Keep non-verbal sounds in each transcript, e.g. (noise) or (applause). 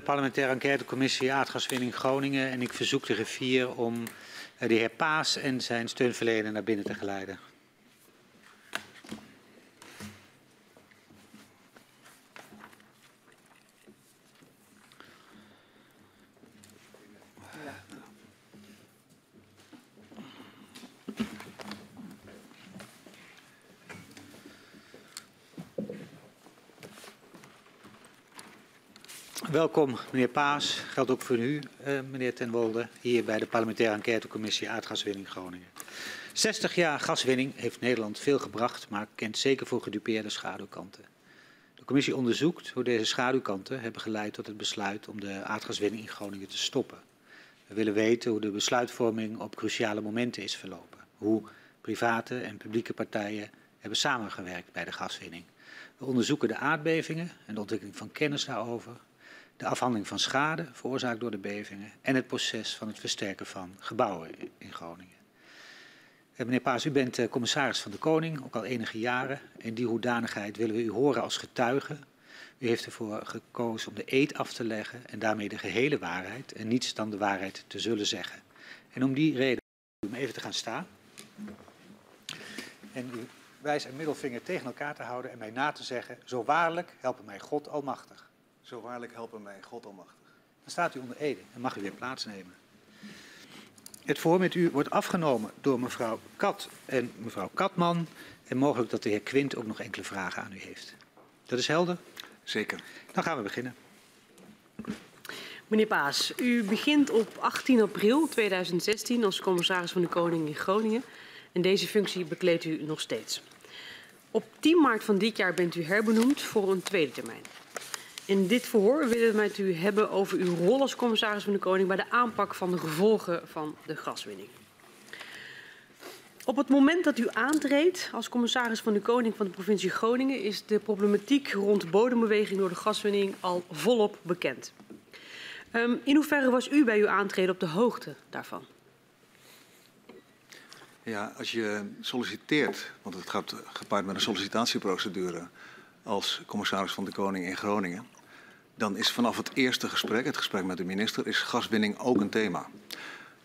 Parlementaire enquêtecommissie aardgaswinning Groningen en ik verzoek de griffier om eh, de heer Paas en zijn steunverlener naar binnen te geleiden. Welkom, meneer Paas. Geldt ook voor u, uh, meneer Ten Wolde, hier bij de parlementaire enquêtecommissie Aardgaswinning Groningen. 60 jaar gaswinning heeft Nederland veel gebracht, maar kent zeker voor gedupeerde schaduwkanten. De commissie onderzoekt hoe deze schaduwkanten hebben geleid tot het besluit om de aardgaswinning in Groningen te stoppen. We willen weten hoe de besluitvorming op cruciale momenten is verlopen. Hoe private en publieke partijen hebben samengewerkt bij de gaswinning. We onderzoeken de aardbevingen en de ontwikkeling van kennis daarover de afhandeling van schade veroorzaakt door de bevingen en het proces van het versterken van gebouwen in Groningen. Eh, meneer Paas, u bent eh, commissaris van de Koning, ook al enige jaren. In die hoedanigheid willen we u horen als getuige. U heeft ervoor gekozen om de eed af te leggen en daarmee de gehele waarheid en niets dan de waarheid te zullen zeggen. En om die reden om even te gaan staan. En uw wijs en middelvinger tegen elkaar te houden en mij na te zeggen, zo waarlijk helpen mij God almachtig. Zo waarlijk helpen mij God almachtig. Dan staat u onder Ede en mag u weer plaatsnemen. Het voor met u wordt afgenomen door mevrouw Kat en mevrouw Katman. En mogelijk dat de heer Quint ook nog enkele vragen aan u heeft. Dat is helder? Zeker. Dan gaan we beginnen. Meneer Paas, u begint op 18 april 2016 als commissaris van de Koning in Groningen. En deze functie bekleedt u nog steeds. Op 10 maart van dit jaar bent u herbenoemd voor een tweede termijn. In dit verhoor willen we met u hebben over uw rol als commissaris van de Koning bij de aanpak van de gevolgen van de gaswinning. Op het moment dat u aantreedt als commissaris van de Koning van de provincie Groningen is de problematiek rond bodembeweging door de gaswinning al volop bekend. Um, in hoeverre was u bij uw aantreden op de hoogte daarvan? Ja, als je solliciteert, want het gaat gepaard met een sollicitatieprocedure als commissaris van de Koning in Groningen, dan is vanaf het eerste gesprek, het gesprek met de minister, is gaswinning ook een thema.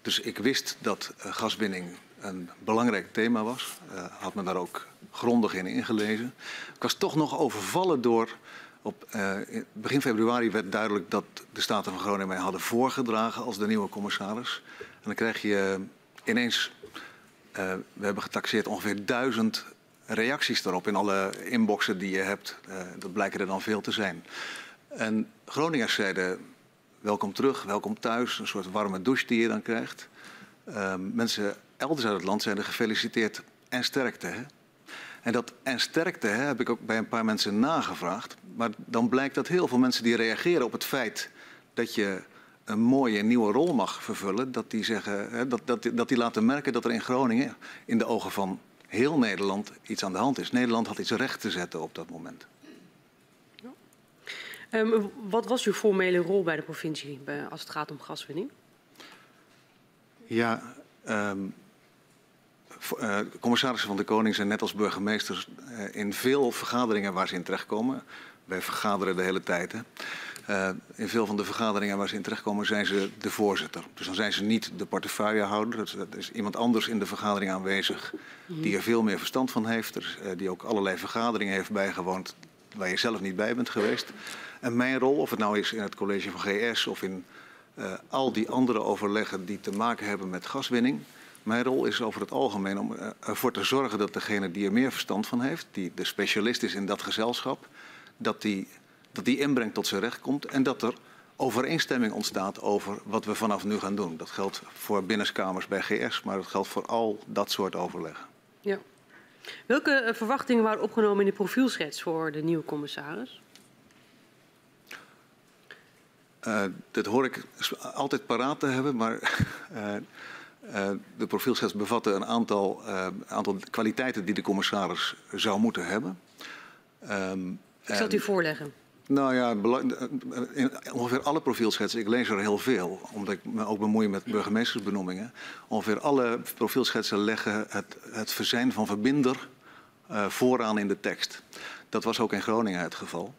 Dus ik wist dat uh, gaswinning een belangrijk thema was. Uh, had me daar ook grondig in ingelezen. Ik was toch nog overvallen door. Op, uh, begin februari werd duidelijk dat de Staten van Groningen mij hadden voorgedragen als de nieuwe commissaris. En dan krijg je ineens. we hebben getaxeerd ongeveer duizend reacties erop in alle inboxen die je hebt. dat blijken er dan veel te zijn. En Groningers zeiden welkom terug, welkom thuis. Een soort warme douche die je dan krijgt. Uh, mensen elders uit het land zeiden gefeliciteerd en sterkte. Hè? En dat en sterkte hè, heb ik ook bij een paar mensen nagevraagd. Maar dan blijkt dat heel veel mensen die reageren op het feit dat je een mooie nieuwe rol mag vervullen, dat die, zeggen, hè, dat, dat, dat die laten merken dat er in Groningen, in de ogen van heel Nederland, iets aan de hand is. Nederland had iets recht te zetten op dat moment. Um, wat was uw formele rol bij de provincie bij, als het gaat om gaswinning? Ja, um, uh, commissarissen van de Koning zijn net als burgemeesters uh, in veel vergaderingen waar ze in terechtkomen. Wij vergaderen de hele tijd. Hè. Uh, in veel van de vergaderingen waar ze in terechtkomen zijn ze de voorzitter. Dus dan zijn ze niet de portefeuillehouder. Er is iemand anders in de vergadering aanwezig mhm. die er veel meer verstand van heeft. Er, die ook allerlei vergaderingen heeft bijgewoond waar je zelf niet bij bent geweest. En mijn rol, of het nou is in het college van GS of in uh, al die andere overleggen die te maken hebben met gaswinning. Mijn rol is over het algemeen om uh, ervoor te zorgen dat degene die er meer verstand van heeft, die de specialist is in dat gezelschap, dat die, dat die inbreng tot zijn recht komt en dat er overeenstemming ontstaat over wat we vanaf nu gaan doen. Dat geldt voor binnenskamers bij GS, maar dat geldt voor al dat soort overleggen. Ja. Welke uh, verwachtingen waren opgenomen in de profielschets voor de nieuwe commissaris? Uh, dat hoor ik altijd paraat te hebben, maar uh, (laughs) uh, de profielschets bevatte een aantal, aantal kwaliteiten die de commissaris zou moeten hebben. Um, ik zal het u voorleggen. Nou ja, in ongeveer alle profielschetsen, ik lees er heel veel, omdat ik me ook bemoei met burgemeestersbenoemingen. Ongeveer alle profielschetsen leggen het, het verzijn van verbinder vooraan in de tekst. Dat was ook in Groningen het geval.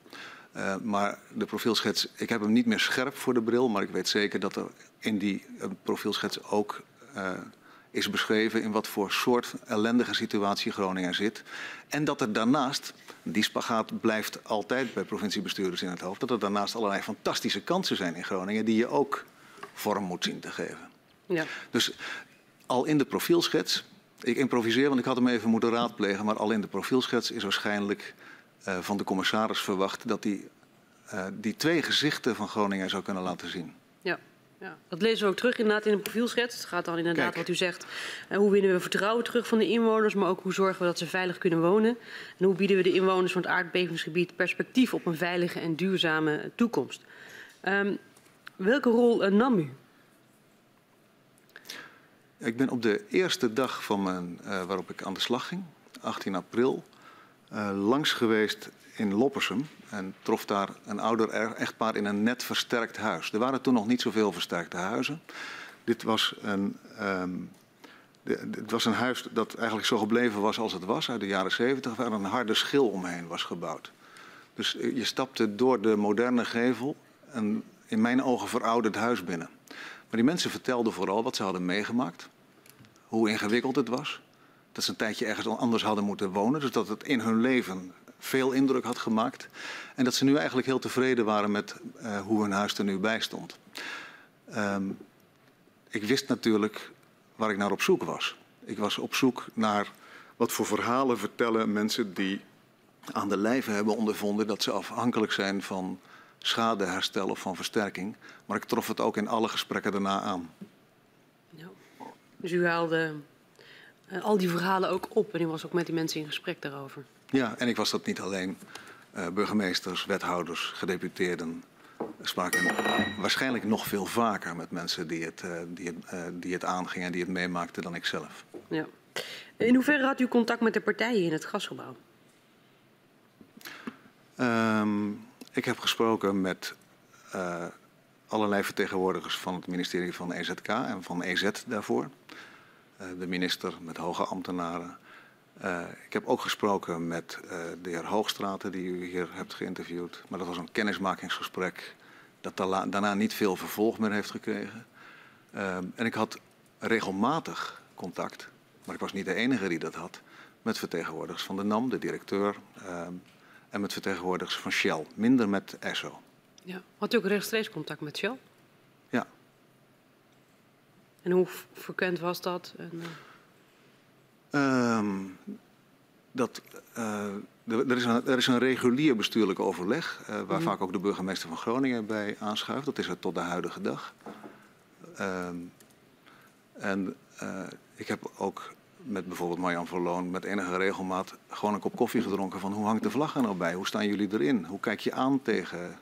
Uh, maar de profielschets, ik heb hem niet meer scherp voor de bril, maar ik weet zeker dat er in die uh, profielschets ook uh, is beschreven in wat voor soort ellendige situatie Groningen zit. En dat er daarnaast, die spagaat blijft altijd bij provinciebestuurders in het hoofd, dat er daarnaast allerlei fantastische kansen zijn in Groningen die je ook vorm moet zien te geven. Ja. Dus al in de profielschets, ik improviseer, want ik had hem even moeten raadplegen, maar al in de profielschets is waarschijnlijk van de commissaris verwacht dat hij uh, die twee gezichten van Groningen zou kunnen laten zien. Ja. Ja, dat lezen we ook terug inderdaad in de profielschets. Het gaat dan inderdaad Kijk. wat u zegt. Uh, hoe winnen we vertrouwen terug van de inwoners, maar ook hoe zorgen we dat ze veilig kunnen wonen. En hoe bieden we de inwoners van het aardbevingsgebied perspectief op een veilige en duurzame toekomst. Um, welke rol uh, nam u? Ik ben op de eerste dag van mijn, uh, waarop ik aan de slag ging, 18 april, langs geweest in Loppersum en trof daar een ouder echtpaar in een net versterkt huis. Er waren toen nog niet zoveel versterkte huizen. Dit was een, de, het was een huis dat eigenlijk zo gebleven was als het was uit de jaren 70, waar een harde schil omheen was gebouwd. Dus eh, je stapte door de moderne gevel een in mijn ogen verouderd huis binnen. Maar die mensen vertelden vooral wat ze hadden meegemaakt, hoe ingewikkeld het was, dat ze een tijdje ergens anders hadden moeten wonen, dus dat het in hun leven veel indruk had gemaakt. En dat ze nu eigenlijk heel tevreden waren met uh, hoe hun huis er nu bij stond. Um, ik wist natuurlijk waar ik naar op zoek was. Ik was op zoek naar wat voor verhalen vertellen mensen die aan de lijve hebben ondervonden dat ze afhankelijk zijn van schadeherstel of van versterking. Maar ik trof het ook in alle gesprekken daarna aan. Ja. Dus u haalde al die verhalen ook op en u was ook met die mensen in gesprek daarover? Ja, en ik was dat niet alleen. Uh, burgemeesters, wethouders, gedeputeerden spraken waarschijnlijk nog veel vaker met mensen die het, uh, die het, uh, die het aangingen en die het meemaakten dan ik zelf. Ja. In hoeverre had u contact met de partijen in het gasgebouw? Um, ik heb gesproken met allerlei vertegenwoordigers van het ministerie van EZK en van EZ daarvoor. Uh, de minister met hoge ambtenaren. Uh, ik heb ook gesproken met uh, de heer Hoogstraten, die u hier hebt geïnterviewd. Maar dat was een kennismakingsgesprek dat daarna niet veel vervolg meer heeft gekregen. Uh, en ik had regelmatig contact, maar ik was niet de enige die dat had, met vertegenwoordigers van de NAM, de directeur, en met vertegenwoordigers van Shell. Minder met ESSO. Ja. Had u ook rechtstreeks contact met Shell? En hoe frequent was dat? En, uh... Um, dat, uh, er, is een, er, is een, regulier bestuurlijk overleg, uh, waar mm. vaak ook de burgemeester van Groningen bij aanschuift. Dat is er tot de huidige dag. Um, en ik heb ook met bijvoorbeeld Marjan Verloon met enige regelmaat gewoon een kop koffie gedronken van hoe hangt de vlag er nou bij? Hoe staan jullie erin? Hoe kijk je aan tegen,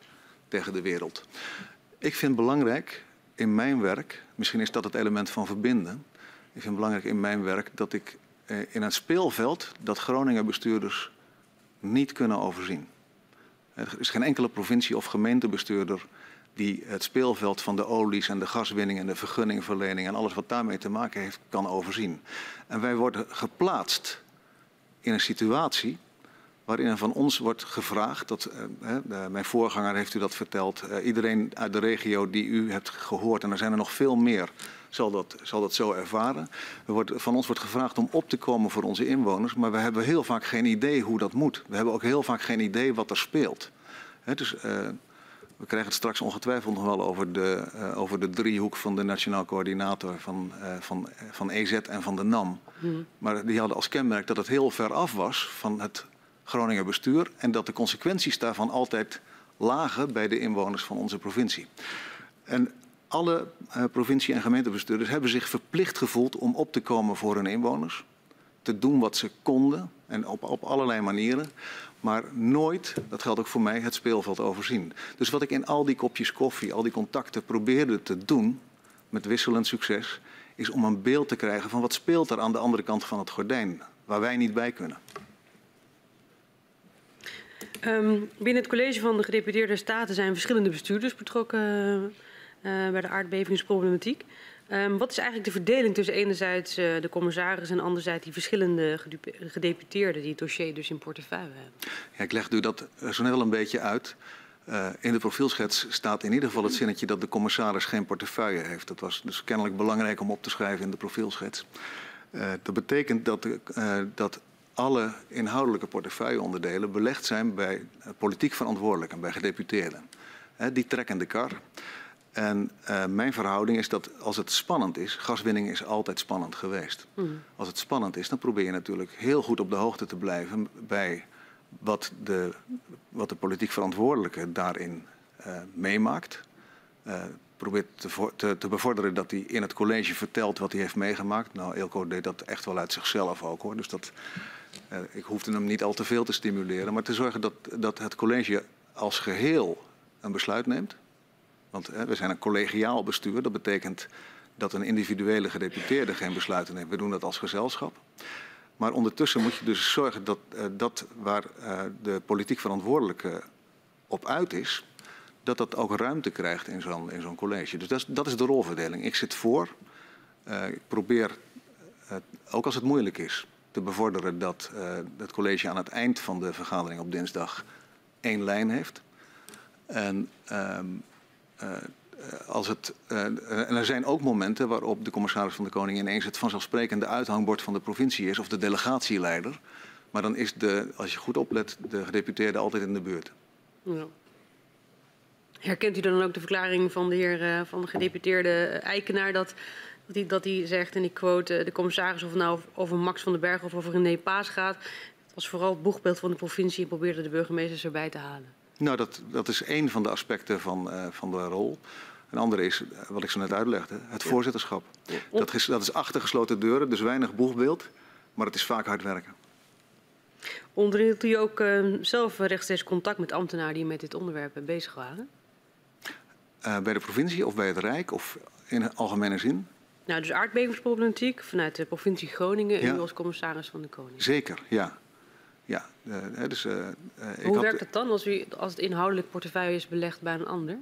tegen de wereld? Ik vind belangrijk in mijn werk, misschien is dat het element van verbinden. Ik vind belangrijk in mijn werk dat ik eh, in een speelveld dat Groningen bestuurders niet kunnen overzien. Er is geen enkele provincie of gemeentebestuurder die het speelveld van de olies en de gaswinning en de vergunningverlening en alles wat daarmee te maken heeft, kan overzien. En wij worden geplaatst in een situatie waarin van ons wordt gevraagd, dat, uh, mijn voorganger heeft u dat verteld, uh, iedereen uit de regio die u hebt gehoord, en er zijn er nog veel meer, zal dat, zal dat zo ervaren. Wordt, van ons wordt gevraagd om op te komen voor onze inwoners, maar we hebben heel vaak geen idee hoe dat moet. We hebben ook heel vaak geen idee wat er speelt. He, dus, uh, we krijgen het straks ongetwijfeld nog wel over de, uh, over de driehoek van de Nationaal Coördinator van, uh, van, van EZ en van de NAM. Hmm. Maar die hadden als kenmerk dat het heel ver af was van het Groninger bestuur en dat de consequenties daarvan altijd lagen bij de inwoners van onze provincie. En alle uh, provincie- en gemeentebestuurders hebben zich verplicht gevoeld om op te komen voor hun inwoners. Te doen wat ze konden en op, op allerlei manieren. Maar nooit, dat geldt ook voor mij, het speelveld overzien. Dus wat ik in al die kopjes koffie, al die contacten probeerde te doen, met wisselend succes, is om een beeld te krijgen van wat speelt er aan de andere kant van het gordijn, waar wij niet bij kunnen. Um, binnen het college van de gedeputeerde staten zijn verschillende bestuurders betrokken uh, bij de aardbevingsproblematiek. Um, wat is eigenlijk de verdeling tussen enerzijds uh, de commissaris en anderzijds die verschillende gedeputeerden die het dossier dus in portefeuille hebben? Ja, ik leg u dat zo net al een beetje uit. Uh, in de profielschets staat in ieder geval het zinnetje dat de commissaris geen portefeuille heeft. Dat was dus kennelijk belangrijk om op te schrijven in de profielschets. Uh, dat betekent dat, dat alle inhoudelijke portefeuilleonderdelen belegd zijn bij politiek verantwoordelijken, bij gedeputeerden. die trekken de kar. En uh, mijn verhouding is dat als het spannend is, gaswinning is altijd spannend geweest. Mm. Als het spannend is, dan probeer je natuurlijk heel goed op de hoogte te blijven bij wat de, wat de politiek verantwoordelijke daarin uh, meemaakt. Uh, probeert te, te, te, bevorderen dat hij in het college vertelt wat hij heeft meegemaakt. Nou, Ilko deed dat echt wel uit zichzelf ook hoor. Dus dat, ik hoefde hem niet al te veel te stimuleren. Maar te zorgen dat, dat het college als geheel een besluit neemt. Want hè, we zijn een collegiaal bestuur. Dat betekent dat een individuele gedeputeerde geen besluiten neemt. We doen dat als gezelschap. Maar ondertussen moet je dus zorgen dat uh, dat waar de politiek verantwoordelijke op uit is, dat dat ook ruimte krijgt in zo'n zo'n college. Dus dat is, dat is, de rolverdeling. Ik zit voor. Ik probeer, ook als het moeilijk is, bevorderen dat het college aan het eind van de vergadering op dinsdag één lijn heeft. En ehm, eh, als het, uh, en er zijn ook momenten waarop de commissaris van de Koning ineens het vanzelfsprekende uithangbord van de provincie is of de delegatieleider. Maar dan is de, als je goed oplet, de gedeputeerde altijd in de buurt. Ja. Herkent u dan ook de verklaring van de heer van de gedeputeerde Eikenaar dat, dat, hij, dat hij zegt, en ik quote de commissaris, of het nou over Max van den Berg of over René Paas gaat, het was vooral het boegbeeld van de provincie en probeerde de burgemeesters erbij te halen. Nou, dat, dat is één van de aspecten van, uh, van de rol. Een andere is, eh, wat ik zo net uitlegde, het ja. voorzitterschap. Ja. Dat, is, dat is achter gesloten deuren, dus weinig boegbeeld, maar het is vaak hard werken. Onderhield u ook uh, zelf rechtstreeks contact met ambtenaren die met dit onderwerp bezig waren? Uh, bij de provincie of bij het Rijk of in algemene zin? Nou, dus aardbevingsproblematiek vanuit de provincie Groningen en ja. u als commissaris van de Koning. Zeker, ja. Ja, uh, dus, uh, Hoe had... werkt het dan als, u, als het inhoudelijk portefeuille is belegd bij een ander?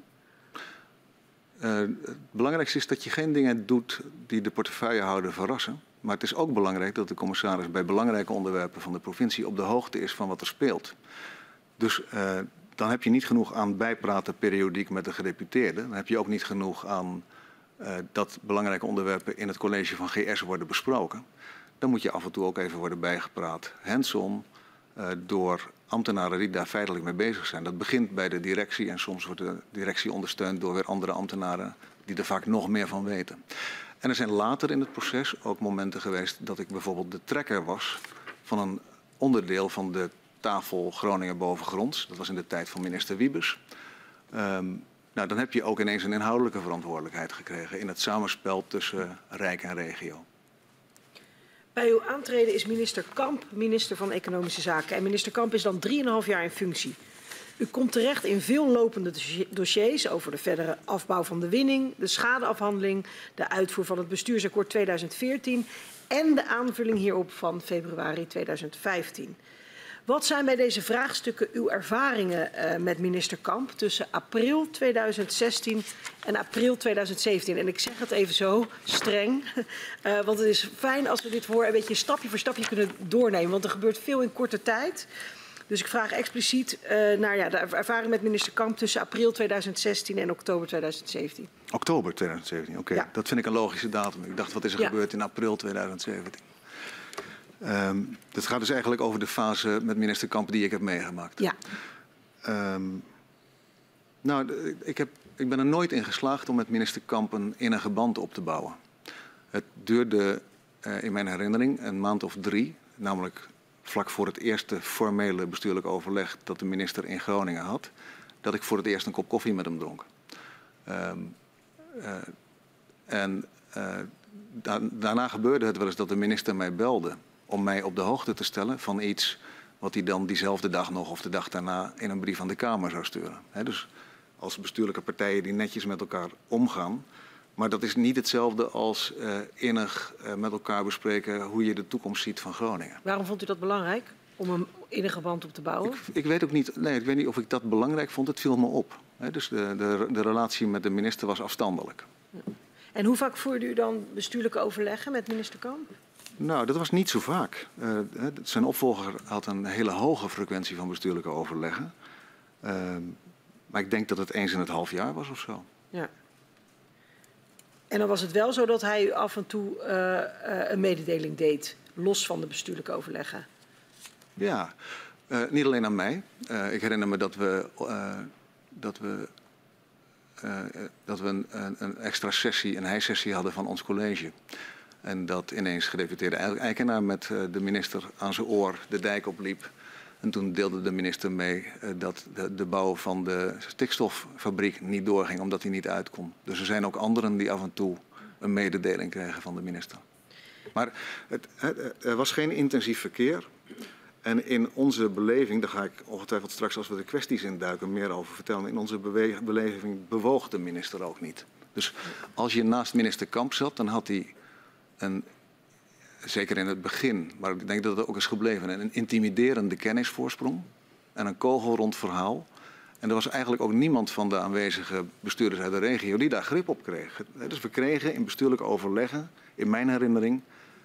Uh, het belangrijkste is dat je geen dingen doet die de portefeuillehouder verrassen. Maar het is ook belangrijk dat de commissaris bij belangrijke onderwerpen van de provincie op de hoogte is van wat er speelt. Dus dan heb je niet genoeg aan bijpraten periodiek met de gedeputeerde. Dan heb je ook niet genoeg aan dat belangrijke onderwerpen in het college van GS worden besproken. Dan moet je af en toe ook even worden bijgepraat. Hands-on, uh, door ambtenaren die daar feitelijk mee bezig zijn. Dat begint bij de directie en soms wordt de directie ondersteund door weer andere ambtenaren die er vaak nog meer van weten. En er zijn later in het proces ook momenten geweest dat ik bijvoorbeeld de trekker was van een onderdeel van de tafel Groningen bovengronds. Dat was in de tijd van minister Wiebes. Um, nou, dan heb je ook ineens een inhoudelijke verantwoordelijkheid gekregen in het samenspel tussen Rijk en regio. Bij uw aantreden is minister Kamp minister van Economische Zaken. En minister Kamp is dan 3,5 jaar in functie. U komt terecht in veel lopende dossiers over de verdere afbouw van de winning, de schadeafhandeling, de uitvoer van het bestuursakkoord 2014 en de aanvulling hierop van februari 2015. Wat zijn bij deze vraagstukken uw ervaringen uh, met minister Kamp tussen april 2016 en april 2017? En ik zeg het even zo streng, uh, (laughs) want het is fijn als we dit voor een beetje stapje voor stapje kunnen doornemen, want er gebeurt veel in korte tijd. Dus ik vraag expliciet uh, naar ja, de ervaring met minister Kamp tussen april 2016 en oktober 2017. Oktober 2017, oké. Okay. Ja. Dat vind ik een logische datum. Ik dacht, wat is er ja. gebeurd in april 2017? Um, het gaat dus eigenlijk over de fase met minister Kamp die ik heb meegemaakt. Ja. Um, nou, ik, heb, ik ben er nooit in geslaagd om met minister Kamp een innige band op te bouwen. Het duurde uh, in mijn herinnering een maand of drie, namelijk vlak voor het eerste formele bestuurlijk overleg dat de minister in Groningen had, dat ik voor het eerst een kop koffie met hem dronk. Um, uh, en uh, da daarna gebeurde het wel eens dat de minister mij belde om mij op de hoogte te stellen van iets wat hij dan diezelfde dag nog of de dag daarna in een brief aan de Kamer zou sturen. He, dus als bestuurlijke partijen die netjes met elkaar omgaan. Maar dat is niet hetzelfde als uh, innig uh, met elkaar bespreken hoe je de toekomst ziet van Groningen. Waarom vond u dat belangrijk? Om een innige band op te bouwen? Ik, ik, weet ook niet, nee, ik weet niet of ik dat belangrijk vond. Het viel me op. He, dus de, de, de relatie met de minister was afstandelijk. Ja. En hoe vaak voerde u dan bestuurlijke overleggen met minister Kamp? Nou, dat was niet zo vaak. Uh, zijn opvolger had een hele hoge frequentie van bestuurlijke overleggen. Uh, Maar ik denk dat het eens in het half jaar was of zo. Ja. En dan was het wel zo dat hij u af en toe uh, uh, een mededeling deed, los van de bestuurlijke overleggen? Ja, niet alleen aan mij. ik herinner me dat we, dat we, dat we een, een, extra sessie, een hijsessie hadden van ons college. En dat ineens gedeputeerde Eikenaar met de minister aan zijn oor de dijk opliep. En toen deelde de minister mee uh, dat de, de, bouw van de stikstoffabriek niet doorging omdat hij niet uitkomt. Dus er zijn ook anderen die af en toe een mededeling krijgen van de minister. Maar het, er was geen intensief verkeer. En in onze beleving, daar ga ik ongetwijfeld straks als we de kwesties induiken meer over vertellen. In onze beleving bewoog de minister ook niet. Dus als je naast minister Kamp zat, dan had hij een zeker in het begin, maar ik denk dat het ook is gebleven, een intimiderende kennisvoorsprong en een kogelrond verhaal. En er was eigenlijk ook niemand van de aanwezige bestuurders uit de regio die daar grip op kreeg. Dus we kregen in bestuurlijk overleggen, in mijn herinnering,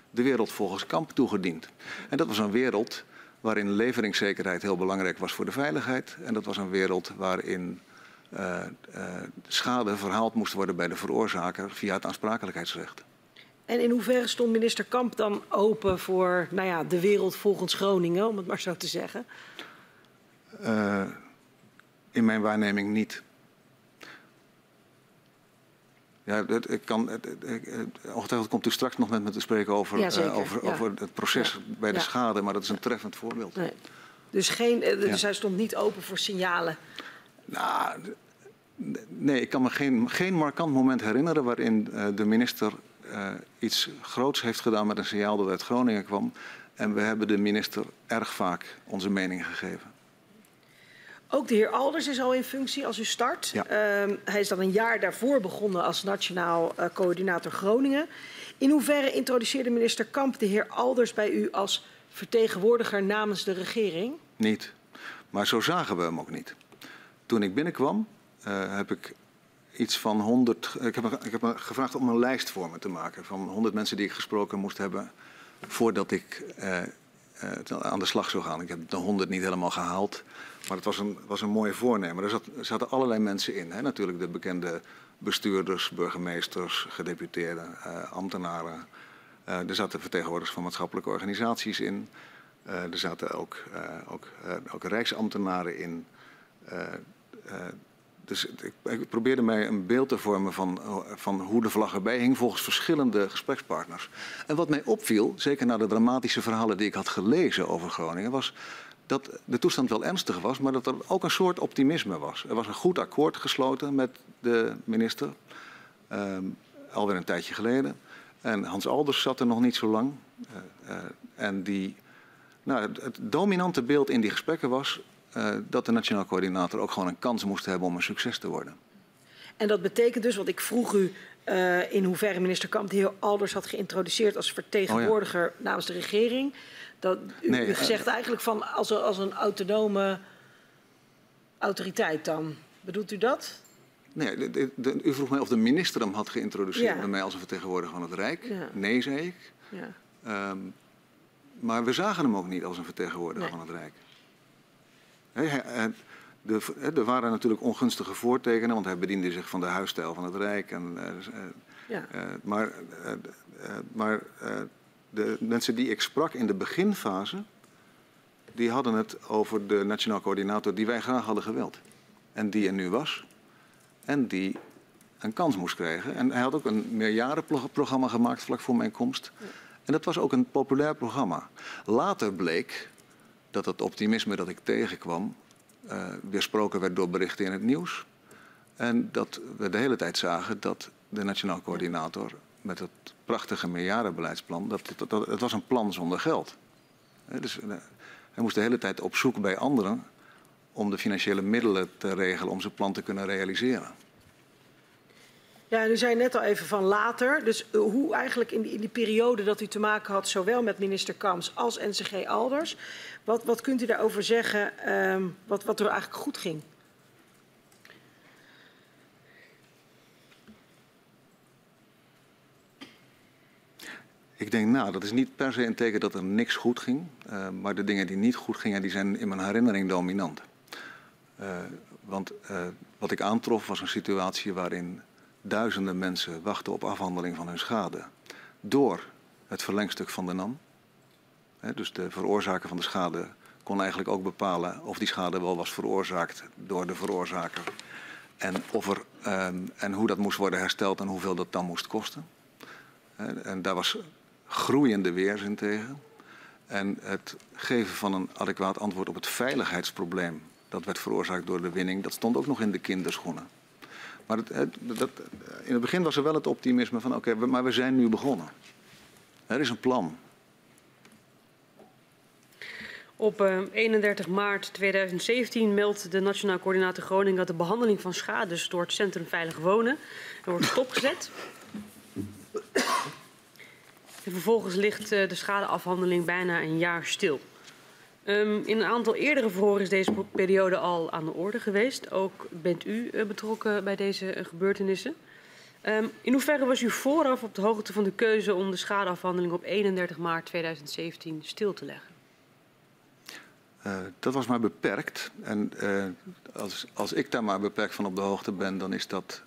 de wereld volgens kamp toegediend. En dat was een wereld waarin leveringszekerheid heel belangrijk was voor de veiligheid. En dat was een wereld waarin uh, uh, schade verhaald moest worden bij de veroorzaker via het aansprakelijkheidsrecht. En in hoeverre stond minister Kamp dan open voor nou ja, de wereld volgens Groningen, om het maar zo te zeggen? Uh, in mijn waarneming niet. Ja, ik kan, het, ongetwijfeld komt u straks nog met me te spreken over, ja, uh, over, ja. over het proces ja. bij de schade, maar dat is een treffend voorbeeld. Nee. Dus, geen, dus hij stond niet open voor signalen? Nou, nee, ik kan me geen, geen markant moment herinneren waarin de minister uh, iets groots heeft gedaan met een signaal dat uit Groningen kwam. En we hebben de minister erg vaak onze mening gegeven. Ook de heer Alders is al in functie als u start. Ja. Uh, hij is dan een jaar daarvoor begonnen als nationaal uh, coördinator Groningen. In hoeverre introduceerde minister Kamp de heer Alders bij u als vertegenwoordiger namens de regering? Niet. Maar zo zagen we hem ook niet. Toen ik binnenkwam uh, heb ik iets van 100. Ik heb, me gevraagd om een lijst voor me te maken van 100 mensen die ik gesproken moest hebben voordat ik uh, uh, aan de slag zou gaan. Ik heb de 100 niet helemaal gehaald, maar het was een, was een mooie voornemen. Er, zat, er zaten allerlei mensen in. Hè? Natuurlijk de bekende bestuurders, burgemeesters, gedeputeerden, uh, ambtenaren. er zaten vertegenwoordigers van maatschappelijke organisaties in. er zaten ook, ook, ook rijksambtenaren in. Dus ik, ik, probeerde mij een beeld te vormen van, van hoe de vlag erbij hing volgens verschillende gesprekspartners. En wat mij opviel, zeker na de dramatische verhalen die ik had gelezen over Groningen, was dat de toestand wel ernstig was, maar dat er ook een soort optimisme was. Er was een goed akkoord gesloten met de minister, um, alweer een tijdje geleden. En Hans Alders zat er nog niet zo lang. Uh, uh, en die, nou, het, dominante beeld in die gesprekken was uh, dat de nationaal coördinator ook gewoon een kans moest hebben om een succes te worden. En dat betekent dus, want ik vroeg u uh, in hoeverre minister Kamp de heer Alders had geïntroduceerd als vertegenwoordiger oh ja. namens de regering. Dat u, nee, u zegt uh, eigenlijk van als, als een autonome autoriteit dan. Bedoelt u dat? Nee, de, de, de, u vroeg mij of de minister hem had geïntroduceerd ja. bij mij als een vertegenwoordiger van het Rijk. Ja. Nee, zei ik. Ja. Um, maar we zagen hem ook niet als een vertegenwoordiger nee. van het Rijk. Er waren natuurlijk ongunstige voortekenen, want hij bediende zich van de huisstijl van het Rijk. En, ja. uh, maar maar de mensen die ik sprak in de beginfase, die hadden het over de nationaal coördinator die wij graag hadden gewild. En die er nu was. En die een kans moest krijgen. En hij had ook een meerjarenprogramma gemaakt vlak voor mijn komst. En dat was ook een populair programma. Later bleek dat het optimisme dat ik tegenkwam uh, weersproken werd door berichten in het nieuws. En dat we de hele tijd zagen dat de nationaal coördinator met het prachtige meerjarenbeleidsplan, dat, het was een plan zonder geld. Dus, uh, hij moest de hele tijd op zoek bij anderen om de financiële middelen te regelen om zijn plan te kunnen realiseren. Ja, u zei net al even van later. Dus uh, hoe eigenlijk in die, periode dat u te maken had, zowel met minister Kams als NCG Alders. Wat, wat kunt u daarover zeggen, um, wat, wat er eigenlijk goed ging? Ik denk, nou, dat is niet per se een teken dat er niks goed ging. Uh, maar de dingen die niet goed gingen, die zijn in mijn herinnering dominant. Uh, want wat ik aantrof was een situatie waarin duizenden mensen wachten op afhandeling van hun schade door het verlengstuk van de NAM. Dus de veroorzaker van de schade kon eigenlijk ook bepalen of die schade wel was veroorzaakt door de veroorzaker. En, of er, um, en hoe dat moest worden hersteld en hoeveel dat dan moest kosten. En, en daar was groeiende weerzin tegen. En het geven van een adequaat antwoord op het veiligheidsprobleem dat werd veroorzaakt door de winning, dat stond ook nog in de kinderschoenen. Maar dat, in het begin was er wel het optimisme van oké, maar we zijn nu begonnen. Er is een plan. Op uh, 31 maart 2017 meldt de Nationaal Coördinator Groningen dat de behandeling van schades door het Centrum Veilig Wonen wordt stopgezet. En vervolgens ligt uh, de schadeafhandeling bijna een jaar stil. Um, in een aantal eerdere verhoren is deze periode al aan de orde geweest. Ook bent u uh, betrokken bij deze uh, gebeurtenissen. Um, in hoeverre was u vooraf op de hoogte van de keuze om de schadeafhandeling op 31 maart 2017 stil te leggen? Uh, dat was maar beperkt. En als, als ik daar maar beperkt van op de hoogte ben, dan is dat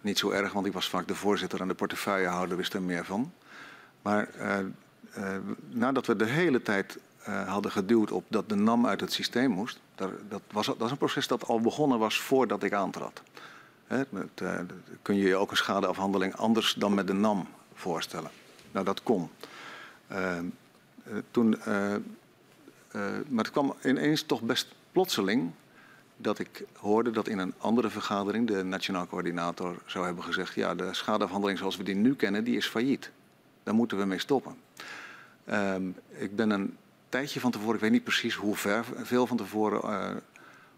niet zo erg, want ik was vaak de voorzitter en de portefeuillehouder wist er meer van. Maar nadat we de hele tijd uh, hadden geduwd op dat de NAM uit het systeem moest. Daar, dat, was, dat is een proces dat al begonnen was voordat ik aantrad. He, met, uh, kun je je ook een schadeafhandeling anders dan met de NAM voorstellen? Nou, dat kon. Uh, toen, maar het kwam ineens toch best plotseling dat ik hoorde dat in een andere vergadering de nationaal coördinator zou hebben gezegd: ja, de schadeafhandeling zoals we die nu kennen, die is failliet. Daar moeten we mee stoppen. Um, ik ben een tijdje van tevoren, ik weet niet precies hoe ver, veel van tevoren, uh,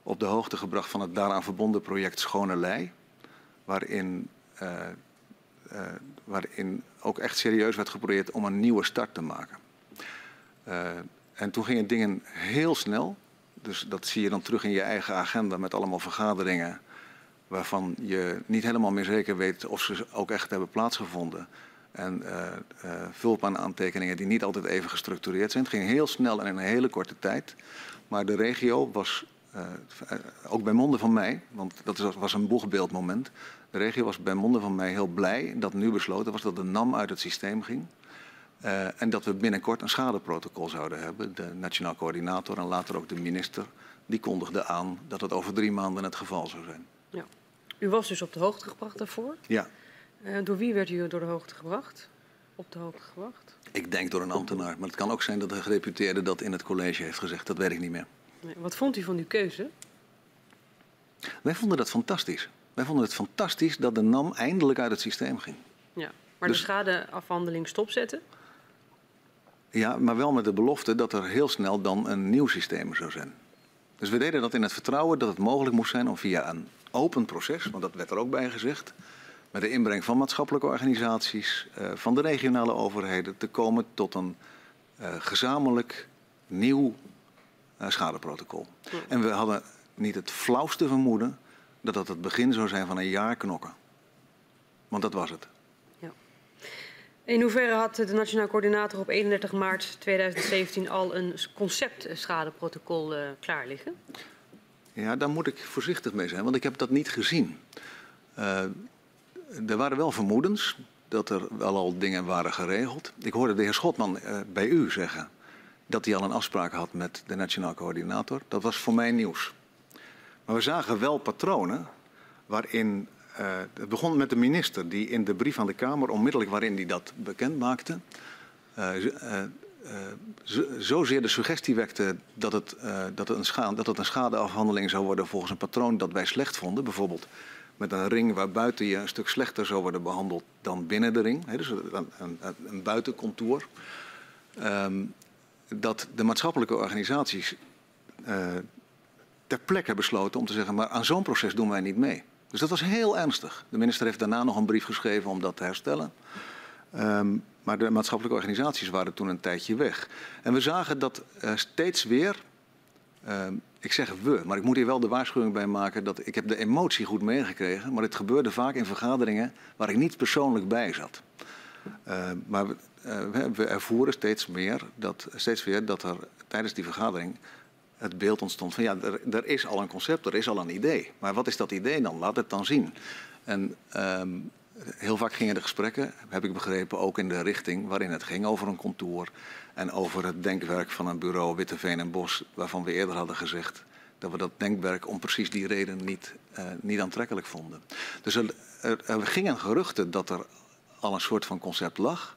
op de hoogte gebracht van het daaraan verbonden project Schone Lei. Waarin, uh, uh, waarin ook echt serieus werd geprobeerd om een nieuwe start te maken. en toen gingen dingen heel snel. Dus dat zie je dan terug in je eigen agenda met allemaal vergaderingen. Waarvan je niet helemaal meer zeker weet of ze ook echt hebben plaatsgevonden en uh, vulpaanaantekeningen die niet altijd even gestructureerd zijn. Het ging heel snel en in een hele korte tijd. Maar de regio was, uh, ook bij monden van mij, want dat was een boegbeeldmoment. De regio was bij monden van mij heel blij dat nu besloten was dat de NAM uit het systeem ging. en dat we binnenkort een schadeprotocol zouden hebben. De nationaal coördinator en later ook de minister, die kondigde aan dat het over drie maanden het geval zou zijn. Ja. U was dus op de hoogte gebracht daarvoor? Ja. Uh, door wie werd u door de hoogte gebracht? Op de hoogte gebracht? Ik denk door een ambtenaar. Maar het kan ook zijn dat de gedeputeerde dat in het college heeft gezegd. Dat weet ik niet meer. Nee, wat vond u van uw keuze? Wij vonden dat fantastisch. Wij vonden het fantastisch dat de NAM eindelijk uit het systeem ging. Ja, maar dus, de schadeafhandeling stopzetten? Ja, maar wel met de belofte dat er heel snel dan een nieuw systeem zou zijn. Dus we deden dat in het vertrouwen dat het mogelijk moest zijn om via een open proces, want dat werd er ook bij gezegd, met de inbreng van maatschappelijke organisaties, uh, van de regionale overheden, te komen tot een uh, gezamenlijk nieuw uh, schadeprotocol. Ja. En we hadden niet het flauwste vermoeden dat dat het begin zou zijn van een jaar knokken. Want dat was het. Ja. In hoeverre had de Nationaal Coördinator op 31 maart 2017 al een concept schadeprotocol klaar liggen? Ja, daar moet ik voorzichtig mee zijn, want ik heb dat niet gezien. Uh, er waren wel vermoedens dat er wel al dingen waren geregeld. Ik hoorde de heer Schotman uh, bij u zeggen dat hij al een afspraak had met de nationaal coördinator. Dat was voor mij nieuws. Maar we zagen wel patronen waarin. Uh, het begon met de minister die in de brief aan de Kamer, onmiddellijk waarin hij dat bekend maakte, uh, zozeer de suggestie wekte dat het, dat, het een schade, dat het een schadeafhandeling zou worden volgens een patroon dat wij slecht vonden. Bijvoorbeeld met een ring waar buiten je een stuk slechter zou worden behandeld dan binnen de ring. Dus een, een, buitencontour. Um, dat de maatschappelijke organisaties uh, ter plekke besloten om te zeggen, maar aan zo'n proces doen wij niet mee. Dus dat was heel ernstig. De minister heeft daarna nog een brief geschreven om dat te herstellen. Um, maar de maatschappelijke organisaties waren toen een tijdje weg. En we zagen dat uh, steeds weer uh, ik zeg we, maar ik moet hier wel de waarschuwing bij maken dat ik heb de emotie goed meegekregen, maar het gebeurde vaak in vergaderingen waar ik niet persoonlijk bij zat. Uh, maar uh, we ervoeren steeds meer dat, steeds weer dat er tijdens die vergadering het beeld ontstond van ja, er, er, is al een concept, er is al een idee. Maar wat is dat idee dan? Laat het dan zien. En um, heel vaak gingen de gesprekken, heb ik begrepen, ook in de richting waarin het ging over een contour en over het denkwerk van een bureau Witteveen en Bos, waarvan we eerder hadden gezegd dat we dat denkwerk om precies die reden niet, uh, niet aantrekkelijk vonden. Dus er, er, er gingen geruchten dat er al een soort van concept lag.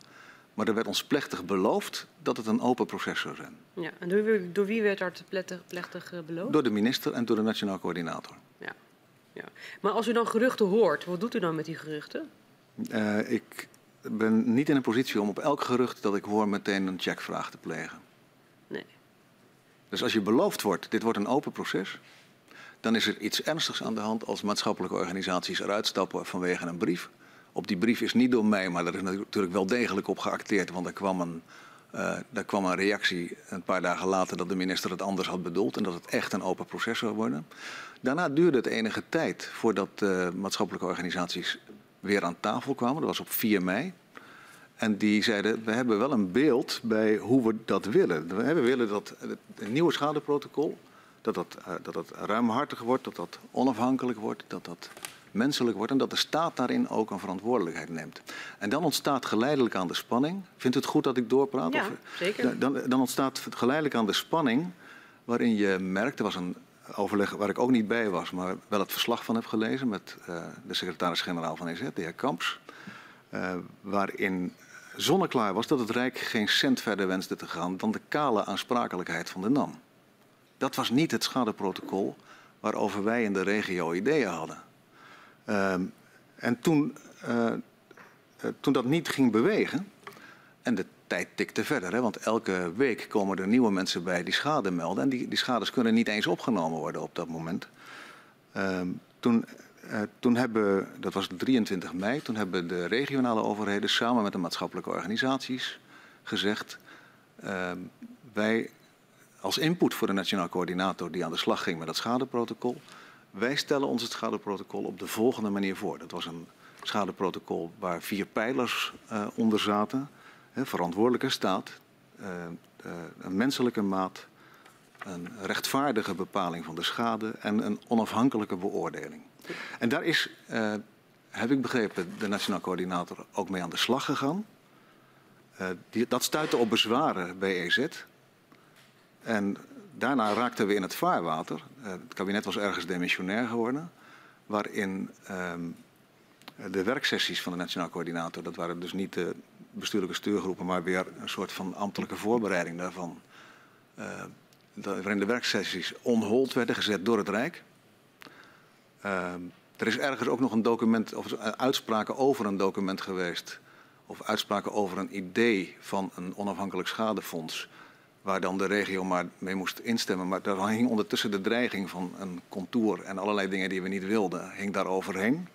Maar er werd ons plechtig beloofd dat het een open proces zou zijn. Ja, en door, door wie werd dat plechtig, plechtig beloofd? Door de minister en door de nationaal coördinator. Ja. Maar als u dan geruchten hoort, wat doet u dan met die geruchten? Uh, ik ben niet in een positie om op elk gerucht dat ik hoor meteen een checkvraag te plegen. Nee. Dus als je beloofd wordt, dit wordt een open proces, dan is er iets ernstigs aan de hand als maatschappelijke organisaties eruit stappen vanwege een brief. Op die brief is niet door mij, maar er is natuurlijk wel degelijk op geacteerd, want er kwam een, uh, er kwam een reactie een paar dagen later dat de minister het anders had bedoeld en dat het echt een open proces zou worden. Daarna duurde het enige tijd voordat maatschappelijke organisaties weer aan tafel kwamen. Dat was op 4 mei. En die zeiden, we hebben wel een beeld bij hoe we dat willen. We willen dat het nieuwe schadeprotocol, dat dat, uh, dat dat ruimhartig wordt, dat dat onafhankelijk wordt, dat dat menselijk wordt en dat de staat daarin ook een verantwoordelijkheid neemt. En dan ontstaat geleidelijk aan de spanning. Vindt u het goed dat ik doorpraat? Ja, of, zeker. Dan, dan ontstaat geleidelijk aan de spanning waarin je merkt, er was een overleg waar ik ook niet bij was, maar wel het verslag van heb gelezen met uh, de secretaris-generaal van EZ, de heer Kamps, uh, waarin zonneklaar was dat het Rijk geen cent verder wenste te gaan dan de kale aansprakelijkheid van de NAM. Dat was niet het schadeprotocol waarover wij in de regio ideeën hadden. Uh, en toen, uh, toen dat niet ging bewegen, en de tijd tikte verder, hè, want elke week komen er nieuwe mensen bij die schade melden. En die, die schades kunnen niet eens opgenomen worden op dat moment. Uh, toen, uh, toen hebben, dat was 23 mei, toen hebben de regionale overheden samen met de maatschappelijke organisaties gezegd: uh, wij als input voor de nationaal coördinator die aan de slag ging met het schadeprotocol, wij stellen ons het schadeprotocol op de volgende manier voor. Dat was een schadeprotocol waar vier pijlers uh, onder zaten. Verantwoordelijke staat, uh, uh, een menselijke maat, een rechtvaardige bepaling van de schade en een onafhankelijke beoordeling. En daar is, heb ik begrepen, de Nationaal Coördinator ook mee aan de slag gegaan. Die, dat stuitte op bezwaren bij EZ. En daarna raakten we in het vaarwater. Uh, het kabinet was ergens demissionair geworden. Waarin um, de werksessies van de Nationaal Coördinator, dat waren dus niet de bestuurlijke stuurgroepen, maar weer een soort van ambtelijke voorbereiding daarvan. Uh, waarin de werksessies onhold werden gezet door het Rijk. Uh, er is ergens ook nog een document, of uitspraken over een document geweest. Of uitspraken over een idee van een onafhankelijk schadefonds. Waar dan de regio maar mee moest instemmen. Maar daar hing ondertussen de dreiging van een contour en allerlei dingen die we niet wilden, hing daar overheen.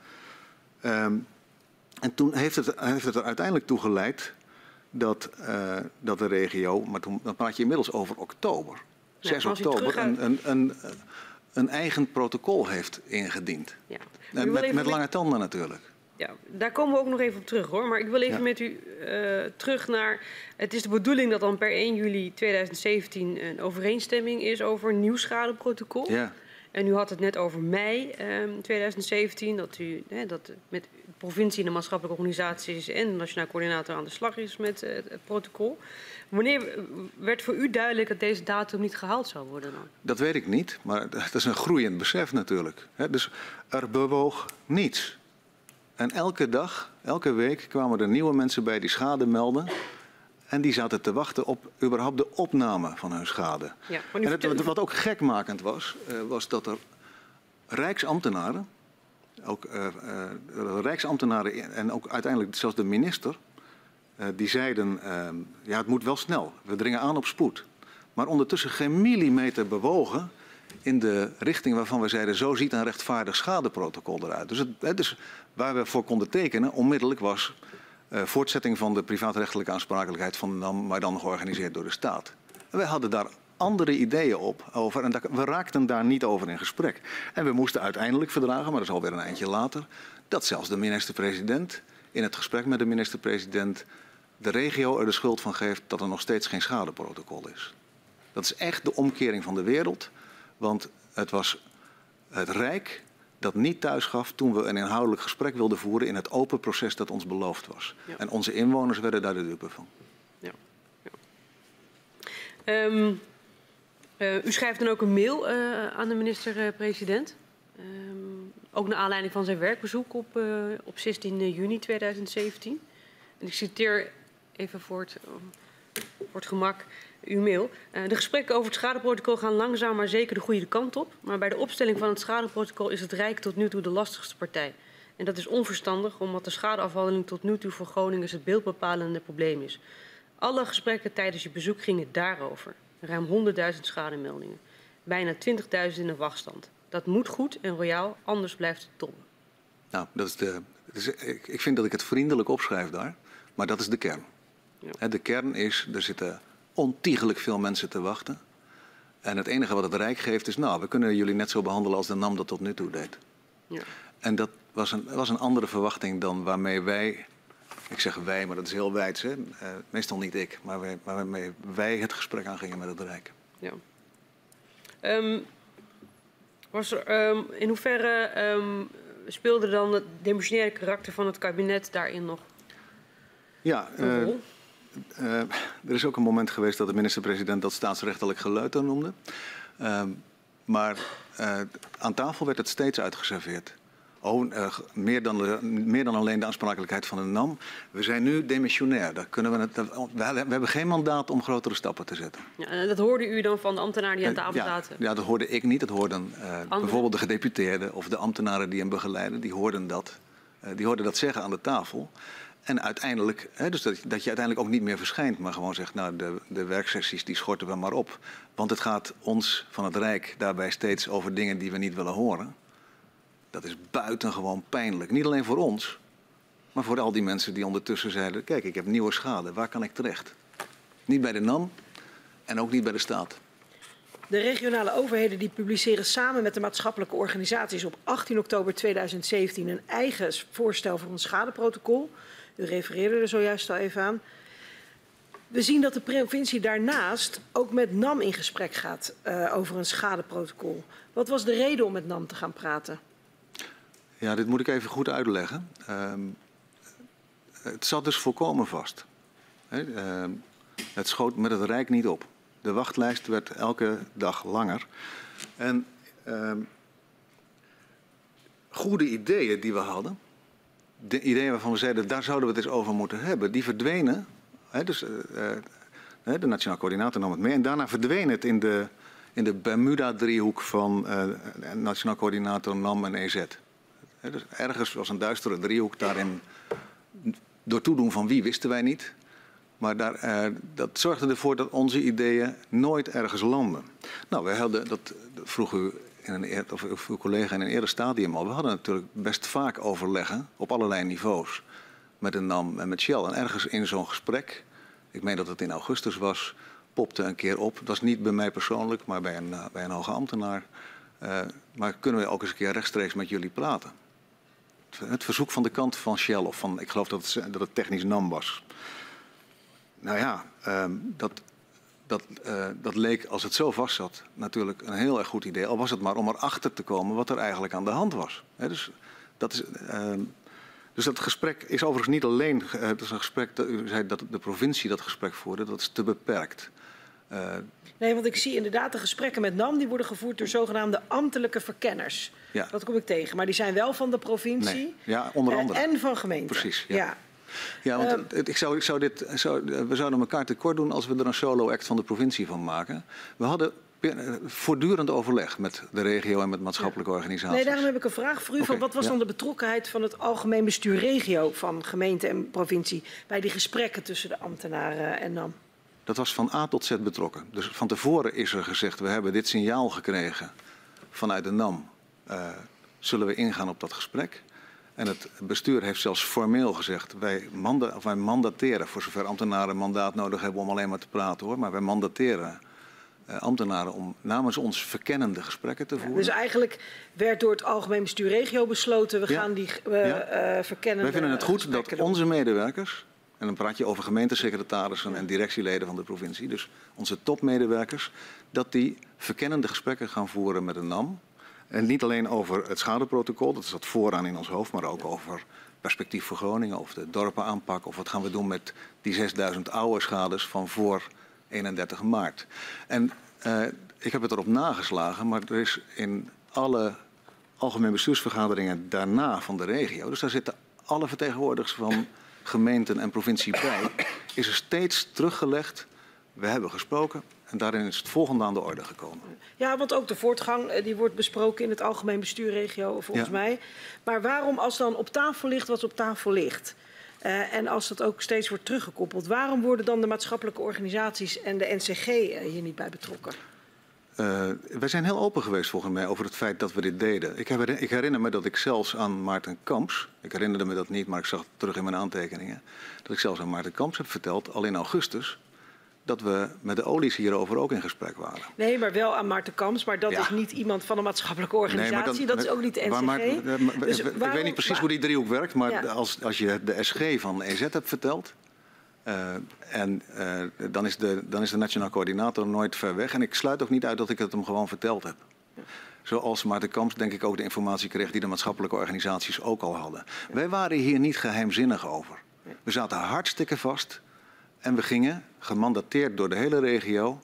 Um, en toen heeft het, heeft het er uiteindelijk toe geleid dat, uh, dat de regio, maar toen, dan praat je inmiddels over oktober, ja, 6 oktober, een, een, een, een, eigen protocol heeft ingediend. Ja. En met, met lange tanden natuurlijk. Ja, daar komen we ook nog even op terug hoor. Maar ik wil even ja. met u uh, terug naar. Het is de bedoeling dat dan per 1 juli 2017 een overeenstemming is over een nieuw schadeprotocol. Ja. En u had het net over mei um, 2017, dat u hè, dat met de provincie en de maatschappelijke organisaties en de nationaal coördinator aan de slag is met uh, het, protocol. Wanneer werd voor u duidelijk dat deze datum niet gehaald zou worden dan? Dat weet ik niet, maar (laughs) dat is een groeiend besef natuurlijk. Hè? Dus er bewoog niets. En elke dag, elke week kwamen er nieuwe mensen bij die schade melden. En die zaten te wachten op überhaupt de opname van hun schade. Ja, en het, wat ook gekmakend was, uh, was dat er rijksambtenaren, ook uh, uh, rijksambtenaren en ook uiteindelijk zelfs de minister, die zeiden, ja het moet wel snel, we dringen aan op spoed. Maar ondertussen geen millimeter bewogen in de richting waarvan we zeiden, zo ziet een rechtvaardig schadeprotocol eruit. Dus, het, dus waar we voor konden tekenen, onmiddellijk was uh, voortzetting van de privaatrechtelijke aansprakelijkheid van NAM, maar dan georganiseerd door de staat. Wij hadden daar andere ideeën op over en we raakten daar niet over in gesprek. En we moesten uiteindelijk verdragen, maar dat is alweer een eindje later, dat zelfs de minister-president in het gesprek met de minister-president de regio er de schuld van geeft dat er nog steeds geen schadeprotocol is. Dat is echt de omkering van de wereld. Want het was het Rijk dat niet thuis gaf toen we een inhoudelijk gesprek wilden voeren in het open proces dat ons beloofd was. Ja. En onze inwoners werden daar de dupe van. Ja. ja. Ehm, eh, u schrijft dan ook een mail eh, aan de minister-president. Ehm, ook naar aanleiding van zijn werkbezoek op, eh, op 16 juni 2017. En ik citeer even voor het, voor het gemak uw mail. Uh, de gesprekken over het schadeprotocol gaan langzaam maar zeker de goede kant op. Maar bij de opstelling van het schadeprotocol is het Rijk tot nu toe de lastigste partij. En dat is onverstandig, omdat de schadeafhandeling tot nu toe voor Groningen het beeldbepalende probleem is. Alle gesprekken tijdens je bezoek gingen daarover. Ruim 100.000 schademeldingen. Bijna 20.000 in de wachtstand. Dat moet goed en royaal, anders blijft het tobben. Nou, dat is de, is, ik, ik vind dat ik het vriendelijk opschrijf daar, maar dat is de kern. Ja. De kern is, er zitten ontiegelijk veel mensen te wachten. En het enige wat het Rijk geeft is, nou, we kunnen jullie net zo behandelen als de NAM dat tot nu toe deed. Ja. En dat was een, was een andere verwachting dan waarmee wij, ik zeg wij, maar dat is heel wijd, hè? Uh, meestal niet ik, maar wij, waarmee wij het gesprek aangingen met het Rijk. Ja. Um, was er, um, in hoeverre um, speelde dan het demissionaire karakter van het kabinet daarin nog ja, een rol? Uh, er is ook een moment geweest dat de minister-president dat staatsrechtelijk geleuter noemde. Uh, maar uh, aan tafel werd het steeds uitgeserveerd. Oh, meer, dan de, meer dan alleen de aansprakelijkheid van de NAM. We zijn nu demissionair. Daar kunnen we, het, we, hebben geen mandaat om grotere stappen te zetten. Ja, dat hoorde u dan van de ambtenaren die aan tafel zaten? Ja, dat hoorde ik niet. Dat hoorden bijvoorbeeld de gedeputeerden of de ambtenaren die hem begeleiden. Die hoorden dat, die hoorden dat zeggen aan de tafel. En uiteindelijk, hè, dus dat, dat, je uiteindelijk ook niet meer verschijnt, maar gewoon zegt, nou, de, de werksessies die schorten we maar op. Want het gaat ons van het Rijk daarbij steeds over dingen die we niet willen horen. Dat is buitengewoon pijnlijk. Niet alleen voor ons, maar voor al die mensen die ondertussen zeiden, kijk, ik heb nieuwe schade, waar kan ik terecht? Niet bij de NAM en ook niet bij de staat. De regionale overheden die publiceren samen met de maatschappelijke organisaties op 18 oktober 2017 een eigen voorstel voor een schadeprotocol. U refereerde er zojuist al even aan. We zien dat de provincie daarnaast ook met NAM in gesprek gaat uh, over een schadeprotocol. Wat was de reden om met NAM te gaan praten? Ja, dit moet ik even goed uitleggen. Uh, het zat dus volkomen vast. Uh, het schoot met het Rijk niet op. De wachtlijst werd elke dag langer. En ehm, goede ideeën die we hadden, de ideeën waarvan we zeiden, daar zouden we het eens over moeten hebben, die verdwenen. Hè, dus, uh, de Nationaal Coördinator nam het mee. En daarna verdween het in de, in de Bermuda-driehoek van uh, Nationaal Coördinator NAM en EZ. Hè, dus ergens was een duistere driehoek daarin. Door toedoen van wie wisten wij niet. Maar daar, dat zorgde ervoor dat onze ideeën nooit ergens landen. Nou, we hadden, dat vroeg u in een, of uw collega in een eerder stadium al. We hadden natuurlijk best vaak overleggen op allerlei niveaus met de NAM en met Shell. En ergens in zo'n gesprek, ik meen dat het in augustus was, popte een keer op. Dat was niet bij mij persoonlijk, maar bij een, uh, bij een hoge ambtenaar. Uh, maar kunnen we ook eens een keer rechtstreeks met jullie praten? Het, verzoek van de kant van Shell, of van, ik geloof dat het, dat het technisch NAM was. Nou ja, um, dat, dat, uh, dat leek, als het zo vast zat, natuurlijk een heel erg goed idee. Al was het maar om erachter te komen wat er eigenlijk aan de hand was. He, dus, dat is, uh, dus dat gesprek is overigens niet alleen. Uh, het is een gesprek, dat, u zei dat de provincie dat gesprek voerde, dat is te beperkt. nee, want ik zie inderdaad de gesprekken met NAM, die worden gevoerd door zogenaamde ambtelijke verkenners. Ja. Dat kom ik tegen. Maar die zijn wel van de provincie. Nee. Ja, onder andere. en van gemeenten. Precies. ja. ja. Ja, want uh, ik zou, ik zou dit, zou, we zouden elkaar tekort doen als we er een solo-act van de provincie van maken. We hadden voortdurend overleg met de regio en met maatschappelijke ja. organisaties. Nee, daarom heb ik een vraag voor u. Okay, van wat was ja. dan de betrokkenheid van het algemeen bestuur regio van gemeente en provincie bij die gesprekken tussen de ambtenaren en NAM? Dat was van A tot Z betrokken. Dus van tevoren is er gezegd, we hebben dit signaal gekregen vanuit de NAM. Uh, zullen we ingaan op dat gesprek? En het bestuur heeft zelfs formeel gezegd, wij, manda wij mandateren, voor zover ambtenaren een mandaat nodig hebben om alleen maar te praten hoor, maar wij mandateren uh, ambtenaren om namens ons verkennende gesprekken te voeren. Ja, dus eigenlijk werd door het Algemeen Bestuur Regio besloten, we ja. gaan die uh, ja. uh, verkennende Wij vinden het goed dat onze medewerkers En dan praat je over gemeentesecretarissen en directieleden van de provincie. Dus onze topmedewerkers. Dat die verkennende gesprekken gaan voeren met de NAM. En niet alleen over het schadeprotocol, dat zat vooraan in ons hoofd, maar ook over perspectief voor Groningen of de dorpen aanpakken. Of wat gaan we doen met die 6000 oude schades van voor 31 maart. En uh, ik heb het erop nageslagen, maar er is in alle algemeen bestuursvergaderingen daarna van de regio, dus daar zitten alle vertegenwoordigers van gemeenten en provincie bij, is er steeds teruggelegd. We hebben gesproken, en daarin is het volgende aan de orde gekomen. Ja, want ook de voortgang eh, die wordt besproken in het algemeen bestuurregio volgens mij. Maar waarom als dan op tafel ligt wat op tafel ligt... Uh, en als dat ook steeds wordt teruggekoppeld... waarom worden dan de maatschappelijke organisaties en de NCG uh, hier niet bij betrokken? Uh, wij zijn heel open geweest volgens mij over het feit dat we dit deden. Ik, heb, ik, herinner me dat ik zelfs aan Maarten Kamps, ik herinnerde me dat niet, maar ik zag het terug in mijn aantekeningen, dat ik zelfs aan Maarten Kamps heb verteld, al in augustus, dat we met de olies hierover ook in gesprek waren. Nee, maar wel aan Maarten Kamps. Maar dat ja. is niet iemand van een maatschappelijke organisatie. Nee, dan, dat is ook niet de NCG. Maar, maar, dus waarom, ik weet niet precies maar, hoe die driehoek werkt. Maar ja. als, als je de SG van EZ hebt verteld... Uh, en uh, dan, is de, dan is de nationaal coördinator nooit ver weg. En ik sluit ook niet uit dat ik het hem gewoon verteld heb. Ja. Zoals Maarten Kamps denk ik ook de informatie kreeg die de maatschappelijke organisaties ook al hadden. Wij waren hier niet geheimzinnig over. We zaten hartstikke vast en we gingen, gemandateerd door de hele regio,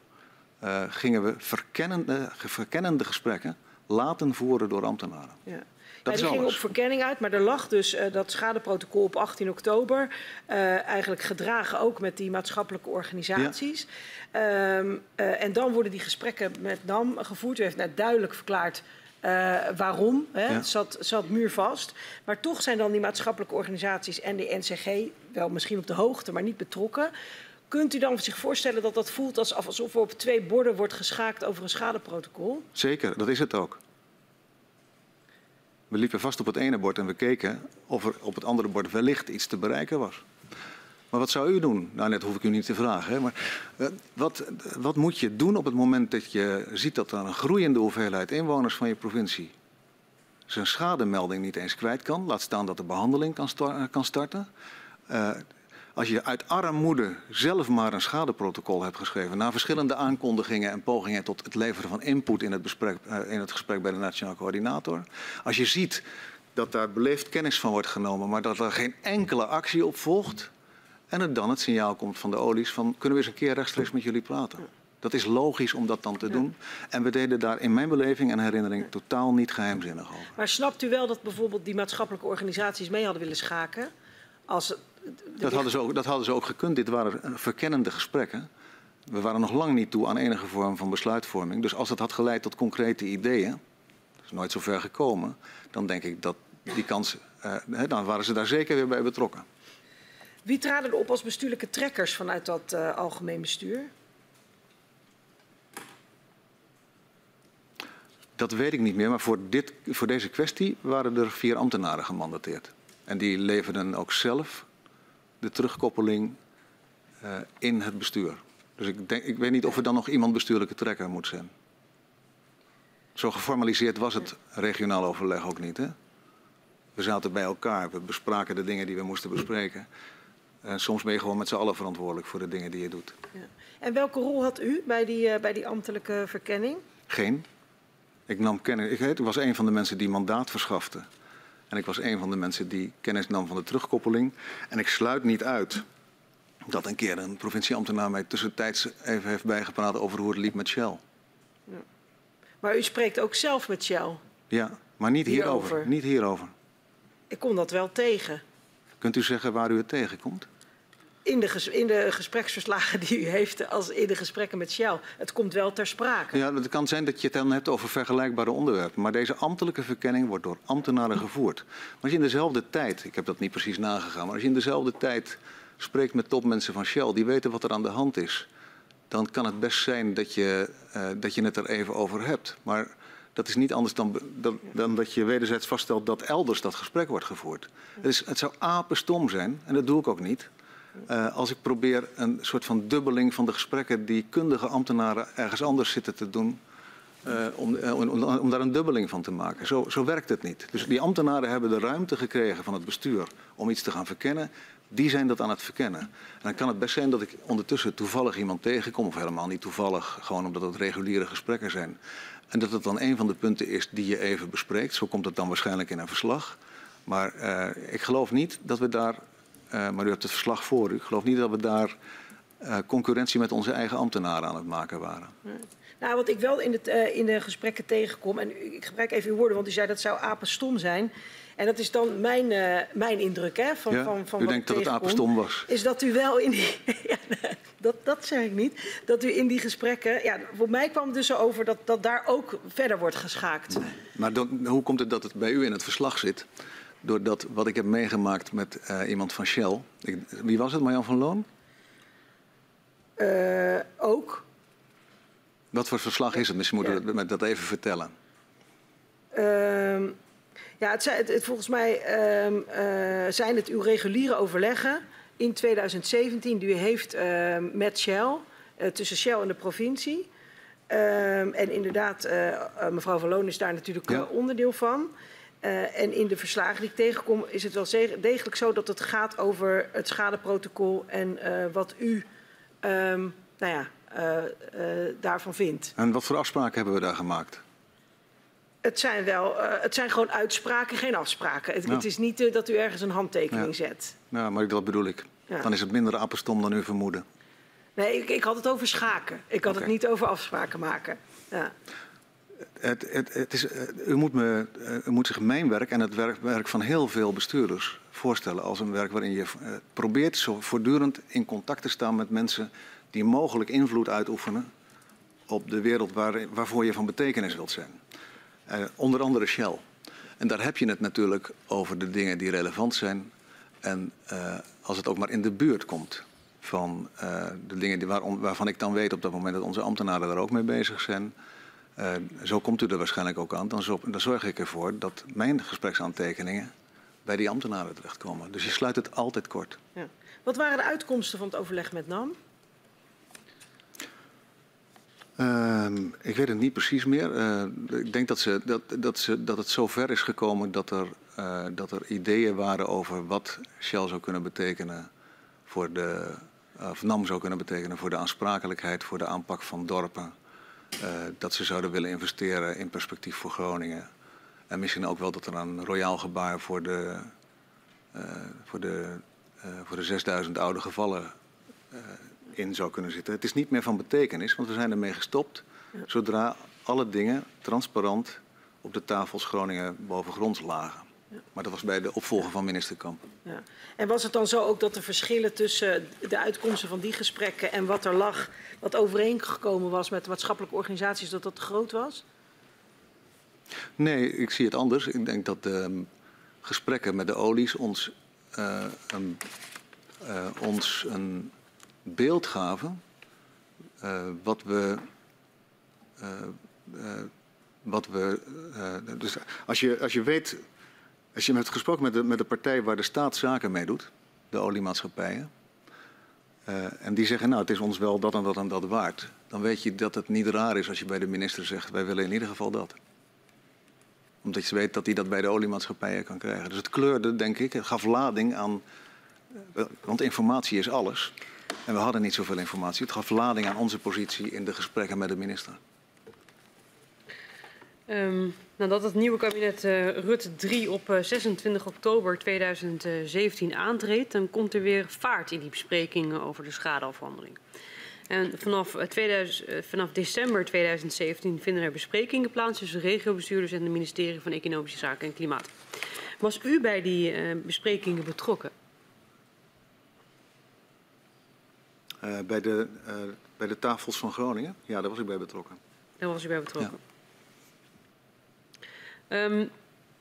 uh, gingen we verkennende, verkennende gesprekken laten voeren door ambtenaren. Ja. Dat ja, die ging op verkenning uit, maar er lag dus uh, dat schadeprotocol op 18 oktober. Uh, eigenlijk gedragen ook met die maatschappelijke organisaties. Ja. Uh, en dan worden die gesprekken met NAM gevoerd. U heeft net duidelijk verklaard uh, waarom. Hè? Ja. Het zat, zat muurvast. Maar toch zijn dan die maatschappelijke organisaties en de NCG wel misschien op de hoogte, maar niet betrokken. Kunt u dan zich voorstellen dat dat voelt alsof er op twee borden wordt geschaakt over een schadeprotocol? Zeker, dat is het ook. We liepen vast op het ene bord en we keken of er op het andere bord wellicht iets te bereiken was. Maar wat zou u doen? Nou, net hoef ik u niet te vragen. Hè? Maar uh, wat, wat moet je doen op het moment dat je ziet dat er een groeiende hoeveelheid inwoners van je provincie zijn schademelding niet eens kwijt kan, laat staan dat de behandeling kan, sta kan starten. Uh, als je uit armoede zelf maar een schadeprotocol hebt geschreven, na verschillende aankondigingen en pogingen tot het leveren van input in het, besprek, in het gesprek bij de Nationaal Coördinator. Als je ziet dat daar beleefd kennis van wordt genomen, maar dat er geen enkele actie op volgt, en er dan het signaal komt van de olies van kunnen we eens een keer rechtstreeks met jullie praten. Dat is logisch om dat dan te doen. En we deden daar in mijn beleving en herinnering totaal niet geheimzinnig over. Maar snapt u wel dat bijvoorbeeld die maatschappelijke organisaties mee hadden willen schaken? Als dat, hadden ze ook, dat hadden ze ook gekund. Dit waren verkennende gesprekken. We waren nog lang niet toe aan enige vorm van besluitvorming. Dus als het had geleid tot concrete ideeën, dat is nooit zo ver gekomen, dan denk ik dat die kans, uh, dan waren ze daar zeker weer bij betrokken. Wie traden er op als bestuurlijke trekkers vanuit dat uh, algemeen bestuur? Dat weet ik niet meer, maar voor, dit, voor deze kwestie waren er vier ambtenaren gemandateerd. En die leverden ook zelf de terugkoppeling uh, in het bestuur. Dus ik, denk, ik weet niet of er dan nog iemand bestuurlijke trekker moet zijn. Zo geformaliseerd was het regionaal overleg ook niet. Hè? We zaten bij elkaar, we bespraken de dingen die we moesten bespreken. En soms ben je gewoon met z'n allen verantwoordelijk voor de dingen die je doet. Ja. En welke rol had u bij die, uh, bij die ambtelijke verkenning? Geen. Ik nam kennis. Ik, ik was een van de mensen die mandaat verschafte. En ik was een van de mensen die kennis nam van de terugkoppeling. En ik sluit niet uit dat een keer een provincieambtenaar mij tussentijds even heeft bijgepraat over hoe het liep met Shell. Ja. Maar u spreekt ook zelf met Shell? Ja, maar niet hierover. hierover. Niet hierover. Ik kom dat wel tegen. Kunt u zeggen waar u het tegenkomt? In de, in de gespreksverslagen die u heeft als in de gesprekken met Shell. Het komt wel ter sprake. Ja, het kan zijn dat je het dan hebt over vergelijkbare onderwerpen. Maar deze ambtelijke verkenning wordt door ambtenaren gevoerd. Maar als je in dezelfde tijd, ik heb dat niet precies nagegaan, maar als je in dezelfde tijd spreekt met topmensen van Shell, die weten wat er aan de hand is, dan kan het best zijn dat je, uh, dat je het er even over hebt. Maar dat is niet anders dan, dan, dan, dat je wederzijds vaststelt dat elders dat gesprek wordt gevoerd. Het, is, het zou apenstom zijn, en dat doe ik ook niet, uh, als ik probeer een soort van dubbeling van de gesprekken die kundige ambtenaren ergens anders zitten te doen, om, uh, om, om, daar een dubbeling van te maken. Zo, zo werkt het niet. Dus die ambtenaren hebben de ruimte gekregen van het bestuur om iets te gaan verkennen. Die zijn dat aan het verkennen. En dan kan het best zijn dat ik ondertussen toevallig iemand tegenkom, of helemaal niet toevallig, gewoon omdat het reguliere gesprekken zijn. En dat het dan een van de punten is die je even bespreekt. Zo komt het dan waarschijnlijk in een verslag. Maar ik geloof niet dat we daar, uh, maar u hebt het verslag voor u, ik geloof niet dat we daar uh, concurrentie met onze eigen ambtenaren aan het maken waren. Nou, wat ik wel in, het, uh, in de gesprekken tegenkom, en ik gebruik even uw woorden, want u zei dat zou apenstom zijn. En dat is dan mijn, uh, mijn indruk hè, van, ja, van, van u wat denkt dat het apenstom was? Is dat u wel in die... (laughs) ja, dat, dat zeg ik niet. Dat u in die gesprekken... Ja, voor mij kwam het dus zo over dat, dat daar ook verder wordt geschaakt. Nee. Maar dan, hoe komt het dat het bij u in het verslag zit? Doordat wat ik heb meegemaakt met uh, iemand van Shell. Ik, wie was het, Marjan van Loon? Uh, ook. Wat voor verslag is het? Misschien moeten we ja. dat even vertellen. Uh, ja, het het, het, volgens mij uh, uh, zijn het uw reguliere overleggen in 2017 die u heeft uh, met Shell, tussen Shell en de provincie. Ehm, en inderdaad, mevrouw Van Loon is daar natuurlijk ja. onderdeel van. En in de verslagen die ik tegenkom is het wel degelijk zo dat het gaat over het schadeprotocol en wat u um, nou ja, uh, uh, daarvan vindt. En wat voor afspraken hebben we daar gemaakt? Het zijn, wel, het zijn gewoon uitspraken, geen afspraken. Het, is niet dat u ergens een handtekening ja. zet. Ja, maar dat bedoel ik. Ja. Dan is het minder apenstom dan u vermoeden. Nee, ik, ik had het over schaken. Ik had okay. het niet over afspraken maken. Ja. Het, het, het is, u, moet me, u moet zich mijn werk en het werk, werk van heel veel bestuurders voorstellen als een werk waarin je probeert zo voortdurend in contact te staan met mensen die mogelijk invloed uitoefenen op de wereld waar, waarvoor je van betekenis wilt zijn. Onder andere Shell. En daar heb je het natuurlijk over de dingen die relevant zijn. En als het ook maar in de buurt komt van de dingen die waar, waarvan ik dan weet op dat moment dat onze ambtenaren daar ook mee bezig zijn. Zo komt u er waarschijnlijk ook aan. Dan, zo, dan zorg ik ervoor dat mijn gespreksaantekeningen bij die ambtenaren terechtkomen. Dus je sluit het altijd kort. Ja. Wat waren de uitkomsten van het overleg met NAM? Uh, ik weet het niet precies meer. Uh, ik denk dat, ze, dat, dat, ze, dat het zo ver is gekomen dat er, uh, dat er ideeën waren over wat Shell zou kunnen betekenen voor de, of NAM zou kunnen betekenen voor de aansprakelijkheid, voor de aanpak van dorpen. Uh, dat ze zouden willen investeren in perspectief voor Groningen. En misschien ook wel dat er een royaal gebaar voor de, voor de, voor de 6000 oude gevallen in zou kunnen zitten. Het is niet meer van betekenis, want we zijn ermee gestopt zodra alle dingen transparant op de tafels Groningen bovengronds lagen. Maar dat was bij de opvolger van minister Kamp. Ja. En was het dan zo ook dat de verschillen tussen de uitkomsten van die gesprekken en wat er lag, wat overeengekomen was met de maatschappelijke organisaties, dat dat groot was? Nee, ik zie het anders. Ik denk dat de gesprekken met de olies ons, uh, een, uh, ons een beeld gaven uh, wat we. Wat we dus als je, als je weet. Als je hebt gesproken met de, met de partij waar de staat zaken mee doet, de oliemaatschappijen. en die zeggen, nou, het is ons wel dat en dat en dat waard. Dan weet je dat het niet raar is als je bij de minister zegt, wij willen in ieder geval dat. Omdat je weet dat hij dat bij de oliemaatschappijen kan krijgen. Dus het kleurde, denk ik, het gaf lading aan. Want informatie is alles. En we hadden niet zoveel informatie. Het gaf lading aan onze positie in de gesprekken met de minister. Um, nadat het nieuwe kabinet uh, Rutte 3 op uh, 26 oktober 2017 aantreedt, dan komt er weer vaart in die besprekingen over de schadeafhandeling. En vanaf, 2000, uh, vanaf december 2017 vinden er besprekingen plaats tussen regiobestuurders en het ministerie van Economische Zaken en Klimaat. Was u bij die uh, besprekingen betrokken? Uh, bij, de, uh, bij de tafels van Groningen? Ja, daar was ik bij betrokken. Daar was u bij betrokken. Ja. Um,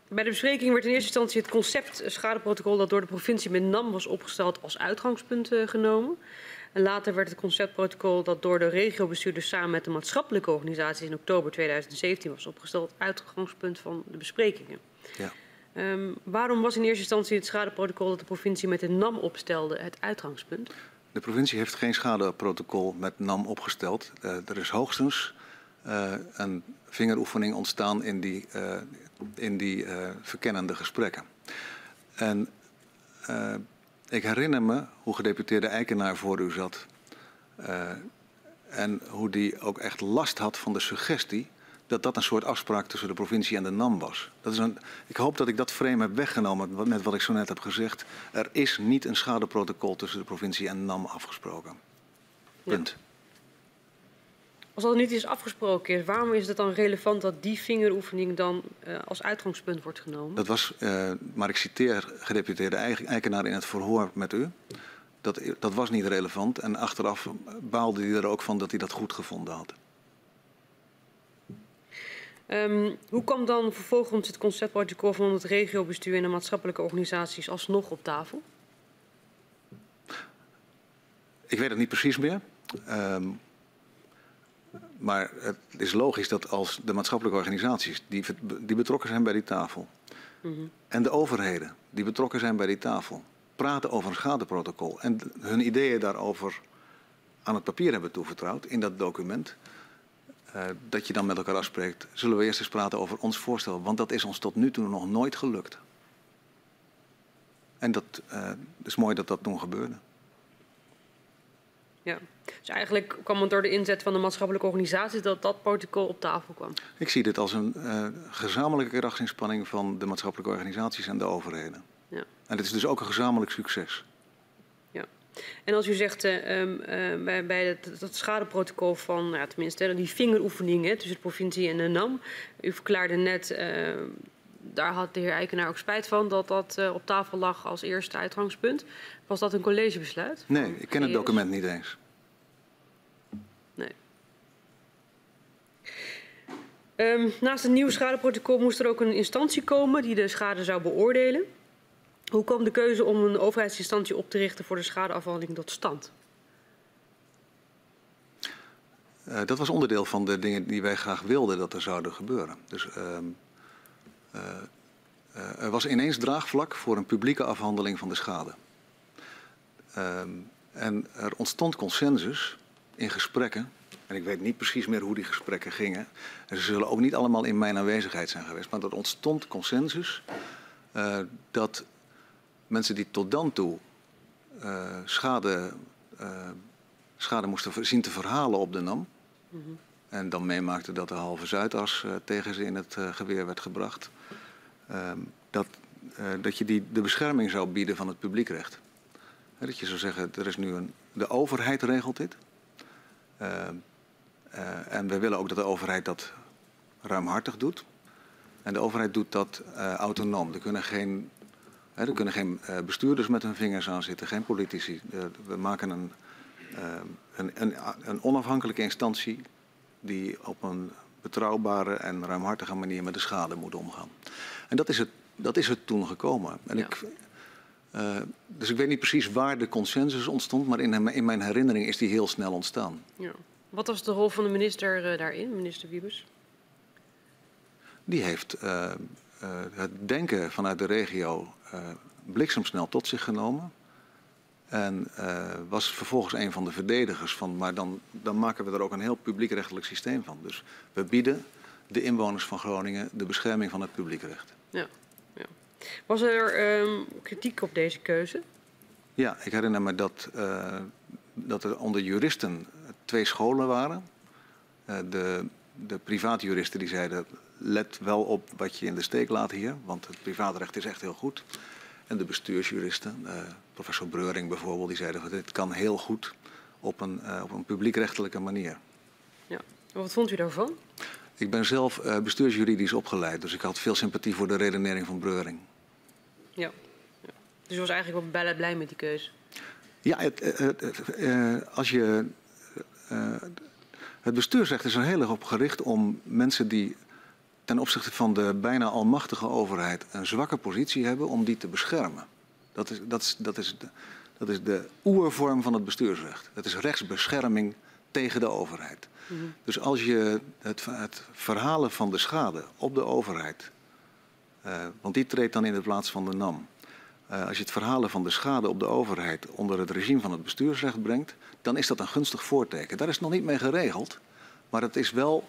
bij de bespreking werd in eerste instantie het concept schadeprotocol dat door de provincie met NAM was opgesteld als uitgangspunt uh, genomen. En later werd het conceptprotocol dat door de regiobestuurders samen met de maatschappelijke organisaties in oktober 2017 was opgesteld uitgangspunt van de besprekingen. Ja. Um, waarom was in eerste instantie het schadeprotocol dat de provincie met de NAM opstelde het uitgangspunt? De provincie heeft geen schadeprotocol met NAM opgesteld. Uh, er is hoogstens uh, een vingeroefening ontstaan in die, uh, in die verkennende gesprekken. En ik herinner me hoe gedeputeerde Eikenaar voor u zat. En hoe die ook echt last had van de suggestie dat dat een soort afspraak tussen de provincie en de NAM was. Dat is een, ik hoop dat ik dat frame heb weggenomen met wat ik zo net heb gezegd. Er is niet een schadeprotocol tussen de provincie en NAM afgesproken. Punt. Ja. Als dat niet is afgesproken is, waarom is het dan relevant dat die vingeroefening dan uh, als uitgangspunt wordt genomen? Dat was, uh, maar ik citeer gedeputeerde Eikenaar in het verhoor met u. Dat, dat was niet relevant en achteraf baalde hij er ook van dat hij dat goed gevonden had. Um, hoe kwam dan vervolgens het conceptprotocol van het regiobestuur en de maatschappelijke organisaties alsnog op tafel? Ik weet het niet precies meer. Um, maar het is logisch dat als de maatschappelijke organisaties die, die betrokken zijn bij die tafel. Mm -hmm. en de overheden die betrokken zijn bij die tafel. praten over een schadeprotocol. en hun ideeën daarover aan het papier hebben toevertrouwd in dat document. Uh, dat je dan met elkaar afspreekt. zullen we eerst eens praten over ons voorstel. Want dat is ons tot nu toe nog nooit gelukt. En dat uh, is mooi dat dat toen gebeurde. Ja, dus eigenlijk kwam het door de inzet van de maatschappelijke organisaties dat dat protocol op tafel kwam. Ik zie dit als een uh, gezamenlijke krachtsinspanning van de maatschappelijke organisaties en de overheden. Ja. En het is dus ook een gezamenlijk succes. Ja. En als u zegt uh, uh, bij, bij het, dat schadeprotocol van, nou, tenminste, die vingeroefeningen tussen de provincie en de NAM. U verklaarde net, daar had de heer Eikenaar ook spijt van dat dat op tafel lag als eerste uitgangspunt. Was dat een collegebesluit? Nee, ik ken het document niet eens. Nee. Um, naast het nieuwe schadeprotocol moest er ook een instantie komen die de schade zou beoordelen. Hoe kwam de keuze om een overheidsinstantie op te richten voor de schadeafhandeling tot stand? Uh, dat was onderdeel van de dingen die wij graag wilden dat er zouden gebeuren. Dus uh, er was ineens draagvlak voor een publieke afhandeling van de schade. Um, en er ontstond consensus in gesprekken. En ik weet niet precies meer hoe die gesprekken gingen. En ze zullen ook niet allemaal in mijn aanwezigheid zijn geweest. Maar er ontstond consensus uh, dat mensen die tot dan toe schade, schade moesten zien te verhalen op de NAM. -hmm. En dan meemaakten dat de halve Zuidas tegen ze in het geweer werd gebracht. Ehm, dat, dat je die de bescherming zou bieden van het publiekrecht. Dat je zou zeggen, er is nu een, de overheid regelt dit. Uh, en we willen ook dat de overheid dat ruimhartig doet. En de overheid doet dat uh, autonoom. Er kunnen geen, hè, kunnen geen bestuurders met hun vingers aan zitten, geen politici. we maken een, een, een, een onafhankelijke instantie die op een betrouwbare en ruimhartige manier met de schade moet omgaan. En dat is het, dat is het toen gekomen. En ja. ik, uh, dus ik weet niet precies waar de consensus ontstond, maar in, in mijn herinnering is die heel snel ontstaan. Ja. Wat was de rol van de minister uh, daarin, minister Wiebes? Die heeft uh, het denken vanuit de regio bliksemsnel tot zich genomen. En was vervolgens een van de verdedigers van, maar dan, dan maken we er ook een heel publiekrechtelijk systeem van. Dus we bieden de inwoners van Groningen de bescherming van het publiekrecht. Ja. Was er um, kritiek op deze keuze? Ja, ik herinner me dat, uh, dat er onder juristen twee scholen waren. Uh, de, de privaatjuristen die zeiden, let wel op wat je in de steek laat hier, want het privaatrecht is echt heel goed. En de bestuursjuristen, uh, professor Breuring bijvoorbeeld, die zeiden, dit kan heel goed op een, op een publiekrechtelijke manier. Ja, wat vond u daarvan? Ik ben zelf uh, bestuursjuridisch opgeleid, dus ik had veel sympathie voor de redenering van Breuring. Ja. ja. Dus u was eigenlijk wel blij met die keuze? Ja, het, het, het, als je. Uh, het bestuursrecht is er heel erg op gericht om mensen die ten opzichte van de bijna almachtige overheid een zwakke positie hebben, om die te beschermen. Dat is, dat is, dat is, de, dat is de oervorm van het bestuursrecht. Het is rechtsbescherming tegen de overheid. Mm -hmm. Dus als je het, het verhalen van de schade op de overheid uh, want die treedt dan in de plaats van de NAM. Uh, als je het verhalen van de schade op de overheid onder het regime van het bestuursrecht brengt, dan is dat een gunstig voorteken. Daar is nog niet mee geregeld, maar het is wel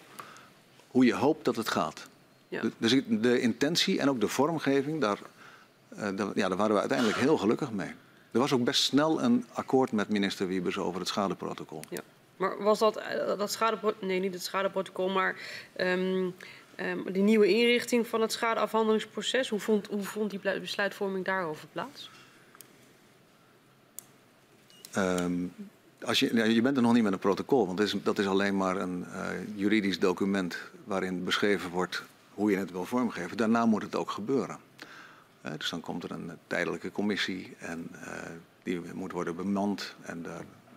hoe je hoopt dat het gaat. Ja. Dus de intentie en ook de vormgeving, daar, uh, daar, ja, daar waren we uiteindelijk heel gelukkig mee. Er was ook best snel een akkoord met minister Wiebes over het schadeprotocol. Ja. Maar was dat, eh, dat schadeprotocol, nee niet het schadeprotocol, maar um, um, die nieuwe inrichting van het schadeafhandelingsproces, hoe vond, hoe vond die besluitvorming daarover plaats? Um, als je, je bent er nog niet met een protocol, want dat is, dat is alleen maar een uh, juridisch document waarin beschreven wordt hoe je het wil vormgeven. Daarna moet het ook gebeuren. Dus dan komt er een tijdelijke commissie en uh, die moet worden bemand. En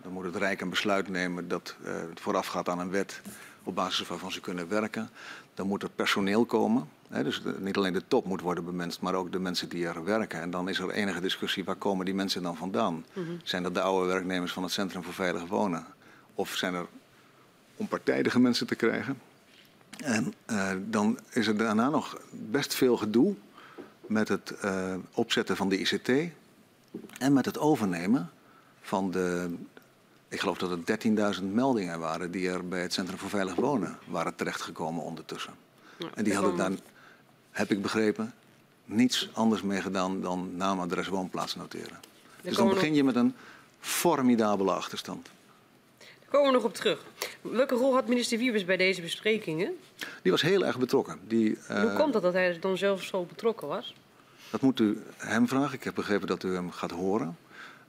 dan moet het Rijk een besluit nemen dat het vooraf gaat aan een wet op basis waarvan ze kunnen werken. Dan moet er personeel komen. Dus de, niet alleen de top moet worden bemenst, maar ook de mensen die er werken. En dan is er enige discussie, waar komen die mensen dan vandaan? Mm -hmm. Zijn dat de oude werknemers van het Centrum voor Veilig Wonen? Of zijn er onpartijdige mensen te krijgen? En uh, dan is er daarna nog best veel gedoe met het uh, opzetten van de ICT en met het overnemen van de, ik geloof dat het 13.000 meldingen waren die er bij het Centrum voor Veilig Wonen waren terechtgekomen ondertussen. Ja, en die hadden dan, heb ik begrepen, niets anders mee gedaan dan naam, adres, woonplaats noteren. Dus dan begin je met een formidabele achterstand. Daar komen we nog op terug. Welke rol had minister Wiebes bij deze besprekingen? Die was heel erg betrokken. Die, uh, Hoe komt het dat hij dan zelf zo betrokken was? Dat moet u hem vragen. Ik heb begrepen dat u hem gaat horen.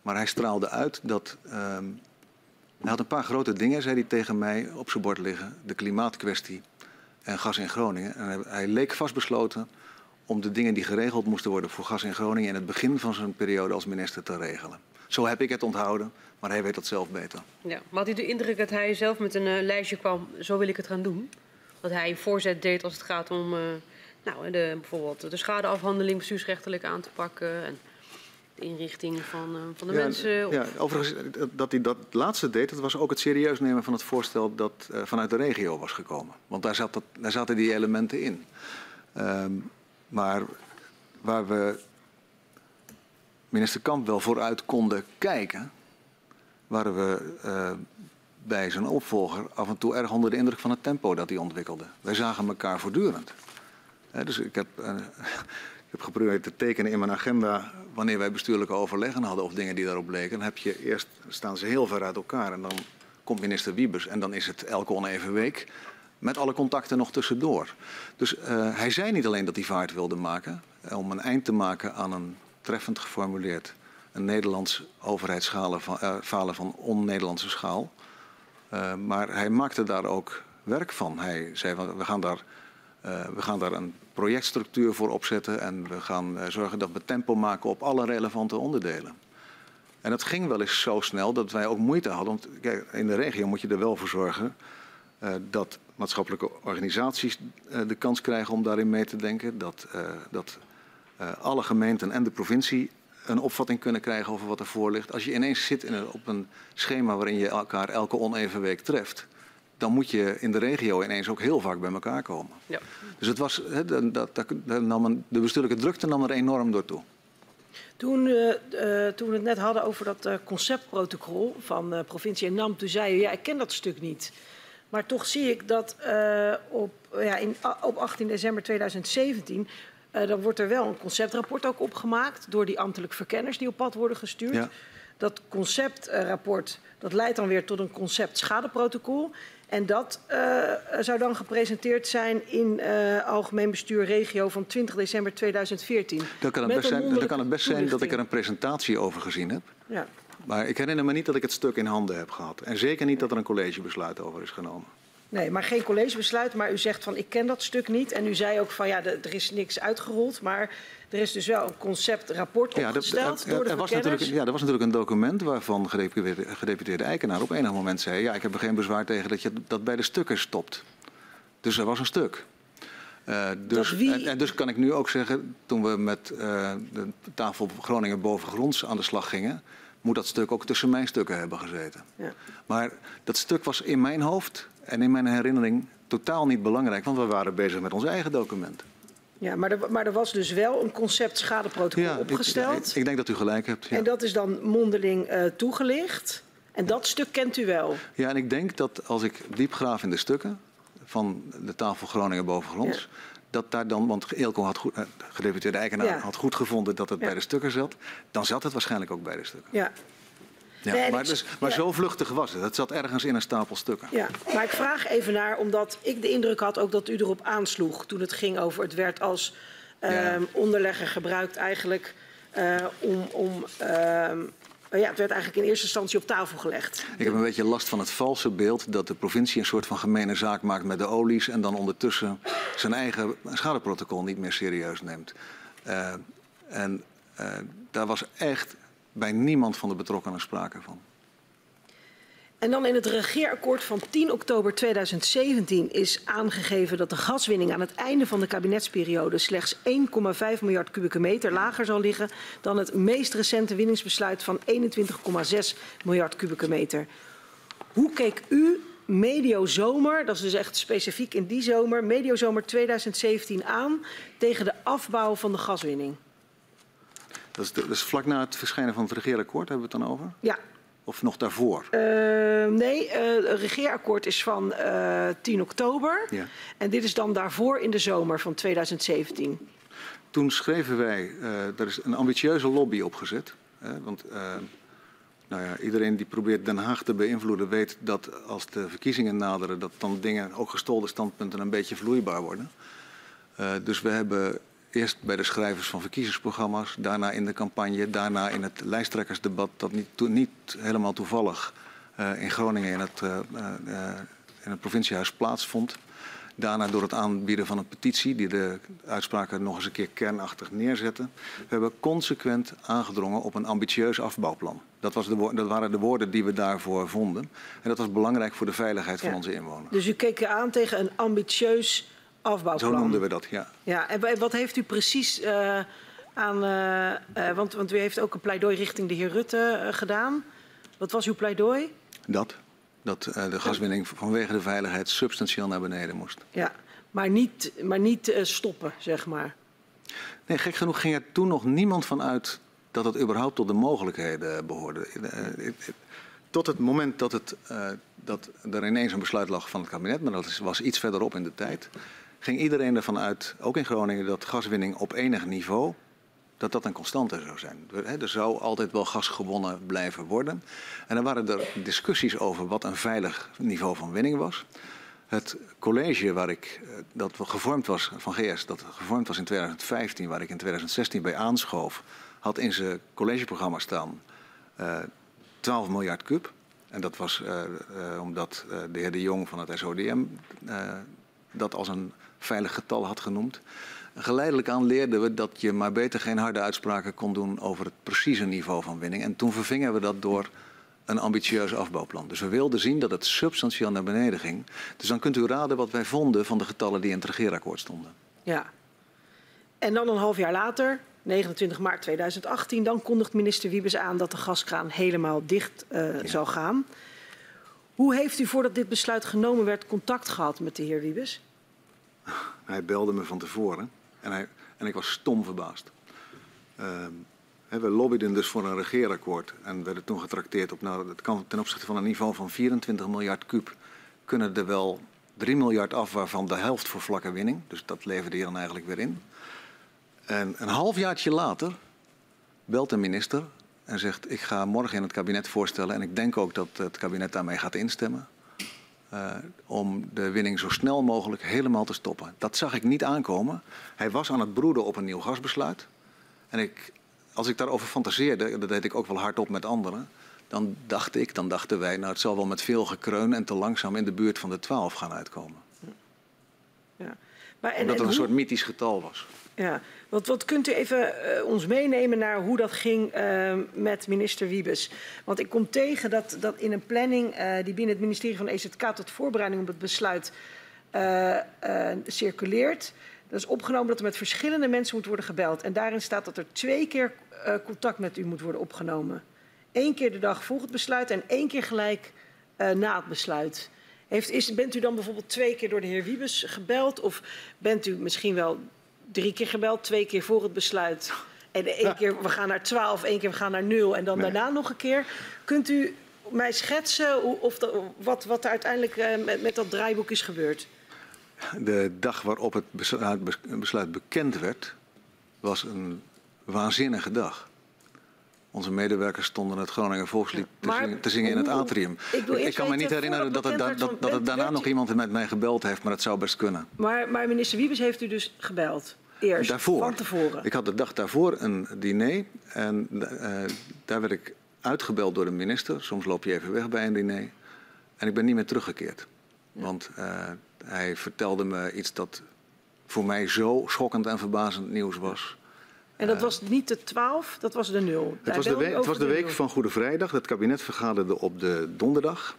Maar hij straalde uit dat uh, hij had een paar grote dingen, zei hij tegen mij, op zijn bord liggen. De klimaatkwestie en gas in Groningen. En hij, hij leek vastbesloten om de dingen die geregeld moesten worden voor gas in Groningen in het begin van zijn periode als minister te regelen. Zo heb ik het onthouden, maar hij weet dat zelf beter. Ja, maar had u de indruk dat hij zelf met een uh, lijstje kwam, zo wil ik het gaan doen? Dat hij voorzet deed als het gaat om uh, nou, de, bijvoorbeeld de schadeafhandeling bestuursrechtelijk aan te pakken... En de inrichting van, uh, van de ja, mensen? Of... Ja, overigens, dat hij dat laatste deed, dat was ook het serieus nemen van het voorstel dat uh, vanuit de regio was gekomen. Want daar, zat dat, daar zaten die elementen in. Um, maar waar we minister Kamp wel vooruit konden kijken, waren we uh, bij zijn opvolger af en toe erg onder de indruk van het tempo dat hij ontwikkelde. Wij zagen elkaar voortdurend. He, dus ik heb, uh, (laughs) ik heb geprobeerd te tekenen in mijn agenda wanneer wij bestuurlijke overleggen hadden of dingen die daarop leken. Dan heb je eerst staan ze heel ver uit elkaar en dan komt minister Wiebes en dan is het elke oneven week. Met alle contacten nog tussendoor. Dus uh, hij zei niet alleen dat hij vaart wilde maken. Om een eind te maken aan een treffend geformuleerd. Een Nederlands overheidsfalen van, uh, falen van on-Nederlandse schaal. Maar hij maakte daar ook werk van. Hij zei we gaan daar, we gaan daar een projectstructuur voor opzetten. En we gaan zorgen dat we tempo maken op alle relevante onderdelen. En dat ging wel eens zo snel dat wij ook moeite hadden. Want kijk, in de regio moet je er wel voor zorgen uh, dat maatschappelijke organisaties de kans krijgen om daarin mee te denken. Dat, dat alle gemeenten en de provincie een opvatting kunnen krijgen over wat er voor ligt. Als je ineens zit in op een schema waarin je elkaar elke oneven week treft, dan moet je in de regio ineens ook heel vaak bij elkaar komen. Ja. Dus het was, he, dat, dat, dat nam een, de bestuurlijke drukte nam er enorm door toe. Toen, uh, uh, toen we het net hadden over dat uh, conceptprotocol van uh, provincie en NAM, toen zei je, ja, ik ken dat stuk niet. Maar toch zie ik dat uh, op, ja, in, op 18 december 2017... Uh, dan wordt er wel een conceptrapport ook opgemaakt... door die ambtelijk verkenners die op pad worden gestuurd. Ja. Dat conceptrapport dat leidt dan weer tot een concept schadeprotocol... En dat uh, zou dan gepresenteerd zijn in uh, Algemeen Bestuur Regio van 20 december 2014. Dan kan het best, zijn, dan kan het best zijn dat ik er een presentatie over gezien heb. Ja. Maar ik herinner me niet dat ik het stuk in handen heb gehad. En zeker niet dat er een collegebesluit over is genomen. Nee, maar geen collegebesluit. Maar u zegt van ik ken dat stuk niet. En u zei ook van ja, er is niks uitgerold. Maar er is dus wel een conceptrapport ja, opgesteld de, de, door de er was natuurlijk, Ja, er was natuurlijk een document waarvan gedeputeerde, gedeputeerde Eikenaar op enig moment zei... ja, ik heb er geen bezwaar tegen dat je dat bij de stukken stopt. Dus er was een stuk. Uh, dus, wie... en, en, dus kan ik nu ook zeggen, toen we met uh, de tafel Groningen bovengronds aan de slag gingen moet dat stuk ook tussen mijn stukken hebben gezeten. Ja. Maar dat stuk was in mijn hoofd en in mijn herinnering totaal niet belangrijk, want we waren bezig met ons eigen document. Ja, maar er, maar er was dus wel een concept schadeprotocol ja, opgesteld. Ik, ik, ik, denk dat u gelijk hebt. Ja. En dat is dan mondeling uh, toegelicht. En dat stuk kent u wel. Ja, en ik denk dat als ik diep graaf in de stukken van de tafel Groningen bovengronds, dat daar dan, want Eelco had goed, uh, gedeputeerde Eikenaar Ja. had goed gevonden dat het Ja. bij de stukken zat, dan zat het waarschijnlijk ook bij de stukken. Ja. Ja, maar dus, maar ja. zo vluchtig was het. Het zat ergens in een stapel stukken. Ja, maar ik vraag even naar, omdat ik de indruk had ook dat u erop aansloeg toen het ging over het werd als ehm, onderlegger gebruikt eigenlijk eh, om, om ehm, eh, ja, het werd eigenlijk in eerste instantie op tafel gelegd. Ik heb een beetje last van het valse beeld dat de provincie een soort van gemene zaak maakt met de olies en dan ondertussen zijn eigen schadeprotocol niet meer serieus neemt. Eh, en eh, daar was echt bij niemand van de betrokkenen sprake van. En dan in het regeerakkoord van 10 oktober 2017 is aangegeven dat de gaswinning aan het einde van de kabinetsperiode slechts 1,5 miljard kubieke meter lager zal liggen dan het meest recente winningsbesluit van 21,6 miljard kubieke meter. Hoe keek u medio zomer, dat is dus echt specifiek in die zomer, medio zomer 2017 aan tegen de afbouw van de gaswinning? Dat is, vlak na het verschijnen van het regeerakkoord, hebben we het dan over? Ja, Of nog daarvoor? Eh, nee, eh, het regeerakkoord is van eh 10 oktober. Ja. En dit is dan daarvoor in de zomer van 2017. Toen schreven wij, eh er is een ambitieuze lobby opgezet. Hè, want nou ja, iedereen die probeert Den Haag te beïnvloeden weet dat als de verkiezingen naderen, dat dan dingen, ook gestolde standpunten, een beetje vloeibaar worden. Dus we hebben eerst bij de schrijvers van verkiezingsprogramma's, daarna in de campagne, daarna in het lijsttrekkersdebat, dat niet, to- niet helemaal toevallig eh, in Groningen in het, eh, eh, in het provinciehuis plaatsvond. Daarna door het aanbieden van een petitie die de uitspraken nog eens een keer kernachtig neerzetten. We hebben consequent aangedrongen op een ambitieus afbouwplan. Dat, was de, dat waren de woorden die we daarvoor vonden. En dat was belangrijk voor de veiligheid van onze inwoners. Dus u keek aan tegen een ambitieus afbouwplan. Zo noemden we dat, ja. Ja, en wa- wat heeft u precies eh, aan... eh, want, want u heeft ook een pleidooi richting de heer Rutte gedaan. Wat was uw pleidooi? Dat. Dat de gaswinning vanwege de veiligheid substantieel naar beneden moest. Ja, maar niet, maar niet stoppen, zeg maar. Nee, gek genoeg ging er toen nog niemand van uit dat het überhaupt tot de mogelijkheden behoorde. Eh, eh, Tot het moment dat, het, dat er ineens een besluit lag van het kabinet, maar dat was iets verderop in de tijd, ging iedereen ervan uit, ook in Groningen, dat gaswinning op enig niveau, dat dat een constante zou zijn. Er, zou altijd wel gas gewonnen blijven worden. En dan waren er discussies over wat een veilig niveau van winning was. Het college waar ik, eh, dat gevormd was van GS, dat gevormd was in 2015, waar ik in 2016 bij aanschoof, had in zijn collegeprogramma staan eh 12 miljard kub. En dat was eh, eh, omdat eh, de heer De Jong van het SODM eh, dat als een veilig getal had genoemd. Geleidelijk aan leerden we dat je maar beter geen harde uitspraken kon doen over het precieze niveau van winning. En toen vervingen we dat door een ambitieus afbouwplan. Dus we wilden zien dat het substantieel naar beneden ging. Dus dan kunt u raden wat wij vonden van de getallen die in het regeerakkoord stonden. Ja. En dan een half jaar later, 29 maart 2018, dan kondigt minister Wiebes aan dat de gaskraan helemaal dicht eh, Ja. zal gaan. Hoe heeft u voordat dit besluit genomen werd contact gehad met de heer Wiebes? Hij belde me van tevoren en, en ik was stom verbaasd. Ehm, we lobbyden dus voor een regeerakkoord en werden toen getrakteerd op, nou, dat kan ten opzichte van een niveau van 24 miljard kuub, kunnen er wel 3 miljard af, waarvan de helft voor vlakke winning. Dus dat leverde hier dan eigenlijk weer in. En een halfjaartje later belt de minister en zegt: Ik ga morgen in het kabinet voorstellen en ik denk ook dat het kabinet daarmee gaat instemmen. Eh, om de winning zo snel mogelijk helemaal te stoppen. Dat zag ik niet aankomen. Hij was aan het broeden op een nieuw gasbesluit. En ik, als ik daarover fantaseerde, dat deed ik ook wel hardop met anderen. Dan dacht ik, dan dachten wij, nou het zal wel met veel gekreun en te langzaam in de buurt van de 12 gaan uitkomen. Ja. Maar, en, Omdat het een hoe- soort mythisch getal was. Ja, wat, wat kunt u even eh, ons meenemen naar hoe dat ging eh, met minister Wiebes? Want ik kom tegen dat, dat in een planning eh, die binnen het ministerie van EZK tot voorbereiding op het besluit circuleert. Dat is opgenomen dat er met verschillende mensen moet worden gebeld. En daarin staat dat er twee keer contact met u moet worden opgenomen. Eén keer de dag het besluit en één keer gelijk na het besluit. Heeft, is, bent u dan bijvoorbeeld twee keer door de heer Wiebes gebeld? Of bent u misschien wel drie keer gebeld, twee keer voor het besluit? En één keer we gaan naar 12, één keer we gaan naar 0 en dan Nee. daarna nog een keer. Kunt u mij schetsen hoe, of dat, wat, wat er uiteindelijk eh, met, met dat draaiboek is gebeurd? de dag waarop het besluit, besluit bekend werd, was een waanzinnige dag. Onze medewerkers stonden het Groninger Volkslied te, zingen, te zingen in het atrium. ik kan me niet herinneren dat het, da- dat, dat het daarna nog iemand met mij gebeld heeft, maar het zou best kunnen. Maar, maar minister Wiebes heeft u dus gebeld. Eerst, Daarvoor. van tevoren. Ik had de dag daarvoor een diner en eh, daar werd ik uitgebeld door de minister. Soms loop je even weg bij een diner. En ik ben niet meer teruggekeerd. Want eh, hij vertelde me iets dat voor mij zo schokkend en verbazend nieuws was. En dat was niet de 12, dat was de 0. Het was de, week, het was de week van Goede Vrijdag. Het kabinet vergaderde op de donderdag.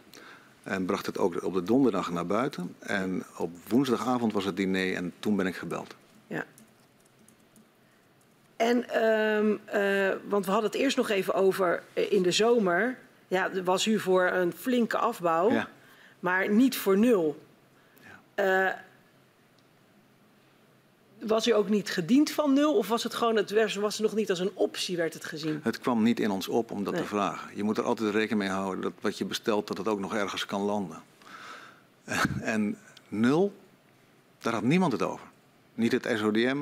En bracht het ook op de donderdag naar buiten. En op woensdagavond was het diner en toen ben ik gebeld. Ja. En, ehm, eh, want we hadden het eerst nog even over eh, in de zomer. Ja, was u voor een flinke afbouw, Ja. maar niet voor nul. Eh, was u ook niet gediend van nul? Of was het gewoon, het was nog niet als een optie werd het gezien? Het kwam niet in ons op om dat Nee. te vragen. Je moet er altijd rekening mee houden dat wat je bestelt, dat het ook nog ergens kan landen. (laughs) En nul, daar had niemand het over. Niet het SODM.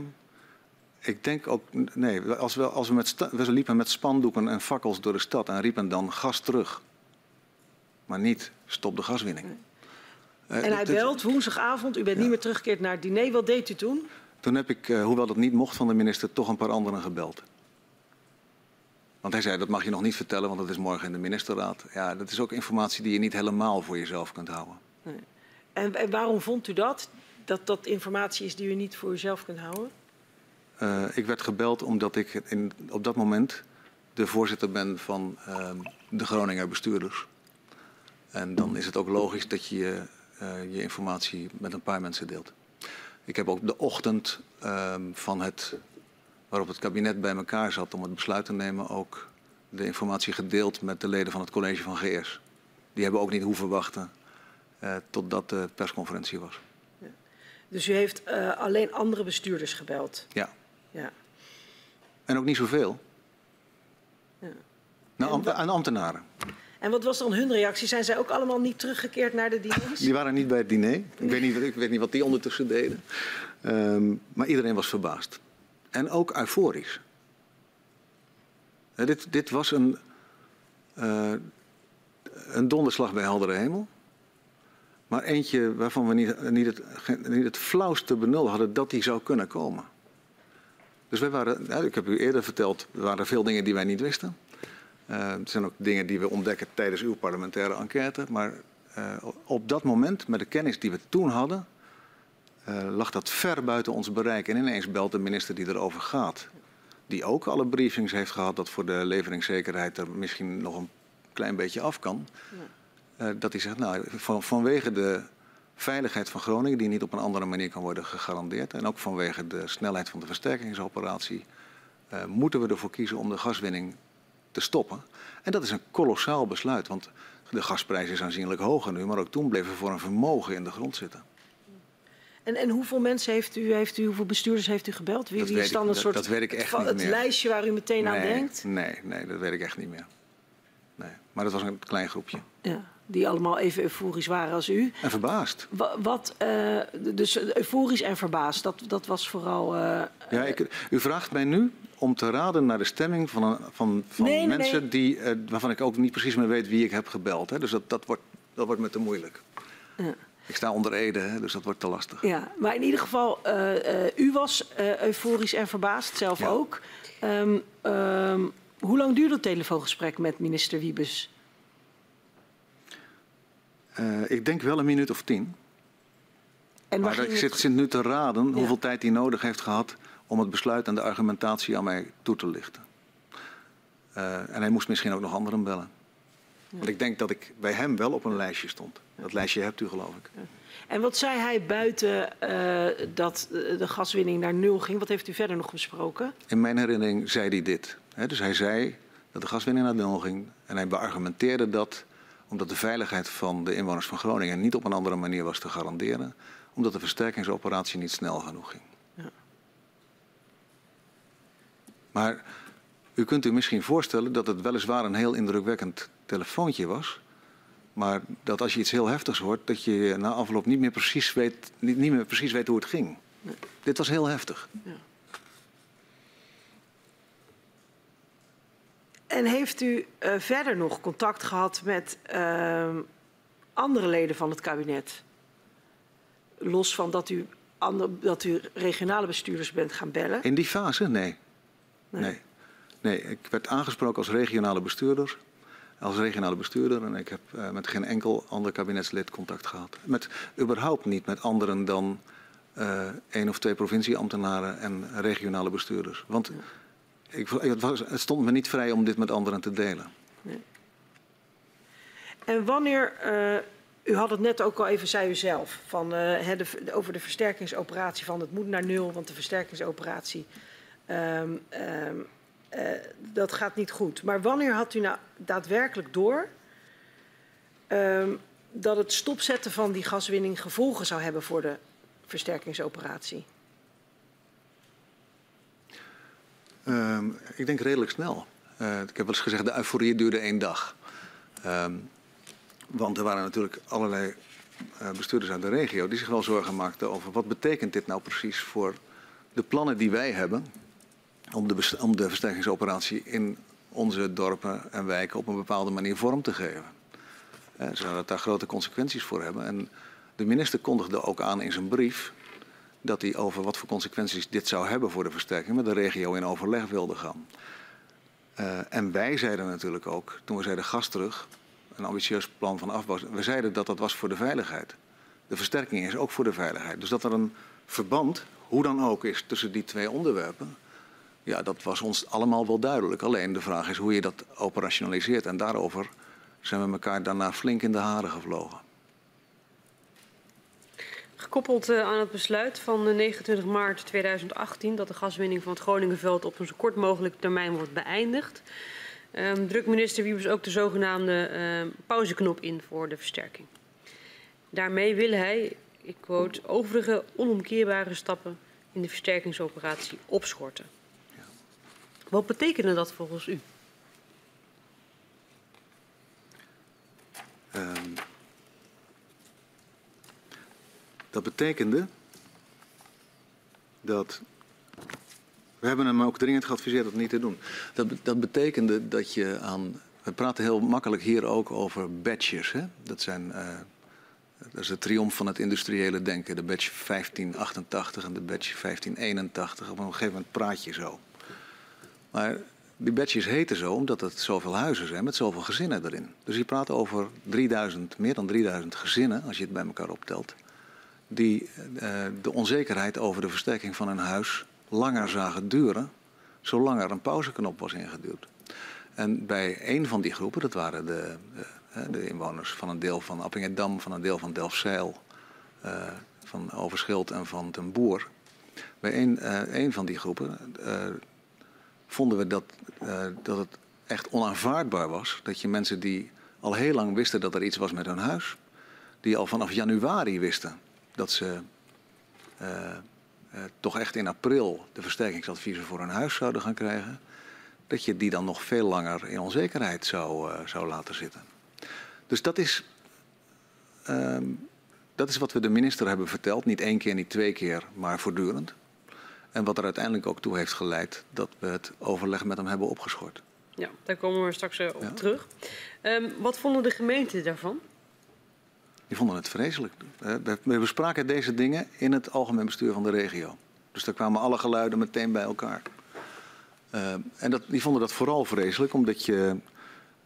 Ik denk ook, nee, als we, als we, met we liepen met spandoeken en fakkels door de stad en riepen dan gas terug. Maar niet stop de gaswinning. Eh, En hij dit- belt woensdagavond, u bent niet meer teruggekeerd naar het diner. Wat deed u toen? Toen heb ik, eh, hoewel dat niet mocht van de minister, toch een paar anderen gebeld. Want hij zei, dat mag je nog niet vertellen, want dat is morgen in de ministerraad. Ja, dat is ook informatie die je niet helemaal voor jezelf kunt houden. En, en waarom vond u dat? Dat dat informatie is die u niet voor uzelf kunt houden? Eh, ik werd gebeld omdat ik in, op dat moment de voorzitter ben van ehm, de Groninger bestuurders. En dan is het ook logisch dat je eh, je informatie met een paar mensen deelt. Ik heb ook de ochtend ehm, van het, waarop het kabinet bij elkaar zat om het besluit te nemen, ook de informatie gedeeld met de leden van het college van GS. Die hebben ook niet hoeven wachten eh, totdat de persconferentie was. Dus u heeft eh, alleen andere bestuurders gebeld? Ja. Ja. En ook niet zoveel. Ja. Nou, am- wat- aan ambtenaren. En wat was dan hun reactie? Zijn zij ook allemaal niet teruggekeerd naar de diners? Die waren niet bij het diner. Ik weet niet, ik weet niet wat die ondertussen deden. Ehm, maar iedereen was verbaasd. En ook euforisch. Dit, dit was een, eh, een donderslag bij heldere hemel. Maar eentje waarvan we niet, niet, het, niet het flauwste benul hadden dat die zou kunnen komen. Dus wij waren, ik heb u eerder verteld, er waren veel dingen die wij niet wisten. Eh, het zijn ook dingen die we ontdekken tijdens uw parlementaire enquête. Maar eh, op dat moment, met de kennis die we toen hadden, eh, lag dat ver buiten ons bereik. En ineens belt de minister die erover gaat, die ook alle briefings heeft gehad dat voor de leveringszekerheid er misschien nog een klein beetje af kan. Eh, dat hij zegt, nou, van, vanwege de veiligheid van Groningen, die niet op een andere manier kan worden gegarandeerd, en ook vanwege de snelheid van de versterkingsoperatie, eh, moeten we ervoor kiezen om de gaswinning te stoppen. En dat is een kolossaal besluit, want de gasprijs is aanzienlijk hoger nu, maar ook toen bleef er voor een vermogen in de grond zitten. En, en hoeveel mensen heeft u, heeft u, hoeveel bestuurders heeft u gebeld? Wie, is ik- dan een dat- soort dat weet ik het, echt niet het meer. lijstje waar u meteen aan denkt? Nee, nee, dat weet ik echt niet meer. Nee. Maar dat was een klein groepje. Ja, die allemaal even euforisch waren als u. En verbaasd. Wa- Wat, eh, dus euforisch en verbaasd, dat, dat was vooral... eh, Ja, ik, u vraagt mij nu om te raden naar de stemming van, een, van, van Nee, mensen nee. Die, eh, waarvan ik ook niet precies meer weet wie ik heb gebeld. Hè. Dus dat, dat, wordt, dat wordt me te moeilijk. Ja. Ik sta onder Ede, hè, dus dat wordt te lastig. Ja, maar in ieder geval, eh, eh, u was euforisch en verbaasd, zelf Ja. ook. Ehm, ehm, hoe lang duurde het telefoongesprek met minister Wiebes? Ik denk wel een minuut of tien. En Maar ik zit, zit nu te raden Ja. hoeveel tijd hij nodig heeft gehad om het besluit en de argumentatie aan mij toe te lichten. Eh, en hij moest misschien ook nog anderen bellen. Want ik denk dat ik bij hem wel op een lijstje stond. Dat lijstje hebt u, geloof ik. En wat zei hij buiten eh, dat eh, de gaswinning naar nul ging? Wat heeft u verder nog besproken? In mijn herinnering zei hij dit. Dus hij zei dat de gaswinning naar nul ging. En hij beargumenteerde dat omdat de veiligheid van de inwoners van Groningen niet op een andere manier was te garanderen. Omdat de versterkingsoperatie niet snel genoeg ging. Ja. Maar u kunt u misschien voorstellen dat het weliswaar een heel indrukwekkend telefoontje was. Maar dat als je iets heel heftigs hoort, dat je na afloop niet meer precies weet, niet, niet meer precies weet hoe het ging. Dit was heel heftig. Ja. En heeft u uh, verder nog contact gehad met uh, andere leden van het kabinet? Los van dat u, ander, dat u regionale bestuurders bent gaan bellen? In die fase? Nee. Nee. nee. nee. ik werd aangesproken als regionale bestuurder. Als regionale bestuurder en ik heb uh, met geen enkel ander kabinetslid contact gehad. Met überhaupt niet met anderen dan uh, één of twee provincieambtenaren en regionale bestuurders. Want ik, het, was, het, stond me niet vrij om dit met anderen te delen. Nee. En wanneer, uh, u had het net ook al even, zei u zelf, van, uh, de, over de versterkingsoperatie van het moet naar nul, want de versterkingsoperatie, um, um, uh, dat gaat niet goed. Maar wanneer had u nou daadwerkelijk door um, dat het stopzetten van die gaswinning gevolgen zou hebben voor de versterkingsoperatie? Ik denk redelijk snel. Uh, ik heb wel eens gezegd, de euforie duurde één dag. Want er waren natuurlijk allerlei uh, bestuurders uit de regio die zich wel zorgen maakten over wat betekent dit nou precies voor de plannen die wij hebben om de, versterkingsoperatie in onze dorpen en wijken op een bepaalde manier vorm te geven. Uh, zou dat daar grote consequenties voor hebben. En de minister kondigde ook aan in zijn brief dat hij over wat voor consequenties dit zou hebben voor de versterking met de regio in overleg wilde gaan. Uh, en wij zeiden natuurlijk ook, toen we zeiden gas terug, een ambitieus plan van afbouw, we zeiden dat dat was voor de veiligheid. De versterking is ook voor de veiligheid. Dus dat er een verband, hoe dan ook, is tussen die twee onderwerpen, ja, dat was ons allemaal wel duidelijk. Alleen de vraag is hoe je dat operationaliseert. En daarover zijn we elkaar daarna flink in de haren gevlogen. Gekoppeld uh, aan het besluit van 29 maart 2018 dat de gaswinning van het Groningenveld op een zo kort mogelijke termijn wordt beëindigd, um, drukt minister Wiebes ook de zogenaamde uh, pauzeknop in voor de versterking. Daarmee wil hij, ik quote, overige onomkeerbare stappen in de versterkingsoperatie opschorten. Wat betekende dat volgens u? Um, Dat betekende dat. We hebben hem ook dringend geadviseerd dat niet te doen. Dat, dat betekende dat je aan. We praten heel makkelijk hier ook over badges. Hè? Dat, zijn, uh, dat is de triomf van het industriële denken. De badge 1588 en de badge 1581. Op een gegeven moment praat je zo. Maar die badges heten zo omdat het zoveel huizen zijn met zoveel gezinnen erin. Dus je praat over 3000, meer dan 3000 gezinnen, als je het bij elkaar optelt die uh, de onzekerheid over de versterking van hun huis langer zagen duren, zolang er een pauzeknop was ingeduwd. En bij een van die groepen, dat waren de, de, de inwoners van een deel van Appingedam, van een deel van Delfzijl, van Overschild en van Ten Boer. Bij een, een van die groepen vonden we dat, dat het echt onaanvaardbaar was dat je mensen die al heel lang wisten dat er iets was met hun huis, die al vanaf januari wisten dat ze uh, uh, toch echt in april de versterkingsadviezen voor hun huis zouden gaan krijgen, dat je die dan nog veel langer in onzekerheid zou, zou laten zitten. Dus dat is, ehm, dat is wat we de minister hebben verteld. Niet één keer, niet twee keer, maar voortdurend. En wat er uiteindelijk ook toe heeft geleid dat we het overleg met hem hebben opgeschort. Ja, daar komen we straks op ja. terug. Um, wat vonden de gemeenten daarvan? Die vonden het vreselijk. We bespraken deze dingen in het algemeen bestuur van de regio. Dus daar kwamen alle geluiden meteen bij elkaar. Uh, en dat, die vonden dat vooral vreselijk, omdat je,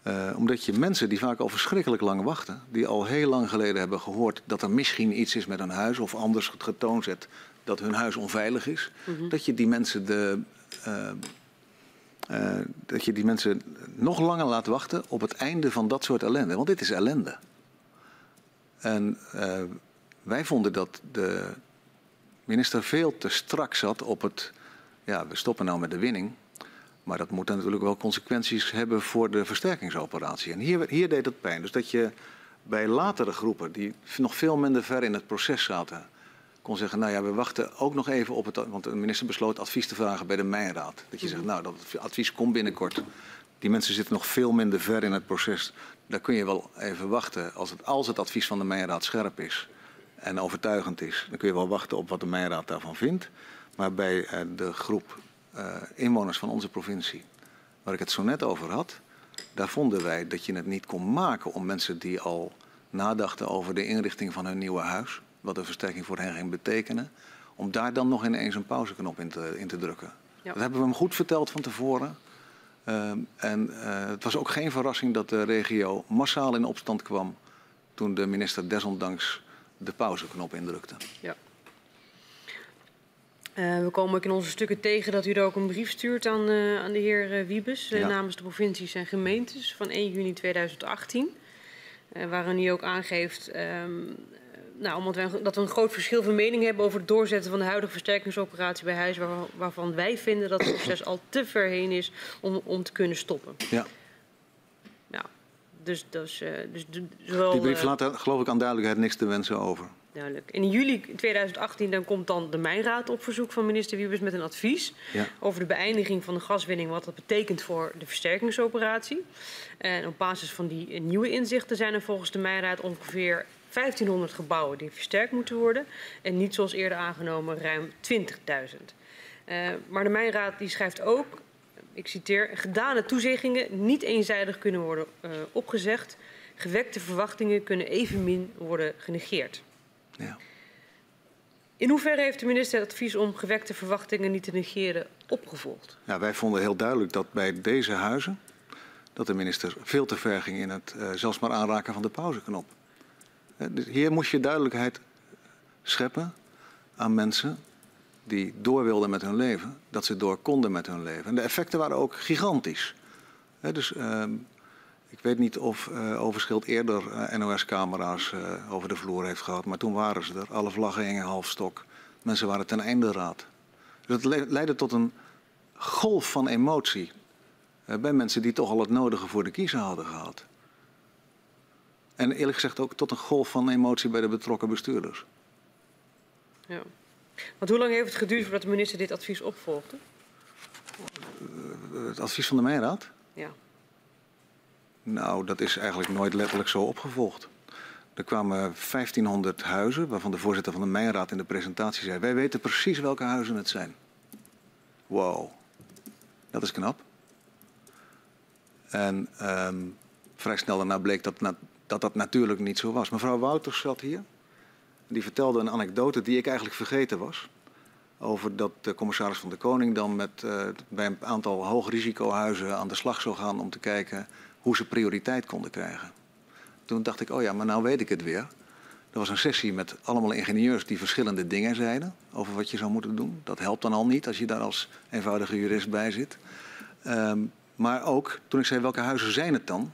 uh, omdat je mensen die vaak al verschrikkelijk lang wachten, die al heel lang geleden hebben gehoord dat er misschien iets is met hun huis, of anders getoond zet dat hun huis onveilig is, mm -hmm. dat je die mensen de. Uh, dat je die mensen nog langer laat wachten op het einde van dat soort ellende. Want dit is ellende. En uh, wij vonden dat de minister veel te strak zat op het. Ja, we stoppen nou met de winning. Maar dat moet natuurlijk wel consequenties hebben voor de versterkingsoperatie. En hier, hier deed het pijn. Dus dat je bij latere groepen, die nog veel minder ver in het proces zaten, kon zeggen: Nou ja, we wachten ook nog even op het. Want de minister besloot advies te vragen bij de Mijnraad. Dat je zegt: Nou, dat advies komt binnenkort. Die mensen zitten nog veel minder ver in het proces. Daar kun je wel even wachten. Als het, als het advies van de Mijnraad scherp is en overtuigend is, dan kun je wel wachten op wat de Mijnraad daarvan vindt. Maar bij uh, de groep uh, inwoners van onze provincie, waar ik het zo net over had, daar vonden wij dat je het niet kon maken om mensen die al nadachten over de inrichting van hun nieuwe huis, wat een versterking voor hen ging betekenen, om daar dan nog ineens een pauzeknop in te, in te drukken. Ja. Dat hebben we hem goed verteld van tevoren. Uh, en uh, het was ook geen verrassing dat de regio massaal in opstand kwam toen de minister desondanks de pauzeknop indrukte. Ja. Uh, we komen ook in onze stukken tegen dat u er ook een brief stuurt aan, uh, aan de heer Wiebes ja. namens de provincies en gemeentes van 1 juni 2018. waarin hij ook aangeeft um, nou, omdat wij, dat we een groot verschil van mening hebben over het doorzetten van de huidige versterkingsoperatie bij huis, waar, waarvan wij vinden dat het proces al te ver heen is om, om te kunnen stoppen. Ja. Ja, dus, dus, uh, dus zowel, Die brief laat er, geloof ik aan duidelijkheid niks te wensen over. Duidelijk. In juli 2018 dan komt dan de Mijnraad op verzoek van minister Wiebes met een advies ja. over de beëindiging van de gaswinning, wat dat betekent voor de versterkingsoperatie. En op basis van die nieuwe inzichten zijn er volgens de Mijnraad ongeveer 1500 gebouwen die versterkt moeten worden. En niet zoals eerder aangenomen ruim 20.000. Uh, maar de Mijnraad die schrijft ook, ik citeer, gedane toezeggingen niet eenzijdig kunnen worden uh, opgezegd. Gewekte verwachtingen kunnen evenmin worden genegeerd. Ja. In hoeverre heeft de minister het advies om gewekte verwachtingen niet te negeren opgevolgd? Ja, wij vonden heel duidelijk dat bij deze huizen dat de minister veel te ver ging in het uh, zelfs maar aanraken van de pauzeknop. Dus hier moest je duidelijkheid scheppen aan mensen die door wilden met hun leven, dat ze door konden met hun leven. En de effecten waren ook gigantisch. dus uh, ik weet niet of uh, Overschild eerder uh, NOS-camera's uh, over de vloer heeft gehad, maar toen waren ze er. Alle vlaggen hingen halfstok. Mensen waren ten einde raad. Dus dat leidde tot een golf van emotie bij mensen die toch al het nodige voor de kiezer hadden gehad. En eerlijk gezegd ook tot een golf van emotie bij de betrokken bestuurders. Ja. Want hoe lang heeft het geduurd voordat de minister dit advies opvolgde? Uh, het advies van de Mijnraad? Ja. Nou, dat is eigenlijk nooit letterlijk zo opgevolgd. Er kwamen 1500 huizen, waarvan de voorzitter van de Mijnraad in de presentatie zei: Wij weten precies welke huizen het zijn. Wow, dat is knap. En um, vrij snel daarna bleek dat dat dat natuurlijk niet zo was. Mevrouw Wouters zat hier. Die vertelde een anekdote die ik eigenlijk vergeten was. Over dat de commissaris van de Koning dan met, uh, bij een aantal hoogrisicohuizen aan de slag zou gaan om te kijken hoe ze prioriteit konden krijgen. Toen dacht ik, oh ja, maar nou weet ik het weer. Er was een sessie met allemaal ingenieurs die verschillende dingen zeiden over wat je zou moeten doen. Dat helpt dan al niet als je daar als eenvoudige jurist bij zit. Um, maar ook toen ik zei welke huizen zijn het dan,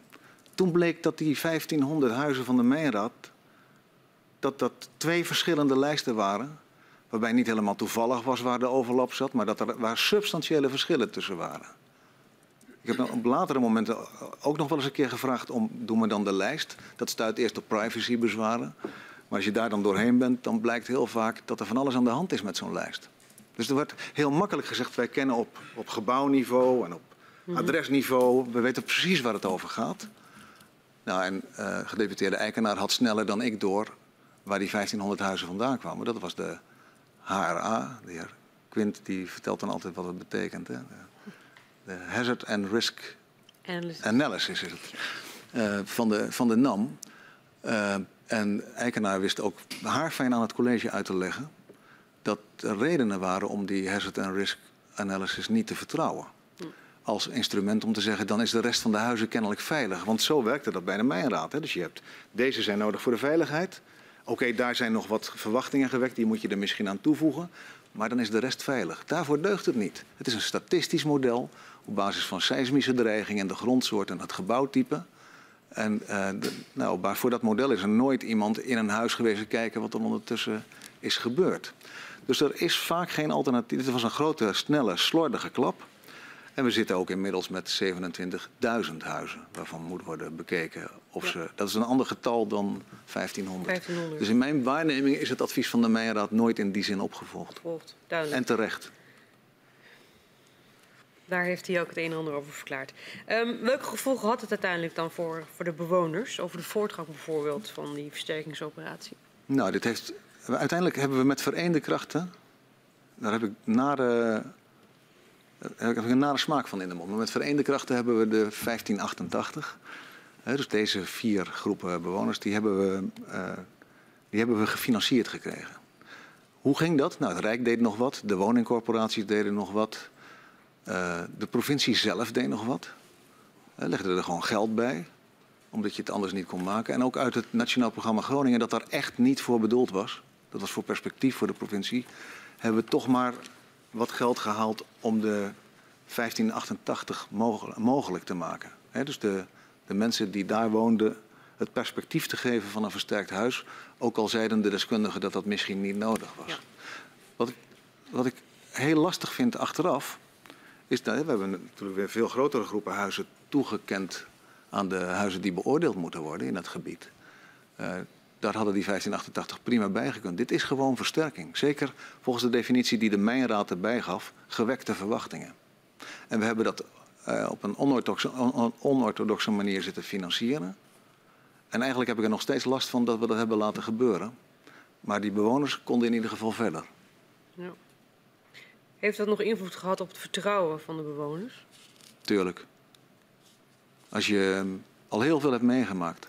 toen bleek dat die 1500 huizen van de Mijnraad, dat dat twee verschillende lijsten waren. Waarbij niet helemaal toevallig was waar de overlap zat, maar dat er waar substantiële verschillen tussen waren. Ik heb op latere momenten ook nog wel eens een keer gevraagd om, doe me dan de lijst. Dat stuit eerst op privacybezwaren. Maar als je daar dan doorheen bent, dan blijkt heel vaak dat er van alles aan de hand is met zo'n lijst. Dus er wordt heel makkelijk gezegd, wij kennen op, op gebouwniveau en op mhm. adresniveau, we weten precies waar het over gaat. Nou, en uh, gedeputeerde Eikenaar had sneller dan ik door waar die 1500 huizen vandaan kwamen. Dat was de HRA, de heer Quint, die vertelt dan altijd wat het betekent. Hè? De, Hazard and Risk Analysis, Analysis is het. Uh, van, de, van de NAM. Uh, en Eikenaar wist ook haarfijn aan het college uit te leggen dat er redenen waren om die Hazard and Risk Analysis niet te vertrouwen als instrument om te zeggen, dan is de rest van de huizen kennelijk veilig. Want zo werkte dat bij de Mijnraad. Hè? Dus je hebt, deze zijn nodig voor de veiligheid. Oké, daar zijn nog wat verwachtingen gewekt, die moet je er misschien aan toevoegen. Maar dan is de rest veilig. Daarvoor deugt het niet. Het is een statistisch model op basis van seismische dreiging en de grondsoort en het gebouwtype. En de, nou, voor dat model is er nooit iemand in een huis geweest kijken wat er ondertussen is gebeurd. Dus er is vaak geen alternatief. Dit was een grote, snelle, slordige klap. En we zitten ook inmiddels met 27.000 huizen waarvan moet worden bekeken of ja. ze. Dat is een ander getal dan 1500. 1500. Dus in mijn waarneming is het advies van de Meijerraad nooit in die zin opgevolgd. En terecht. Daar heeft hij ook het een en ander over verklaard. Um, welke gevolgen had het uiteindelijk dan voor, voor de bewoners? Over de voortgang bijvoorbeeld van die versterkingsoperatie? Nou, dit heeft, uiteindelijk hebben we met vereende krachten... Daar heb ik nare, daar heb ik een nare smaak van in de mond. Maar met vereende krachten hebben we de 1588. dus deze vier groepen bewoners, die hebben we, uh, die hebben we gefinancierd gekregen. Hoe ging dat? Nou, het Rijk deed nog wat, de woningcorporaties deden nog wat... Uh, de provincie zelf deed nog wat. Legde er gewoon geld bij, omdat je het anders niet kon maken. En ook uit het Nationaal Programma Groningen, dat daar echt niet voor bedoeld was. Dat was voor perspectief voor de provincie. Hebben we toch maar wat geld gehaald om de 1588 mogelijk, mogelijk te maken. He, dus de, de mensen die daar woonden het perspectief te geven van een versterkt huis. Ook al zeiden de deskundigen dat dat misschien niet nodig was. Ja. Wat, ik, wat ik heel lastig vind achteraf, is dat we hebben natuurlijk weer veel grotere groepen huizen toegekend aan de huizen die beoordeeld moeten worden in het gebied. Uh, daar hadden die 1588 prima bij gekund. Dit is gewoon versterking. Zeker volgens de definitie die de Mijnraad erbij gaf, gewekte verwachtingen. En we hebben dat uh, op een onorthodoxe, on onorthodoxe manier zitten financieren. En eigenlijk heb ik er nog steeds last van dat we dat hebben laten gebeuren. Maar die bewoners konden in ieder geval verder. Ja. Heeft dat nog invloed gehad op het vertrouwen van de bewoners? Tuurlijk. Als je ehm, al heel veel hebt meegemaakt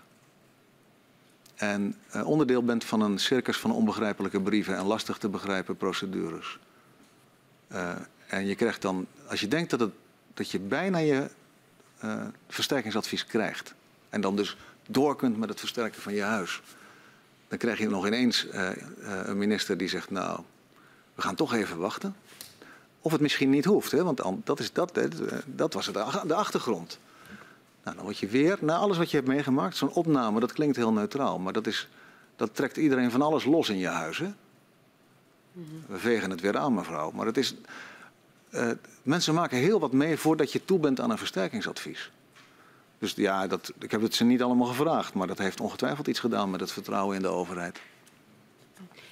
en uh, onderdeel bent van een circus van onbegrijpelijke brieven en lastig te begrijpen procedures. Uh, en je krijgt dan, als je denkt dat, dat je bijna je uh, versterkingsadvies krijgt en dan dus door kunt met het versterken van je huis, dan krijg je nog ineens een minister die zegt, nou, we gaan toch even wachten. Of het misschien niet hoeft, hè? want dat, is dat, dat was de achtergrond. Nou, dan word je weer, na alles wat je hebt meegemaakt, zo'n opname, dat klinkt heel neutraal, maar dat, is, dat trekt iedereen van alles los in je huis. Hè? We vegen het weer aan, mevrouw. Maar het is, uh, mensen maken heel wat mee voordat je toe bent aan een versterkingsadvies. Dus ja, dat, ik heb het ze niet allemaal gevraagd, maar dat heeft ongetwijfeld iets gedaan met het vertrouwen in de overheid.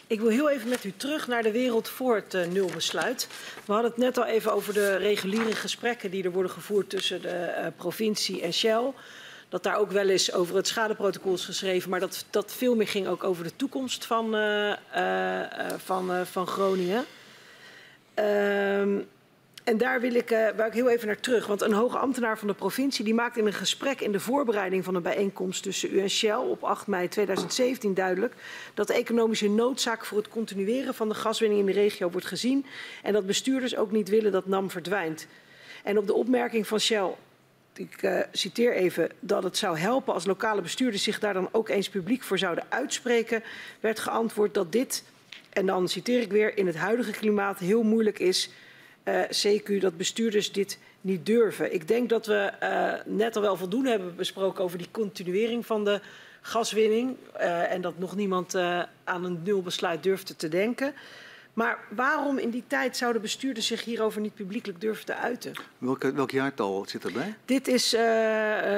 Ik wil heel even met u terug naar de wereld voor het uh, nulbesluit. We hadden het net al even over de reguliere gesprekken die er worden gevoerd tussen de uh, provincie en Shell. Dat daar ook wel eens over het schadeprotocol is geschreven, maar dat, dat veel meer ging ook over de toekomst van, uh, van, van Groningen. Ehm, en daar wil ik, uh, ik heel even naar terug. Want een hoge ambtenaar van de provincie die maakt in een gesprek in de voorbereiding van een bijeenkomst tussen u en Shell op 8 mei 2017 duidelijk dat de economische noodzaak voor het continueren van de gaswinning in de regio wordt gezien en dat bestuurders ook niet willen dat NAM verdwijnt. En op de opmerking van Shell ik uh, citeer even, dat het zou helpen als lokale bestuurders zich daar dan ook eens publiek voor zouden uitspreken, werd geantwoord dat dit, en dan citeer ik weer, in het huidige klimaat heel moeilijk is uh, eh, CQ dat bestuurders dit niet durven. Ik denk dat we uh, net al wel voldoende hebben besproken over die continuering van de gaswinning. Uh, en dat nog niemand aan een nulbesluit durfde te denken. Maar waarom in die tijd zouden bestuurders zich hierover niet publiekelijk durven te uiten? Welke, welk jaartal zit erbij? Dit is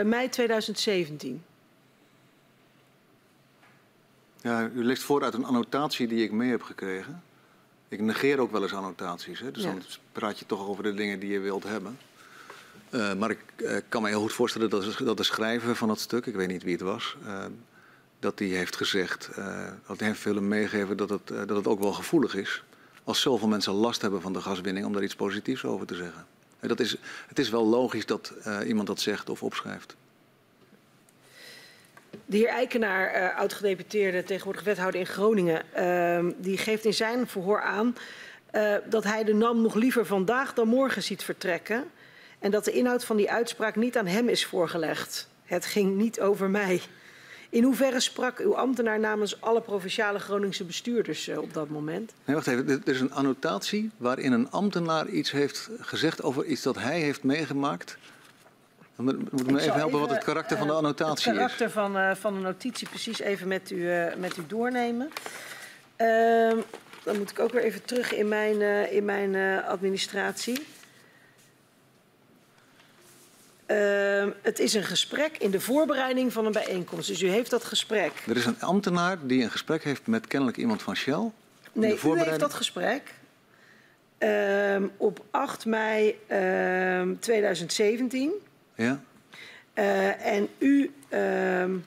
mei 2017. Ja, u leest voor uit een annotatie die ik mee heb gekregen. Ik negeer ook wel eens annotaties. Hè? Dus ja. dan praat je toch over de dingen die je wilt hebben. Uh, maar ik uh, kan me heel goed voorstellen dat, dat de schrijver van dat stuk, ik weet niet wie het was, uh, dat die heeft gezegd, dat hij heeft willen meegeven dat het, dat het ook wel gevoelig is. Als zoveel mensen last hebben van de gaswinning, om daar iets positiefs over te zeggen. Dat is, het is wel logisch dat iemand dat zegt of opschrijft. De heer Eikenaar, uh, oud-gedeputeerde, tegenwoordig wethouder in Groningen, uh, die geeft in zijn verhoor aan uh, dat hij de NAM nog liever vandaag dan morgen ziet vertrekken. En dat de inhoud van die uitspraak niet aan hem is voorgelegd. Het ging niet over mij. In hoeverre sprak uw ambtenaar namens alle provinciale Groningse bestuurders uh, op dat moment? Nee, wacht even. Er is een annotatie waarin een ambtenaar iets heeft gezegd over iets dat hij heeft meegemaakt dan moet me even helpen even, wat het karakter uh, van de eh, annotatie is. Het karakter is. Van, uh, van de notitie precies even met u, uh, met u doornemen. Ehm, dan moet ik ook weer even terug in mijn, in mijn administratie. Ehm, het is een gesprek in de voorbereiding van een bijeenkomst. Dus u heeft dat gesprek. Er is een ambtenaar die een gesprek heeft met kennelijk iemand van Shell. Nee, u heeft dat gesprek. ehm, op 8 mei ehm, 2017. Ja? Eh, en u ehm,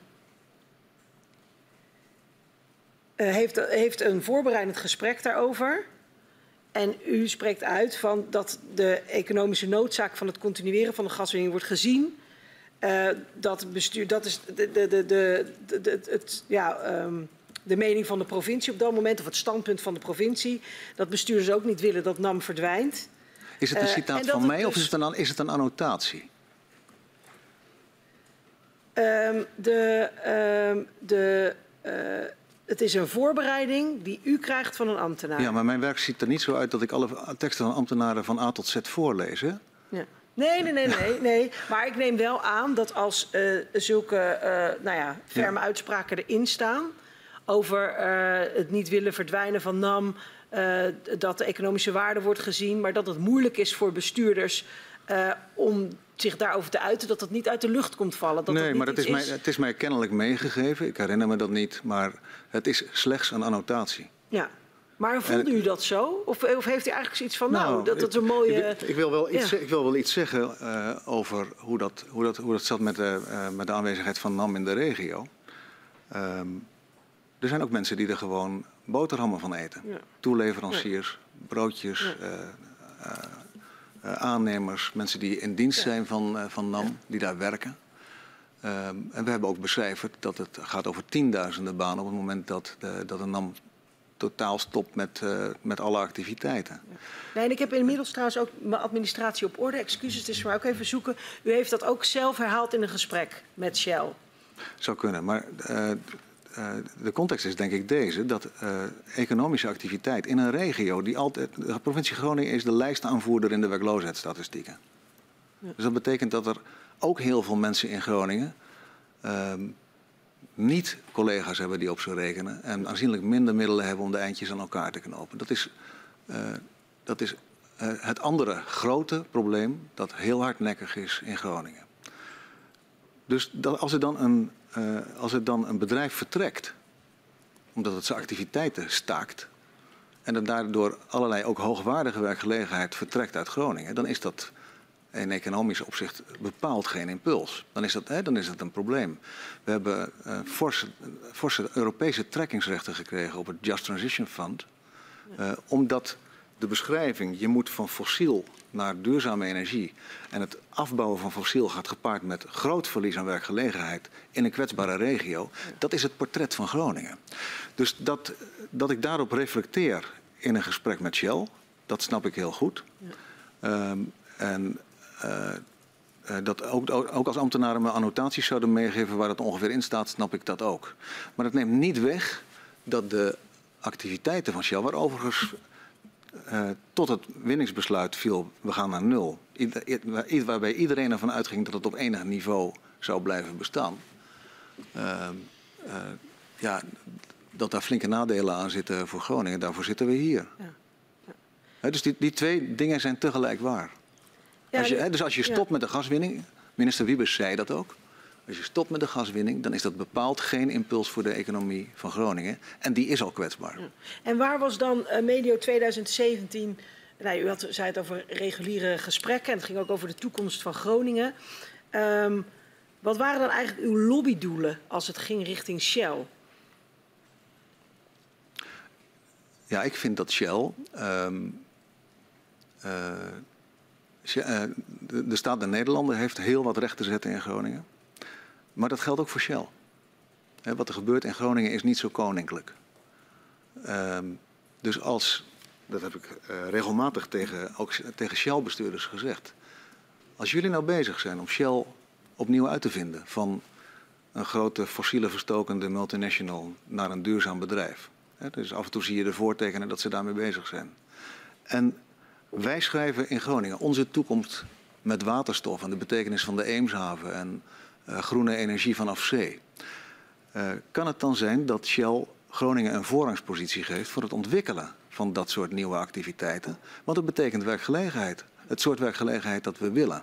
eh, heeft, heeft een voorbereidend gesprek daarover. En u spreekt uit van dat de economische noodzaak van het continueren van de gaswinning wordt gezien. Eh, dat bestuur, dat is de, de, de, de, de- het, ja, ehm, de mening van de provincie op dat moment, of het standpunt van de provincie. Dat bestuurders ook niet willen dat NAM verdwijnt. Is het een citaat van mij of dus- is het, een, is het een annotatie? Ehm, de, ehm, de, eh, het is een voorbereiding die u krijgt van een ambtenaar. Ja, maar mijn werk ziet er niet zo uit dat ik alle teksten van ambtenaren van A tot Z voorlees. Hè? Ja. Nee, nee, nee, nee, (laughs) nee. Maar ik neem wel aan dat als eh, zulke eh, nou ja, ferme uitspraken erin staan over het niet willen verdwijnen van NAM, dat de economische waarde wordt gezien, maar dat het moeilijk is voor bestuurders om zich daarover te uiten, dat dat niet uit de lucht komt vallen. Dat nee, dat maar dat is iets mij, het is mij kennelijk meegegeven. Ik herinner me dat niet, maar het is slechts een annotatie. Ja. Maar voelde En- u dat zo? Of, of heeft u eigenlijk zoiets van, nou, dat, dat is een mooie... Ik, ik wil wel iets, Ja. ik wil wel iets zeggen eh, over hoe dat, hoe, dat, hoe dat zat met de, eh, met de aanwezigheid van NAM in de regio. Ehm, er zijn ook mensen die er gewoon boterhammen van eten. Ja. Toeleveranciers, broodjes, Ja. eh, aannemers, mensen die in dienst zijn van, eh, van NAM, die daar werken. Ehm, en we hebben ook becijferd dat het gaat over tienduizenden banen op het moment dat, de, dat een NAM totaal stopt met, eh, met alle activiteiten. Nee, en ik heb inmiddels trouwens ook mijn administratie op orde. Excuses, voor mij ook even zoeken. U heeft dat ook zelf herhaald in een gesprek met Shell. Zou kunnen, maar eh, eh, de context is denk ik deze: dat eh, economische activiteit in een regio die altijd. De provincie Groningen is de lijstaanvoerder in de werkloosheidsstatistieken. Dus dat betekent dat er ook heel veel mensen in Groningen ehm, niet collega's hebben die op ze rekenen en aanzienlijk minder middelen hebben om de eindjes aan elkaar te knopen. Dat is, eh, dat is eh, het andere grote probleem dat heel hardnekkig is in Groningen. Dus dat, als, er dan een, eh, als er dan een bedrijf vertrekt, omdat het zijn activiteiten staakt, en er daardoor allerlei ook hoogwaardige werkgelegenheid vertrekt uit Groningen, dan is dat in economisch opzicht bepaald geen impuls. Dan is dat, hè, dan is dat een probleem. We hebben eh, forse, forse Europese trekkingsrechten gekregen op het Just Transition Fund, eh, omdat de beschrijving, je moet van fossiel naar duurzame energie. En het afbouwen van fossiel gaat gepaard met groot verlies aan werkgelegenheid in een kwetsbare regio. Dat is het portret van Groningen. Dus dat, dat ik daarop reflecteer in een gesprek met Shell, dat snap ik heel goed. Ehm, en eh, eh, dat ook, ook als ambtenaren me annotaties zouden meegeven waar het ongeveer in staat, snap ik dat ook. Maar dat neemt niet weg dat de activiteiten van Shell, waar overigens eh, tot het winningsbesluit viel, we gaan naar nul. Ieder- waarbij iedereen ervan uitging dat het op enig niveau zou blijven bestaan. Ehm, eh, ja, dat daar flinke nadelen aan zitten voor Groningen, daarvoor zitten we hier. Ja. Hè, dus die, die twee dingen zijn tegelijk waar. Ja, Als je, dus als je ja. stopt met de gaswinning, minister Wiebes zei dat ook. Als je stopt met de gaswinning, dan is dat bepaald geen impuls voor de economie van Groningen. En die is al kwetsbaar. En waar was dan eh, medio 2017... Nou, u had, zei het over reguliere gesprekken en het ging ook over de toekomst van Groningen. Ehm, wat waren dan eigenlijk uw lobbydoelen als het ging richting Shell? Ja, ik vind dat Shell. ehm, eh, Shell- eh, de, de staat der Nederlanden heeft heel wat recht te zetten in Groningen. Maar dat geldt ook voor Shell. Wat er gebeurt in Groningen is niet zo koninklijk. Ehm, dus als, dat heb ik eh, regelmatig tegen, ook tegen Shell-bestuurders gezegd. Als jullie nou bezig zijn om Shell opnieuw uit te vinden van een grote fossiele verstokende multinational naar een duurzaam bedrijf. Dus af en toe zie je de voortekenen dat ze daarmee bezig zijn. En wij schrijven in Groningen onze toekomst met waterstof en de betekenis van de Eemshaven en groene energie vanaf zee. Eh, kan het dan zijn dat Shell Groningen een voorrangspositie geeft voor het ontwikkelen van dat soort nieuwe activiteiten? Want het betekent werkgelegenheid. Het soort werkgelegenheid dat we willen.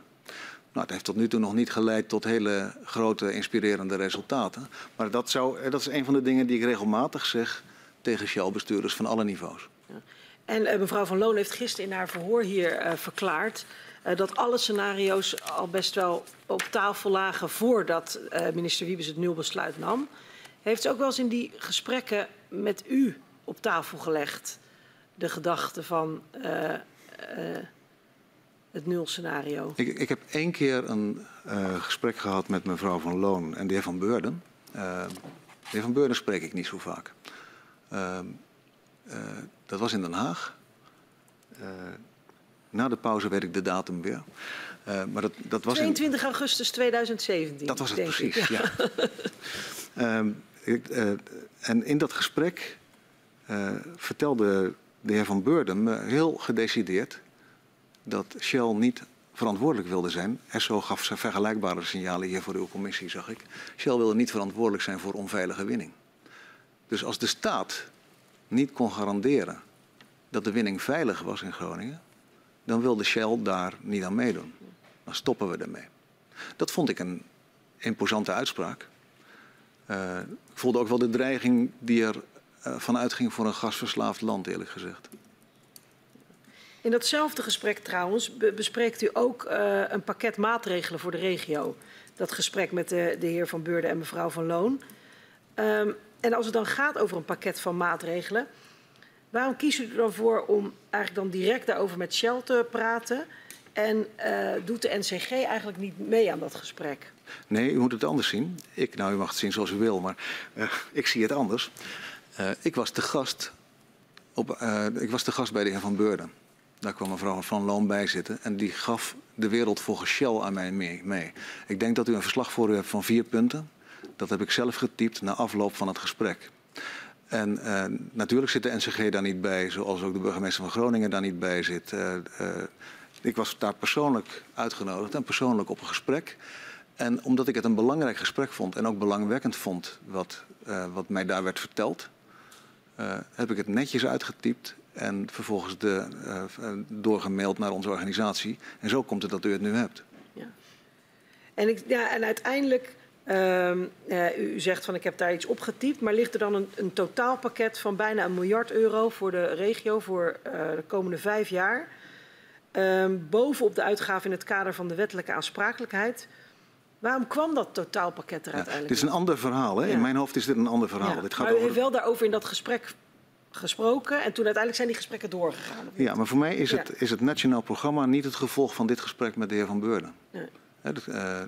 Nou, het heeft tot nu toe nog niet geleid tot hele grote inspirerende resultaten. Maar dat, zou, eh, dat is een van de dingen die ik regelmatig zeg tegen Shell-bestuurders van alle niveaus. En uh, mevrouw Van Loon heeft gisteren in haar verhoor hier verklaard dat alle scenario's al best wel op tafel lagen voordat minister Wiebes het nulbesluit nam. Heeft ze ook wel eens in die gesprekken met u op tafel gelegd de gedachte van het nulscenario? Ik, ik heb één keer een gesprek gehad met mevrouw Van Loon en de heer Van Beurden. de heer Van Beurden spreek ik niet zo vaak. Dat was in Den Haag. Na de pauze weet ik de datum weer. Uh, maar dat, dat was 22 in... augustus 2017. Dat was het precies, ja. ja. (laughs) ik, en in dat gesprek vertelde de heer Van Beurden me heel gedecideerd dat Shell niet verantwoordelijk wilde zijn. ESSO gaf ze vergelijkbare signalen hier voor uw commissie, zag ik. Shell wilde niet verantwoordelijk zijn voor onveilige winning. Dus als de staat niet kon garanderen dat de winning veilig was in Groningen, dan wilde Shell daar niet aan meedoen. Dan stoppen we ermee. Dat vond ik een imposante uitspraak. Uh, ik voelde ook wel de dreiging die er uh, vanuit ging voor een gasverslaafd land, eerlijk gezegd. In datzelfde gesprek trouwens bespreekt u ook uh, een pakket maatregelen voor de regio. Dat gesprek met de, de heer Van Beurden en mevrouw Van Loon. Um, en als het dan gaat over een pakket van maatregelen, waarom kiest u er dan voor om eigenlijk dan direct daarover met Shell te praten? En uh, doet de NCG eigenlijk niet mee aan dat gesprek? Nee, u moet het anders zien. Ik, nou, u mag het zien zoals u wil, maar uh, ik zie het anders. Uh, ik, was de gast op, ik was de gast bij de heer Van Beurden. Daar kwam mevrouw Van Loon bij zitten en die gaf de wereld volgens Shell aan mij mee. Ik denk dat u een verslag voor u hebt van vier punten. Dat heb ik zelf getypt na afloop van het gesprek. En uh, natuurlijk zit de NCG daar niet bij, zoals ook de burgemeester van Groningen daar niet bij zit. Uh, uh, ik was daar persoonlijk uitgenodigd en persoonlijk op een gesprek. En omdat ik het een belangrijk gesprek vond en ook belangwekkend vond wat, wat mij daar werd verteld, heb ik het netjes uitgetypt en vervolgens de, doorgemaild naar onze organisatie. En zo komt het dat u het nu hebt. Ja. En, ik, ja, en uiteindelijk uh, uh, u zegt van ik heb daar iets opgetypt, maar ligt er dan een, een totaalpakket van bijna een miljard euro voor de regio voor uh, de komende vijf jaar. Uh, bovenop de uitgaven in het kader van de wettelijke aansprakelijkheid. Waarom kwam dat totaalpakket er uiteindelijk? Dit is een ander verhaal. Hè? Ja. In mijn hoofd is dit een ander verhaal. Ja. Dit gaat maar u over... heeft wel daarover in dat gesprek gesproken en toen uiteindelijk zijn die gesprekken doorgegaan. Ja, maar voor mij is, het, is het nationaal programma niet het gevolg van dit gesprek met de heer Van Beurden. Nee. He, dat, uh,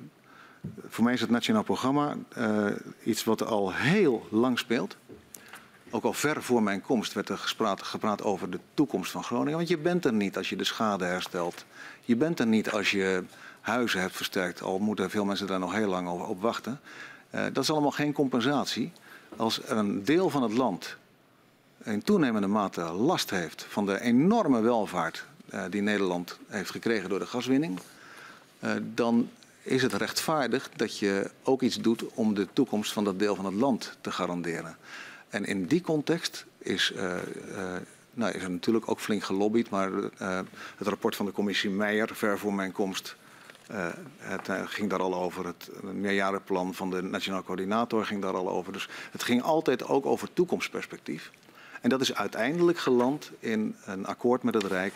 voor mij is het nationaal programma uh, iets wat al heel lang speelt. Ook al ver voor mijn komst werd er gespraat, gepraat over de toekomst van Groningen. Want je bent er niet als je de schade herstelt. Je bent er niet als je huizen hebt versterkt. Al moeten veel mensen daar nog heel lang op, op wachten. Uh, dat is allemaal geen compensatie. Als er een deel van het land in toenemende mate last heeft van de enorme welvaart uh, die Nederland heeft gekregen door de gaswinning. Dan is het rechtvaardig dat je ook iets doet om de toekomst van dat deel van het land te garanderen. En in die context is, uh, uh, nou, is er natuurlijk ook flink gelobbyd, maar uh, het rapport van de commissie Meijer, ver voor mijn komst, het ging daar al over. Het meerjarenplan van de Nationaal Coördinator ging daar al over. Dus het ging altijd ook over toekomstperspectief. En dat is uiteindelijk geland in een akkoord met het Rijk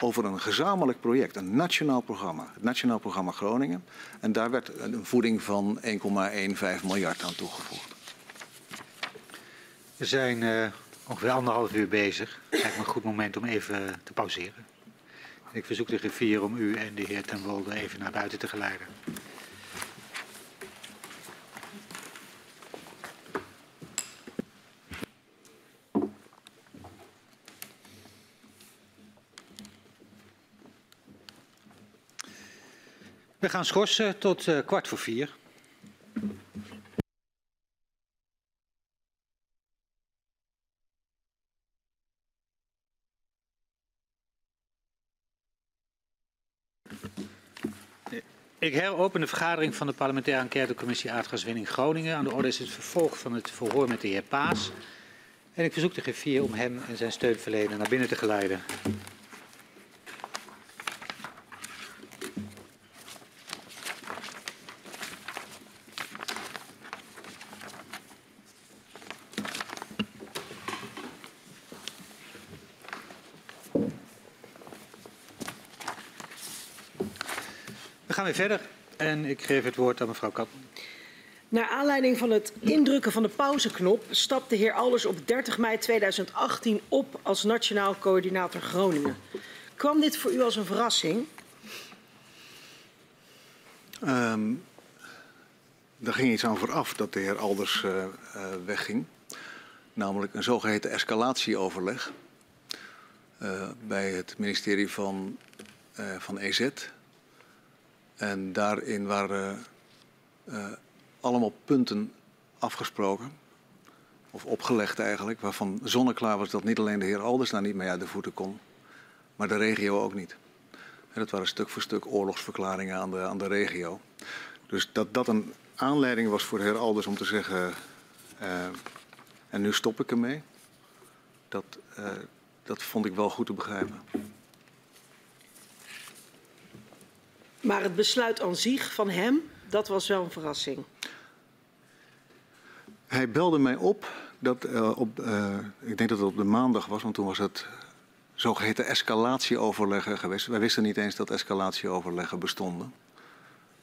over een gezamenlijk project, een nationaal programma. Het Nationaal Programma Groningen. En daar werd een voeding van 1,15 miljard aan toegevoegd. We zijn uh, ongeveer anderhalf uur bezig. Lijkt me een goed moment om even te pauzeren. Ik verzoek de griffier om u en de heer Ten Wolde even naar buiten te geleiden. We gaan schorsen tot uh, kwart voor vier. Ik heropen de vergadering van de parlementaire enquêtecommissie aardgaswinning Groningen. Aan de orde is het vervolg van het verhoor met de heer Paas. En ik verzoek de griffier om hem en zijn steunverlener naar binnen te geleiden. Gaan weer verder en ik geef het woord aan mevrouw Kat. Naar aanleiding van het indrukken van de pauzeknop stapt de heer Alders op 30 mei 2018 op als Nationaal Coördinator Groningen. Kwam dit voor u als een verrassing? Um, er ging iets aan vooraf dat de heer Alders uh, uh, wegging. Namelijk een zogeheten escalatieoverleg uh, bij het ministerie van, van EZ. En daarin waren allemaal punten afgesproken. Of opgelegd eigenlijk, waarvan zonneklaar was dat niet alleen de heer Alders daar niet mee uit de voeten kon, maar de regio ook niet. En dat waren stuk voor stuk oorlogsverklaringen aan de, aan de regio. Dus dat dat een aanleiding was voor de heer Alders om te zeggen, uh, en nu stop ik ermee, dat, uh, dat vond ik wel goed te begrijpen. Maar het besluit aan zich van hem, dat was wel een verrassing. Hij belde mij op, dat, uh, op uh, ik denk dat het op de maandag was, want toen was het zogeheten escalatieoverleggen geweest. Wij wisten niet eens dat escalatieoverleggen bestonden.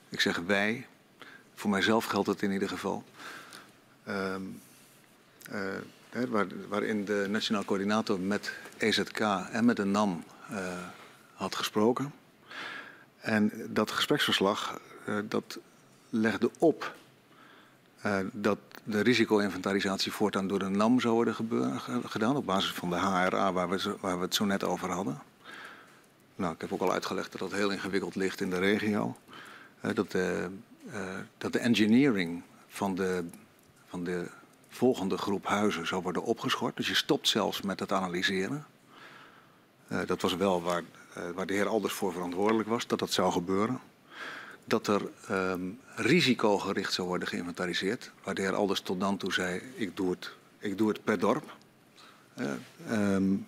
Ik zeg wij, voor mijzelf geldt het in ieder geval. Um, uh, waar, waarin de Nationaal Coördinator met EZK en met de NAM had gesproken. En dat gespreksverslag uh, dat legde op dat de risico-inventarisatie voortaan door de NAM zou worden gedaan. Op basis van de HRA waar we, waar we het zo net over hadden. Nou, ik heb ook al uitgelegd dat dat heel ingewikkeld ligt in de regio. Uh, dat, de, dat de engineering van de, van de volgende groep huizen zou worden opgeschort. Dus je stopt zelfs met het analyseren. Dat was wel waar, waar de heer Alders voor verantwoordelijk was, dat dat zou gebeuren dat er um, risicogericht zou worden geïnventariseerd. Waar de heer Alders tot dan toe zei, ik doe het, ik doe het per dorp. Uh, um,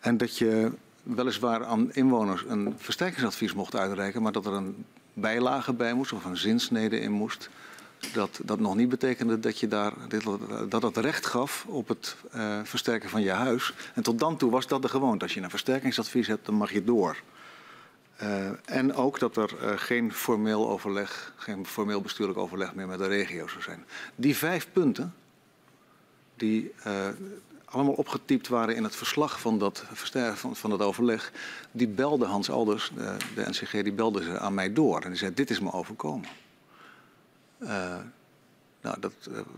en dat je weliswaar aan inwoners een versterkingsadvies mocht uitreiken, maar dat er een bijlage bij moest of een zinsnede in moest. Dat dat nog niet betekende dat je daar dat het recht gaf op het uh, versterken van je huis. En tot dan toe was dat de gewoonte. Als je een versterkingsadvies hebt, dan mag je door. Uh, en ook dat er uh, geen formeel overleg, geen formeel bestuurlijk overleg meer met de regio zou zijn. Die vijf punten, die allemaal opgetypt waren in het verslag van dat, van, van dat overleg, die belde Hans Alders, de, de, NCG, die belde ze aan mij door. En die zei, dit is me overkomen. Nou, dat,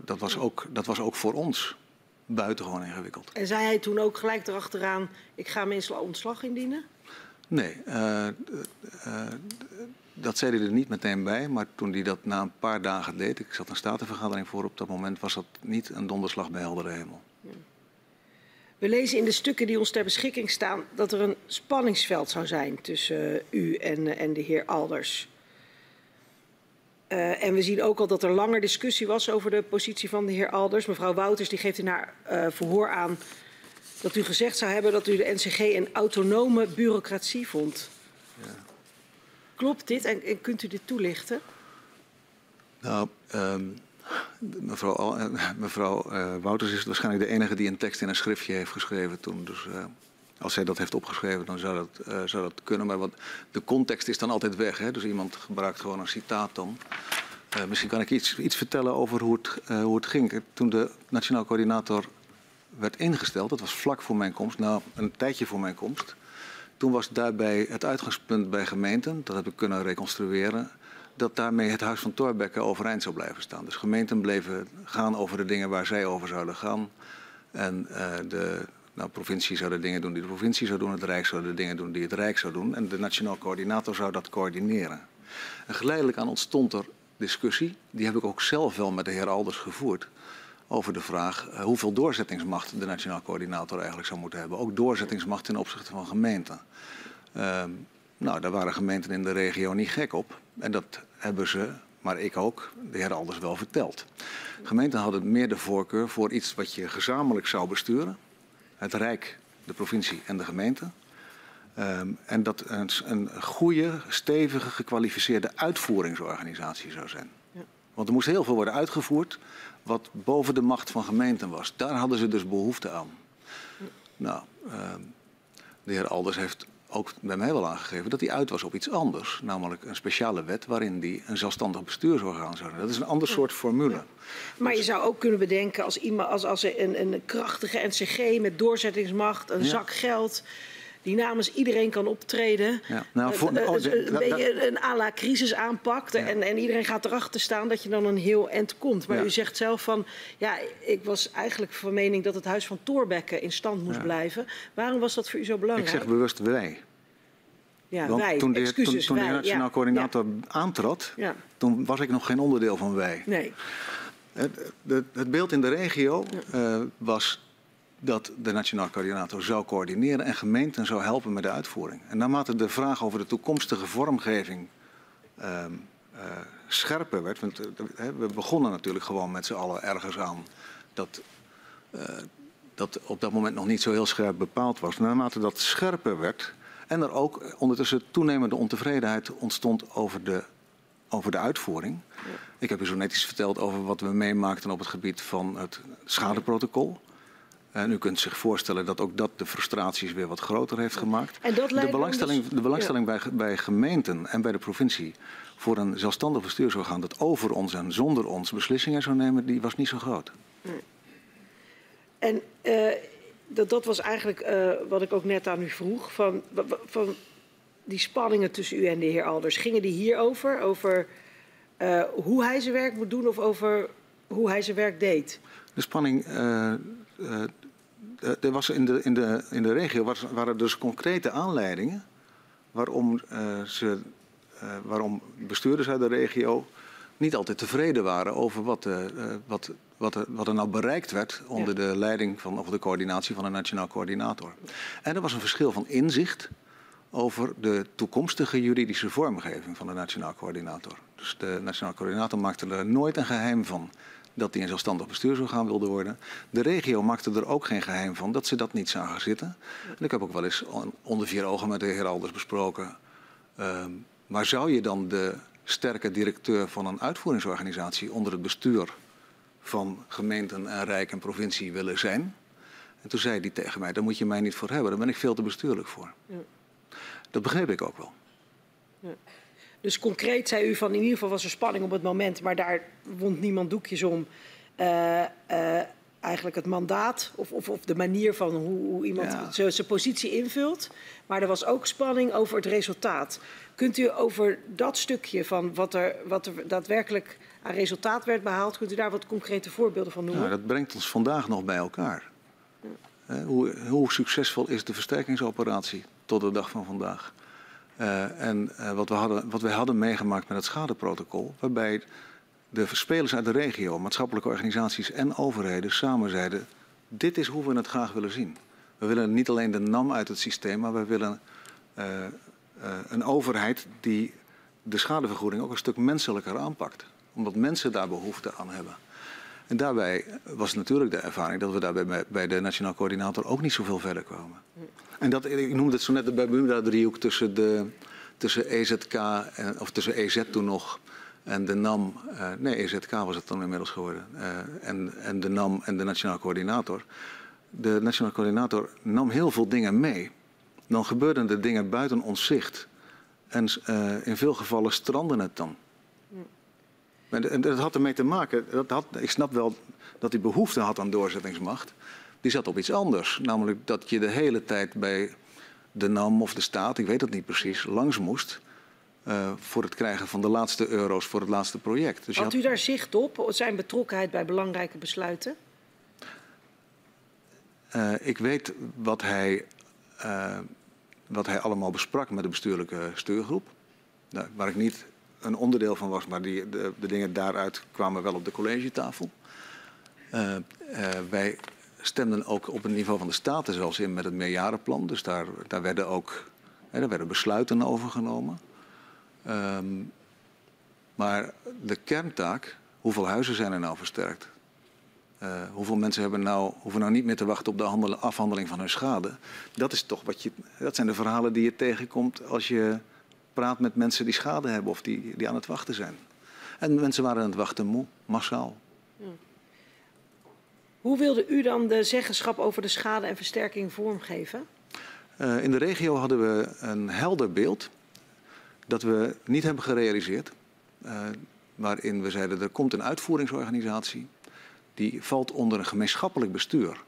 dat, was ook, dat was ook voor ons buitengewoon ingewikkeld. En zei hij toen ook gelijk erachteraan, ik ga mijn ontslag indienen? Nee, uh, uh, dat zei hij er niet meteen bij. Maar toen hij dat na een paar dagen deed, ik zat een statenvergadering voor op dat moment, was dat niet een donderslag bij heldere hemel. We lezen in de stukken die ons ter beschikking staan dat er een spanningsveld zou zijn tussen uh, u en, en, de heer Alders. En we zien ook al dat er langer discussie was over de positie van de heer Alders. Mevrouw Wouters die geeft in haar verhoor aan dat u gezegd zou hebben dat u de NCG een autonome bureaucratie vond. Ja. Klopt dit en, en, kunt u dit toelichten? Nou, um, mevrouw, uh, mevrouw uh, Wouters is waarschijnlijk de enige die een tekst in een schriftje heeft geschreven toen. Dus uh, als zij dat heeft opgeschreven, dan zou dat, zou dat kunnen. Maar wat, de context is dan altijd weg. Hè? Dus iemand gebruikt gewoon een citaat dan. misschien kan ik iets, iets vertellen over hoe het, hoe het ging. Toen de Nationaal Coördinator werd ingesteld, dat was vlak voor mijn komst, nou een tijdje voor mijn komst. Toen was daarbij het uitgangspunt bij gemeenten, dat heb ik kunnen reconstrueren, dat daarmee het huis van Thorbecke overeind zou blijven staan. Dus gemeenten bleven gaan over de dingen waar zij over zouden gaan. En de nou, provincie zou de dingen doen die de provincie zou doen, het Rijk zou de dingen doen die het Rijk zou doen. En de nationaal coördinator zou dat coördineren. En geleidelijk aan ontstond er discussie, die heb ik ook zelf wel met de heer Alders gevoerd over de vraag uh, hoeveel doorzettingsmacht de Nationaal Coördinator eigenlijk zou moeten hebben. Ook doorzettingsmacht ten opzichte van gemeenten. Uh, nou, daar waren gemeenten in de regio niet gek op. En dat hebben ze, maar ik ook, de heer Alders wel verteld. Gemeenten hadden meer de voorkeur voor iets wat je gezamenlijk zou besturen. Het Rijk, de provincie en de gemeente. Um, en dat een, een goede, stevige, gekwalificeerde uitvoeringsorganisatie zou zijn. Ja. Want er moest heel veel worden uitgevoerd wat boven de macht van gemeenten was. Daar hadden ze dus behoefte aan. Nou, uh, de heer Alders heeft ook bij mij wel aangegeven dat hij uit was op iets anders. Namelijk een speciale wet waarin hij een zelfstandig bestuursorgaan zou. Dat is een ander soort formule. Maar je zou ook kunnen bedenken als, iemand, als, als een, een krachtige NCG met doorzettingsmacht, een Ja. zak geld, die namens iedereen kan optreden. Ja. Nou, Eh, voor- eh, oh, dus een beetje een à la crisis aanpakt en, en iedereen gaat erachter staan dat je dan een heel eind komt. Maar Ja. u zegt zelf van, ja, ik was eigenlijk van mening dat het huis van Thorbecke in stand moest blijven. Waarom was dat voor u zo Ik belangrijk? zeg bewust wij. ja, Want wij, toen de, heer- toen, excuses, toen de wij, nationaal coördinator aantrad, toen was ik nog geen onderdeel van wij. nee. Het, het, het beeld in de regio eh, was dat de nationaal coördinator zou coördineren en gemeenten zou helpen met de uitvoering. En naarmate de vraag over de toekomstige vormgeving ehm, eh, scherper werd, want eh, we begonnen natuurlijk gewoon met z'n allen ergens aan dat, eh, dat op dat moment nog niet zo heel scherp bepaald was. Naarmate dat scherper werd en er ook ondertussen toenemende ontevredenheid ontstond over de, over de uitvoering. Ik heb u zo net iets verteld over wat we meemaakten op het gebied van het schadeprotocol. En u kunt zich voorstellen dat ook dat de frustraties weer wat groter heeft gemaakt. En dat De belangstelling, dus- de belangstelling bij, bij gemeenten en bij de provincie voor een zelfstandig bestuursorgaan dat over ons en zonder ons beslissingen zou nemen, die was niet zo groot. En eh, dat, dat was eigenlijk eh, wat ik ook net aan u vroeg. Van, van die spanningen tussen u en de heer Alders. Gingen die hierover? Over eh, hoe hij zijn werk moet doen of over hoe hij zijn werk deed? De spanning. Eh, er was in, de, in, de, in de regio was, waren dus concrete aanleidingen waarom, eh, ze, eh, waarom bestuurders uit de regio niet altijd tevreden waren over wat, wat, wat, er, wat er nou bereikt werd onder de leiding van, of de coördinatie van een nationaal coördinator. En er was een verschil van inzicht over de toekomstige juridische vormgeving van de nationaal coördinator. Dus de nationaal coördinator maakte er nooit een geheim van dat hij een zelfstandig bestuursorgaan wilde worden. De regio maakte er ook geen geheim van dat ze dat niet zagen zitten. En ik heb ook wel eens on- onder vier ogen met de heer Alders besproken. ehm, maar zou je dan de sterke directeur van een uitvoeringsorganisatie onder het bestuur van gemeenten en rijk en provincie willen zijn? En toen zei hij tegen mij, daar moet je mij niet voor hebben, daar ben ik veel te bestuurlijk voor. Ja. Dat begreep ik ook wel. Dus concreet zei u van in ieder geval was er spanning op het moment, maar daar wond niemand doekjes om. Eh, eh, eigenlijk het mandaat of, of, of de manier van hoe, hoe iemand Ja. zijn positie invult. Maar er was ook spanning over het resultaat. Kunt u over dat stukje van wat er, wat er daadwerkelijk aan resultaat werd behaald, kunt u daar wat concrete voorbeelden van noemen? Nou, dat brengt ons vandaag nog bij elkaar. Hoe succesvol is de versterkingsoperatie tot de dag van vandaag? Eh, en eh, wat, we hadden, wat hadden meegemaakt met het schadeprotocol, waarbij de spelers uit de regio, maatschappelijke organisaties en overheden samen zeiden: dit is hoe we het graag willen zien. We willen niet alleen de NAM uit het systeem, maar we willen eh, een overheid die de schadevergoeding ook een stuk menselijker aanpakt. Omdat mensen daar behoefte aan hebben. En daarbij was natuurlijk de ervaring dat we daarbij bij- de Nationaal Coördinator ook niet zoveel verder kwamen. En dat, ik noemde het zo net de Bermuda-driehoek tussen, de, tussen EZK, en, of tussen EZ toen nog en de NAM. eh, nee, EZK was het dan inmiddels geworden. eh, en, en de NAM en de Nationaal Coördinator. De Nationaal Coördinator nam heel veel dingen mee. Dan gebeurden er dingen buiten ons zicht. En eh, in veel gevallen strandde het dan. En, en dat had ermee te maken, dat had, ik snap wel dat hij behoefte had aan doorzettingsmacht. Die zat op iets anders. Namelijk dat je de hele tijd bij de NAM of de staat, ik weet het niet precies, langs moest. eh, voor het krijgen van de laatste euro's voor het laatste project. Dus Had had- u daar zicht op, zijn betrokkenheid bij belangrijke besluiten? Eh, ik weet wat hij, eh, wat hij allemaal besprak met de bestuurlijke stuurgroep. Nou, waar ik niet een onderdeel van was, maar die, de, de dingen daaruit kwamen wel op de collegetafel. Wij stemden ook op het niveau van de Staten zelfs in met het meerjarenplan. Dus daar, daar, werden ook hè, daar werden besluiten over genomen. Ehm, maar de kerntaak, hoeveel huizen zijn er nou versterkt? Eh, hoeveel mensen hebben nou, hoeven nou niet meer te wachten op de handel- afhandeling van hun schade? Dat, is toch wat je, dat zijn de verhalen die je tegenkomt als je praat met mensen die schade hebben of die, die aan het wachten zijn. En mensen waren aan het wachten moe, massaal. Hoe wilde u dan de zeggenschap over de schade en versterking vormgeven? Uh, in de regio hadden we een helder beeld dat we niet hebben gerealiseerd. Uh, waarin we zeiden er komt een uitvoeringsorganisatie die valt onder een gemeenschappelijk bestuur.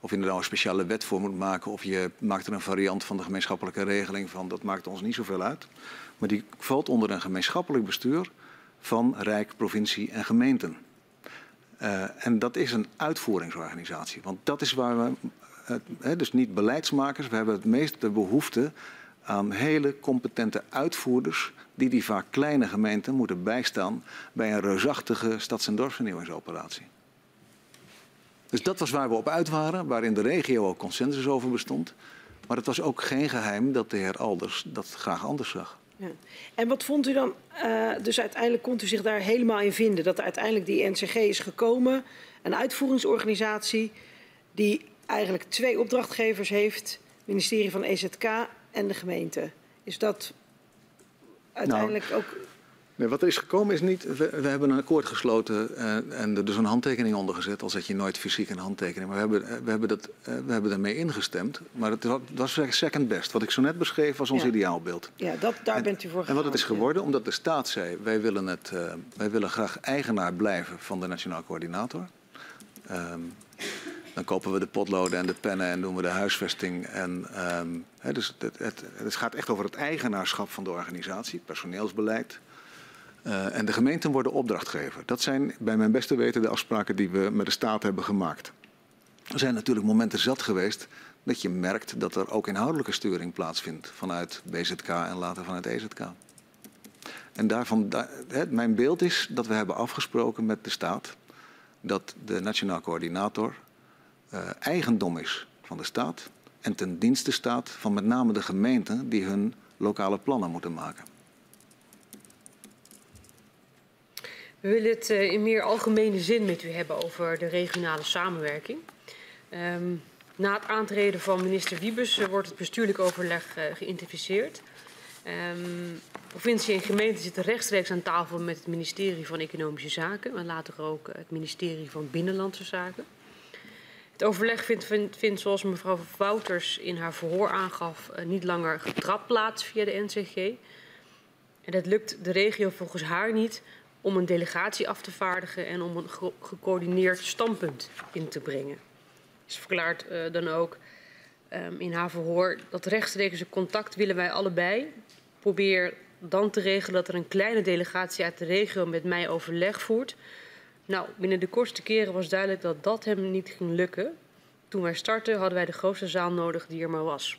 Of je er nou een speciale wet voor moet maken of je maakt er een variant van de gemeenschappelijke regeling van, dat maakt ons niet zoveel uit. Maar die valt onder een gemeenschappelijk bestuur van Rijk, provincie en gemeenten. Uh, en dat is een uitvoeringsorganisatie. Want dat is waar we, dus niet beleidsmakers, we hebben het meeste behoefte aan hele competente uitvoerders die die vaak kleine gemeenten moeten bijstaan bij een reusachtige stads- en dorpsvernieuwingsoperatie. Dus dat was waar we op uit waren, waar in de regio ook consensus over bestond. Maar het was ook geen geheim dat de heer Alders dat graag anders zag. Ja. En wat vond u dan, uh, dus uiteindelijk kon u zich daar helemaal in vinden? Dat er uiteindelijk die NCG is gekomen, een uitvoeringsorganisatie die eigenlijk twee opdrachtgevers heeft, het ministerie van EZK en de gemeente. Is dat uiteindelijk nou, ook Nee, wat er is gekomen is niet. We, we hebben een akkoord gesloten uh, en er dus een handtekening onder gezet. Al zet je nooit fysiek een handtekening. Maar we hebben, uh, we hebben, dat, uh, we hebben daarmee ingestemd. Maar het was second best. Wat ik zo net beschreef was ons ja. ideaalbeeld. Ja, dat, daar en, bent u voor gegaan. En wat het is geworden, omdat de staat zei: wij willen, het, wij willen graag eigenaar blijven van de Nationaal Coördinator. Um, dan kopen we de potloden en de pennen en doen we de huisvesting. En, um, he, dus het, het, het gaat echt over het eigenaarschap van de organisatie, personeelsbeleid. Uh, en de gemeenten worden opdrachtgever. Dat zijn bij mijn beste weten de afspraken die we met de staat hebben gemaakt. Er zijn natuurlijk momenten zat geweest dat je merkt dat er ook inhoudelijke sturing plaatsvindt vanuit BZK en later vanuit EZK. En daarvan, he, mijn beeld is dat we hebben afgesproken met de staat dat de nationaal coördinator uh, eigendom is van de staat en ten dienste staat van met name de gemeenten die hun lokale plannen moeten maken. We willen het uh, in meer algemene zin met u hebben over de regionale samenwerking. Um, na het aantreden van minister Wiebes uh, wordt het bestuurlijk overleg uh, geïntensiveerd. Um, provincie en gemeente zitten rechtstreeks aan tafel met het ministerie van Economische Zaken en later ook het ministerie van Binnenlandse Zaken. Het overleg vindt, vindt, vindt zoals mevrouw Wouters in haar verhoor aangaf, niet langer getrapt plaats via de NCG. En dat lukt de regio volgens haar niet om een delegatie af te vaardigen en om een ge gecoördineerd standpunt in te brengen. Ze verklaart uh, dan ook um, in haar verhoor dat rechtstreeks contact willen wij allebei. Probeer dan te regelen dat er een kleine delegatie uit de regio met mij overleg voert. Nou, binnen de kortste keren was duidelijk dat dat hem niet ging lukken. Toen wij startten hadden wij de grootste zaal nodig die er maar was.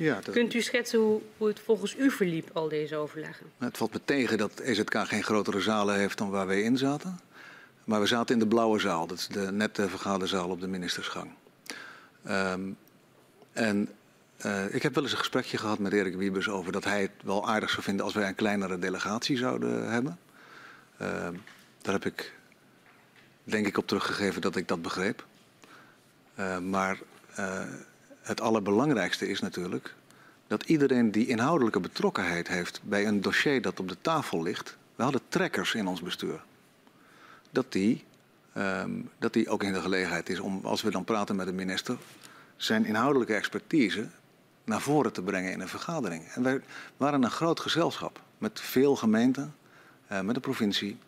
Ja, dat... Kunt u schetsen hoe, hoe, het volgens u verliep, al deze overleggen? Het valt me tegen dat EZK geen grotere zalen heeft dan waar wij in zaten. Maar we zaten in de blauwe zaal, dat is de nette vergaderzaal op de ministersgang. Um, en uh, ik heb wel eens een gesprekje gehad met Erik Wiebes over dat hij het wel aardig zou vinden als wij een kleinere delegatie zouden hebben. Uh, daar heb ik denk ik op teruggegeven dat ik dat begreep. Uh, maar het allerbelangrijkste is natuurlijk dat iedereen die inhoudelijke betrokkenheid heeft bij een dossier dat op de tafel ligt. We hadden trekkers in ons bestuur. Dat die, um, dat die ook in de gelegenheid is om, als we dan praten met de minister, zijn inhoudelijke expertise naar voren te brengen in een vergadering. En wij waren een groot gezelschap met veel gemeenten, uh, met de provincie.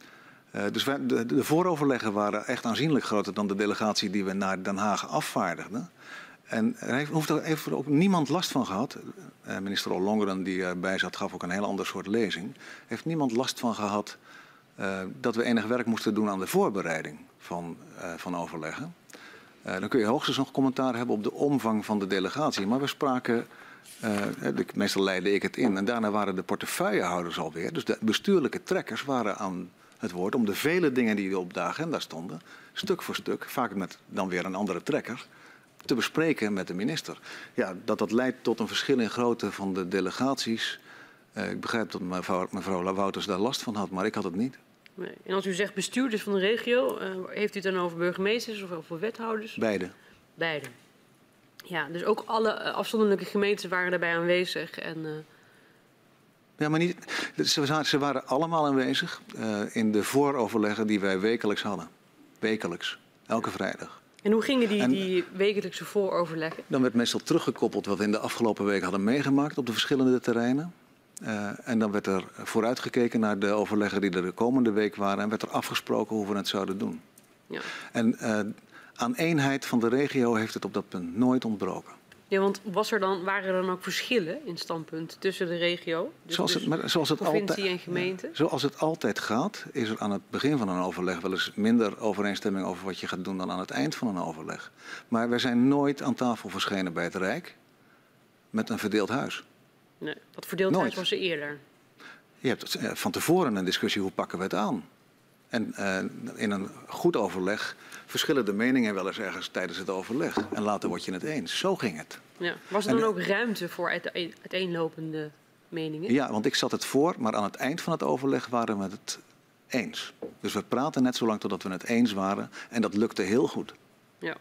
Uh, dus de, de vooroverleggen waren echt aanzienlijk groter dan de delegatie die we naar Den Haag afvaardigden. En er heeft, hoeft er, er ook niemand last van gehad. Uh, minister Ollongren, die erbij zat, gaf ook een heel ander soort lezing. Heeft niemand last van gehad uh, dat we enig werk moesten doen aan de voorbereiding van, uh, van overleggen. dan kun je hoogstens nog commentaar hebben op de omvang van de delegatie. Maar we spraken, de, meestal leidde ik het in. En daarna waren de portefeuillehouders alweer. Dus de bestuurlijke trekkers waren aan het woord om de vele dingen die op de agenda stonden, stuk voor stuk, vaak met dan weer een andere trekker te bespreken met de minister. Ja, dat dat leidt tot een verschil in grootte van de delegaties. Uh, ik begrijp dat mevrouw, mevrouw Wouters daar last van had, maar ik had het niet. Nee. En als u zegt bestuurders van de regio, uh, heeft u het dan over burgemeesters of over wethouders? Beide. Beide. Ja, dus ook alle afzonderlijke gemeenten waren daarbij aanwezig. En. Ja, maar niet, ze, ze waren allemaal aanwezig in de vooroverleggen die wij wekelijks hadden. Wekelijks, elke vrijdag. En hoe gingen die, En- die wekelijkse vooroverleggen? Dan werd meestal teruggekoppeld wat we in de afgelopen week hadden meegemaakt op de verschillende terreinen. Eh, en dan werd er vooruitgekeken naar de overleggen die er de komende week waren en werd er afgesproken hoe we het zouden doen. Ja. En eh, aan eenheid van de regio heeft het op dat punt nooit ontbroken. Ja, want was er dan, waren er dan ook verschillen in standpunt tussen de regio? Dus, Zoals het, dus maar zoals het provincie altijd, en gemeente? Zoals het altijd gaat, is er aan het begin van een overleg wel eens minder overeenstemming over wat je gaat doen dan aan het eind van een overleg. Maar wij zijn nooit aan tafel verschenen bij het Rijk met een verdeeld huis. Nee, dat verdeeldheid Nooit. was er eerder. Je hebt eh, van tevoren een discussie hoe pakken we het aan. En eh, in een goed overleg verschillen de meningen wel eens ergens tijdens het overleg. En later word je het eens. Zo ging het. Ja. Was er dan de- ook ruimte voor uiteen- uiteenlopende meningen? Ja, want ik zat het voor, maar aan het eind van het overleg waren we het eens. Dus we praten net zo lang totdat we het eens waren. En dat lukte heel goed. Ja.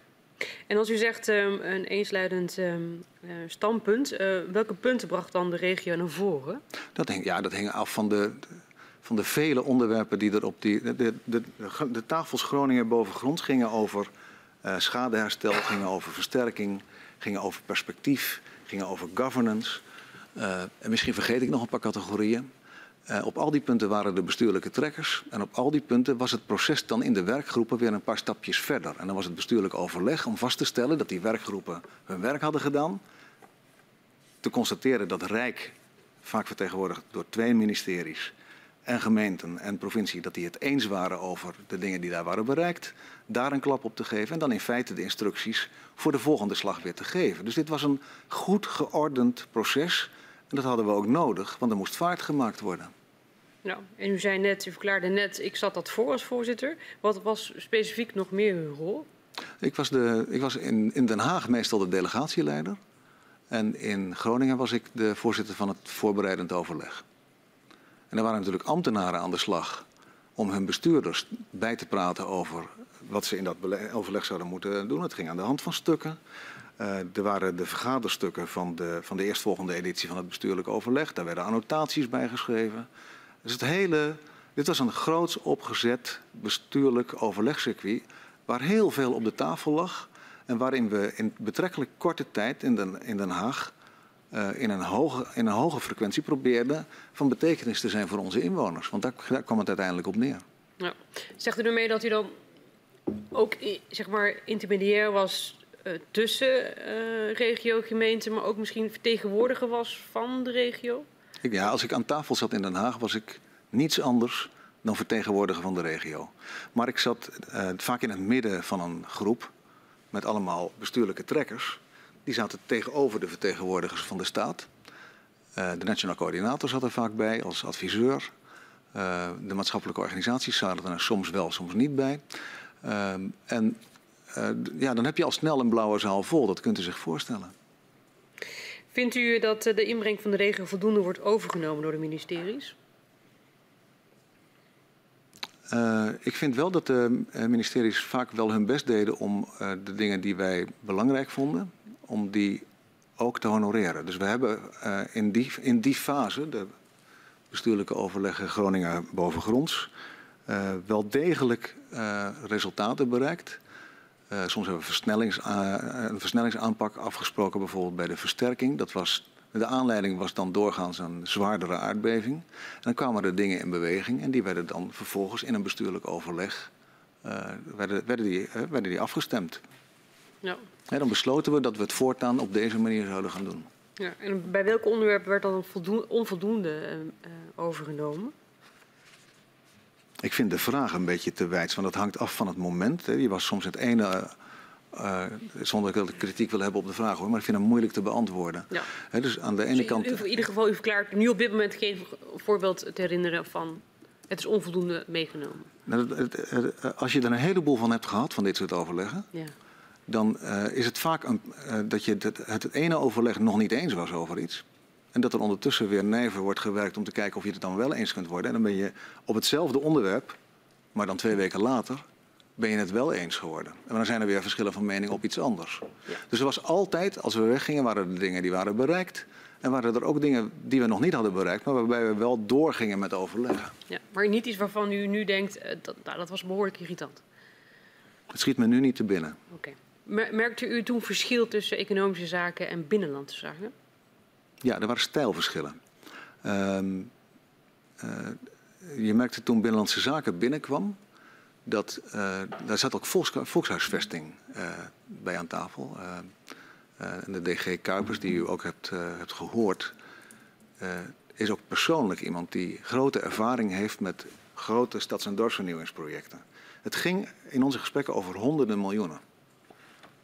En als u zegt ehm, een eensluidend ehm, eh, standpunt, eh, welke punten bracht dan de regio naar voren? Dat hing, ja, dat hing af van de, van de vele onderwerpen die er op die. De, de, de, tafels Groningen bovengronds gingen over eh, schadeherstel, gingen over versterking, gingen over perspectief, gingen over governance. Eh, en misschien vergeet ik nog een paar categorieën. Eh, op al die punten waren de bestuurlijke trekkers. En op al die punten was het proces dan in de werkgroepen weer een paar stapjes verder. En dan was het bestuurlijk overleg om vast te stellen dat die werkgroepen hun werk hadden gedaan te constateren dat Rijk, vaak vertegenwoordigd door twee ministeries en gemeenten en provincie, dat die het eens waren over de dingen die daar waren bereikt, daar een klap op te geven en dan in feite de instructies voor de volgende slag weer te geven. Dus dit was een goed geordend proces en dat hadden we ook nodig, want er moest vaart gemaakt worden. Nou, en u zei net, u verklaarde net, ik zat dat voor als voorzitter. Wat was specifiek nog meer uw rol? Ik was, de, ik was in, in Den Haag meestal de delegatieleider. En in Groningen was ik de voorzitter van het voorbereidend overleg. En er waren natuurlijk ambtenaren aan de slag om hun bestuurders bij te praten over wat ze in dat overleg zouden moeten doen. Het ging aan de hand van stukken. Eh, er waren de vergaderstukken van de, van de eerstvolgende editie van het bestuurlijk overleg. Daar werden annotaties bij geschreven. Dus het hele, dit was een groots opgezet bestuurlijk overlegcircuit waar heel veel op de tafel lag en waarin we in betrekkelijk korte tijd in Den, in Den Haag in, een hoge, in een hoge frequentie probeerden van betekenis te zijn voor onze inwoners. Want daar, daar kwam het uiteindelijk op neer. Ja. Zegt u ermee dat u dan ook zeg maar, intermediair was eh, tussen eh, regio, gemeente, maar ook misschien vertegenwoordiger was van de regio? Ik, ja, als ik aan tafel zat in Den Haag was ik niets anders dan vertegenwoordiger van de regio. Maar ik zat eh, vaak in het midden van een groep met allemaal bestuurlijke trekkers. Die zaten tegenover de vertegenwoordigers van de staat. Eh, de nationaal coördinator zat er vaak bij als adviseur. Eh, de maatschappelijke organisaties zaten er soms wel, soms niet bij. En eh, d- ja, dan heb je al snel een blauwe zaal vol, dat kunt u zich voorstellen. Vindt u dat de inbreng van de regio voldoende wordt overgenomen door de ministeries? Ik vind wel dat de ministeries vaak wel hun best deden om de dingen die wij belangrijk vonden, om die ook te honoreren. Dus we hebben eh, in, die, in die fase, de bestuurlijke overleggen Groningen bovengronds, eh, wel degelijk eh, resultaten bereikt. Soms hebben we versnellings, een versnellingsaanpak afgesproken, bijvoorbeeld bij de versterking. Dat was, de aanleiding was dan doorgaans een zwaardere aardbeving. En dan kwamen er dingen in beweging en die werden dan vervolgens in een bestuurlijk overleg werden, werden, die, werden die afgestemd. Ja. Dan besloten we dat we het voortaan op deze manier zouden gaan doen. ja. En bij welk onderwerp werd dan voldoen- onvoldoende eh, eh, overgenomen? Ik vind de vraag een beetje te wijds, want dat hangt af van het moment. Hè. Je was soms het ene, eh, eh, zonder dat ik kritiek wil hebben op de vraag hoor, maar ik vind hem moeilijk te beantwoorden. Ja. Dus aan de Dus ene u- kant. u- in ieder geval, u verklaart nu op dit moment geen voorbeeld te herinneren van het is onvoldoende meegenomen. Nou, Als je er een heleboel van hebt gehad, van dit soort overleggen, Ja. Dan eh, is het vaak een, eh, dat je het, het ene overleg nog niet eens was over iets. En dat er ondertussen weer nijver wordt gewerkt om te kijken of je het dan wel eens kunt worden. En dan ben je op hetzelfde onderwerp, maar dan twee weken later, ben je het wel eens geworden. En dan zijn er weer verschillen van mening op iets anders. Ja. Dus er was altijd, als we weggingen, waren er dingen die waren bereikt. En waren er ook dingen die we nog niet hadden bereikt, maar waarbij we wel doorgingen met overleggen. Ja. Maar niet iets waarvan u nu denkt, eh, dat, nou, dat was behoorlijk irritant. Het schiet me nu niet te binnen. Oké. Merkte u toen verschil tussen economische zaken en binnenlandse zaken? Ja, er waren stijlverschillen. Ehm, eh, je merkte toen Binnenlandse Zaken binnenkwam, dat eh, daar zat ook volks, volkshuisvesting eh, bij aan tafel. En de DG Kuipers, die u ook hebt, eh, gehoord, eh, is ook persoonlijk iemand die grote ervaring heeft met grote stads- en dorpsvernieuwingsprojecten. Het ging in onze gesprekken over honderden miljoenen.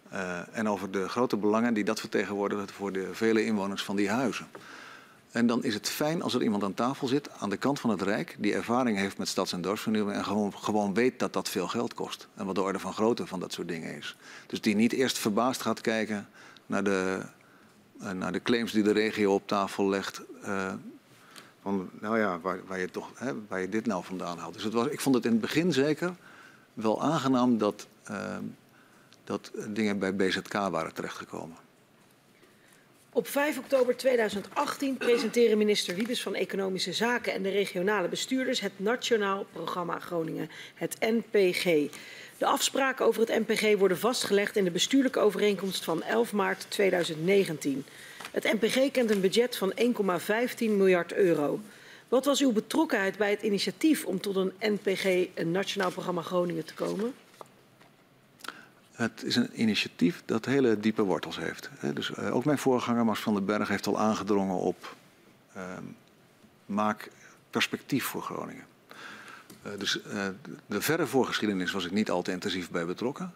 Eh, en over de grote belangen die dat vertegenwoordigt voor de vele inwoners van die huizen. En dan is het fijn als er iemand aan tafel zit aan de kant van het Rijk die ervaring heeft met stads- en dorpsvernieuwing en gewoon, gewoon weet dat dat veel geld kost. En wat de orde van grootte van dat soort dingen is. Dus die niet eerst verbaasd gaat kijken naar de, eh, naar de claims die de regio op tafel legt. eh, van, nou ja, waar, waar, je toch, hè, waar je dit nou vandaan haalt. Dus het was, ik vond het in het begin zeker wel aangenaam dat, dat dingen bij BZK waren terechtgekomen. Op 5 oktober 2018 presenteren minister Wiebes van Economische Zaken en de regionale bestuurders het Nationaal Programma Groningen, het NPG. De afspraken over het NPG worden vastgelegd in de bestuurlijke overeenkomst van 11 maart 2019. Het NPG kent een budget van 1,15 miljard euro. Wat was uw betrokkenheid bij het initiatief om tot een NPG, een Nationaal Programma Groningen, te komen? Het is een initiatief dat hele diepe wortels heeft. Dus eh, ook mijn voorganger, Mars van den Berg, heeft al aangedrongen op ehm, maak perspectief voor Groningen. Eh, dus eh, de verre voorgeschiedenis was ik niet al te intensief bij betrokken.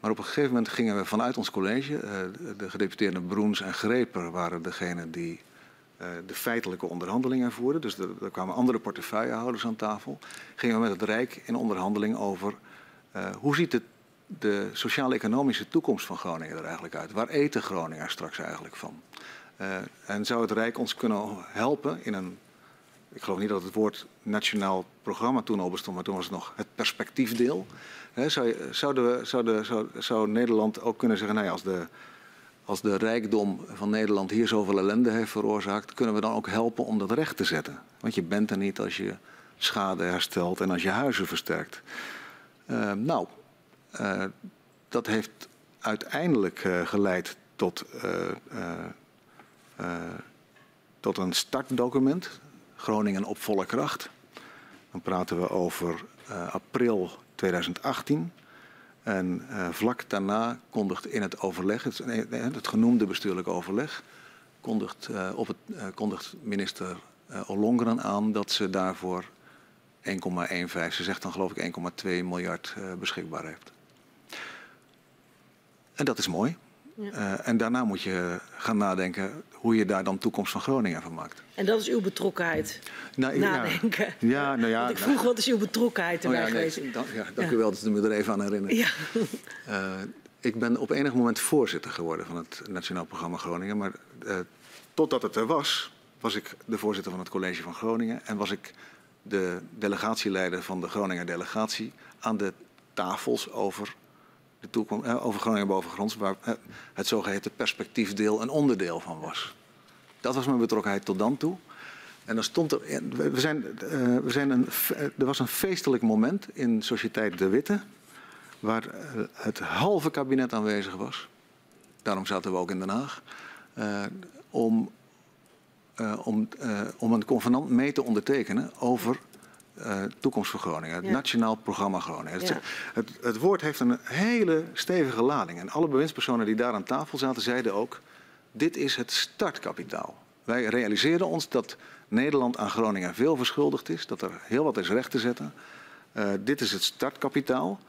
Maar op een gegeven moment gingen we vanuit ons college, de- de gedeputeerden Broens en Greper waren degenen die de feitelijke onderhandelingen voerden. Dus er, er kwamen andere portefeuillehouders aan tafel. Gingen we met het Rijk in onderhandeling over hoe ziet het de sociaal-economische toekomst van Groningen er eigenlijk uit? Waar eten Groningers straks eigenlijk van? Eh, en zou het Rijk ons kunnen helpen in een. Ik geloof niet dat het woord nationaal programma toen al bestond, maar toen was het nog het perspectiefdeel. Hè, zou, zouden we, zou, de, zou, Nederland ook kunnen zeggen, nou ja, als de, als de rijkdom van Nederland hier zoveel ellende heeft veroorzaakt, kunnen we dan ook helpen om dat recht te zetten? Want je bent er niet als je schade herstelt en als je huizen versterkt. Eh, nou, eh, dat heeft uiteindelijk eh, geleid tot, eh, tot een startdocument, Groningen op volle kracht. Dan praten we over april 2018. En vlak daarna kondigt in het overleg, het, het genoemde bestuurlijk overleg, kondigt, op het, kondigt minister Ollongren aan dat ze daarvoor 1,15, ze zegt dan geloof ik 1,2 miljard beschikbaar heeft. En dat is mooi. Ja. Eh, en daarna moet je gaan nadenken hoe je daar dan toekomst van Groningen van maakt. En dat is uw betrokkenheid, Nou, ja. nadenken. Ja, nou ja. Want ik vroeg, wat is uw betrokkenheid Oh erbij ja, nee, geweest? dank, ja, dank Ja. u wel dat u me er even aan herinnert. Ja. (laughs) Eh, ik ben op enig moment voorzitter geworden van het Nationaal Programma Groningen. Maar eh, totdat het er was, was ik de voorzitter van het College van Groningen. En was ik de delegatieleider van de Groninger delegatie aan de tafels over, de toekomst, eh, over Groningen bovengronds. Waar eh, het zogeheten perspectiefdeel een onderdeel van was. Dat was mijn betrokkenheid tot dan toe. En dan stond er. in- We zijn, eh, we zijn een, er was een feestelijk moment in Sociëteit De Witte. Waar eh, het halve kabinet aanwezig was. Daarom zaten we ook in Den Haag. eh, om, eh, om, eh, om een convenant mee te ondertekenen over eh, toekomst voor Groningen. Het Ja. Nationaal Programma Groningen. Het, Ja. het, het woord heeft een hele stevige lading. En alle bewindspersonen die daar aan tafel zaten zeiden ook... dit is het startkapitaal. Wij realiseren ons dat Nederland aan Groningen veel verschuldigd is. Dat er heel wat is recht te zetten. Eh, dit is het startkapitaal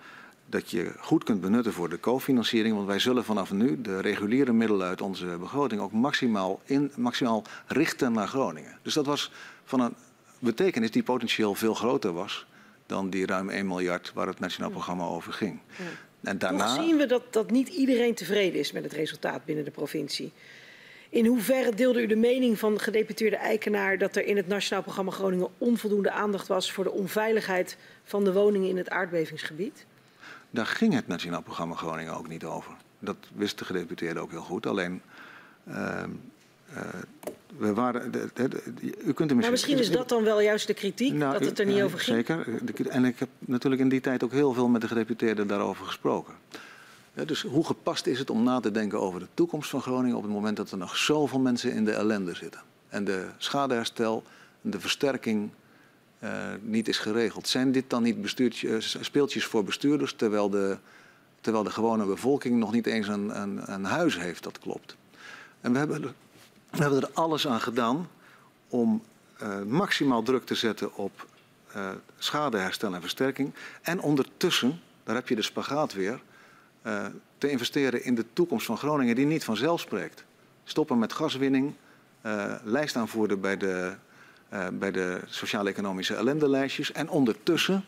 dat je goed kunt benutten voor de cofinanciering. Want wij zullen vanaf nu de reguliere middelen uit onze begroting ook maximaal, in, maximaal richten naar Groningen. Dus dat was van een betekenis die potentieel veel groter was dan die ruim 1 miljard waar het Nationaal Programma over ging. En daarna. Toch zien we dat, dat niet iedereen tevreden is met het resultaat binnen de provincie. In hoeverre deelde u de mening van gedeputeerde Eikenaar dat er in het Nationaal Programma Groningen onvoldoende aandacht was voor de onveiligheid van de woningen in het aardbevingsgebied? Daar ging het Nationaal Programma Groningen ook niet over. Dat wist de gedeputeerde ook heel goed. Alleen, ehm, eh, we waren, de, de, de, u kunt er Maar misschien is dat dan wel juist de kritiek, Nou, dat het er niet over ging. Zeker. En ik heb natuurlijk in die tijd ook heel veel met de gedeputeerden daarover gesproken. Ja, dus hoe gepast is het om na te denken over de toekomst van Groningen op het moment dat er nog zoveel mensen in de ellende zitten? En de schadeherstel, de versterking eh, niet is geregeld. Zijn dit dan niet bestuurtjes, eh, speeltjes voor bestuurders terwijl de, terwijl de gewone bevolking nog niet eens een, een, een huis heeft dat klopt? En we hebben, we hebben er alles aan gedaan om eh, maximaal druk te zetten op eh, schadeherstel en versterking. En ondertussen, daar heb je de spagaat weer, eh, te investeren in de toekomst van Groningen die niet vanzelf spreekt. Stoppen met gaswinning, lijst aanvoeren bij de, bij de sociaal-economische ellendelijstjes. En ondertussen,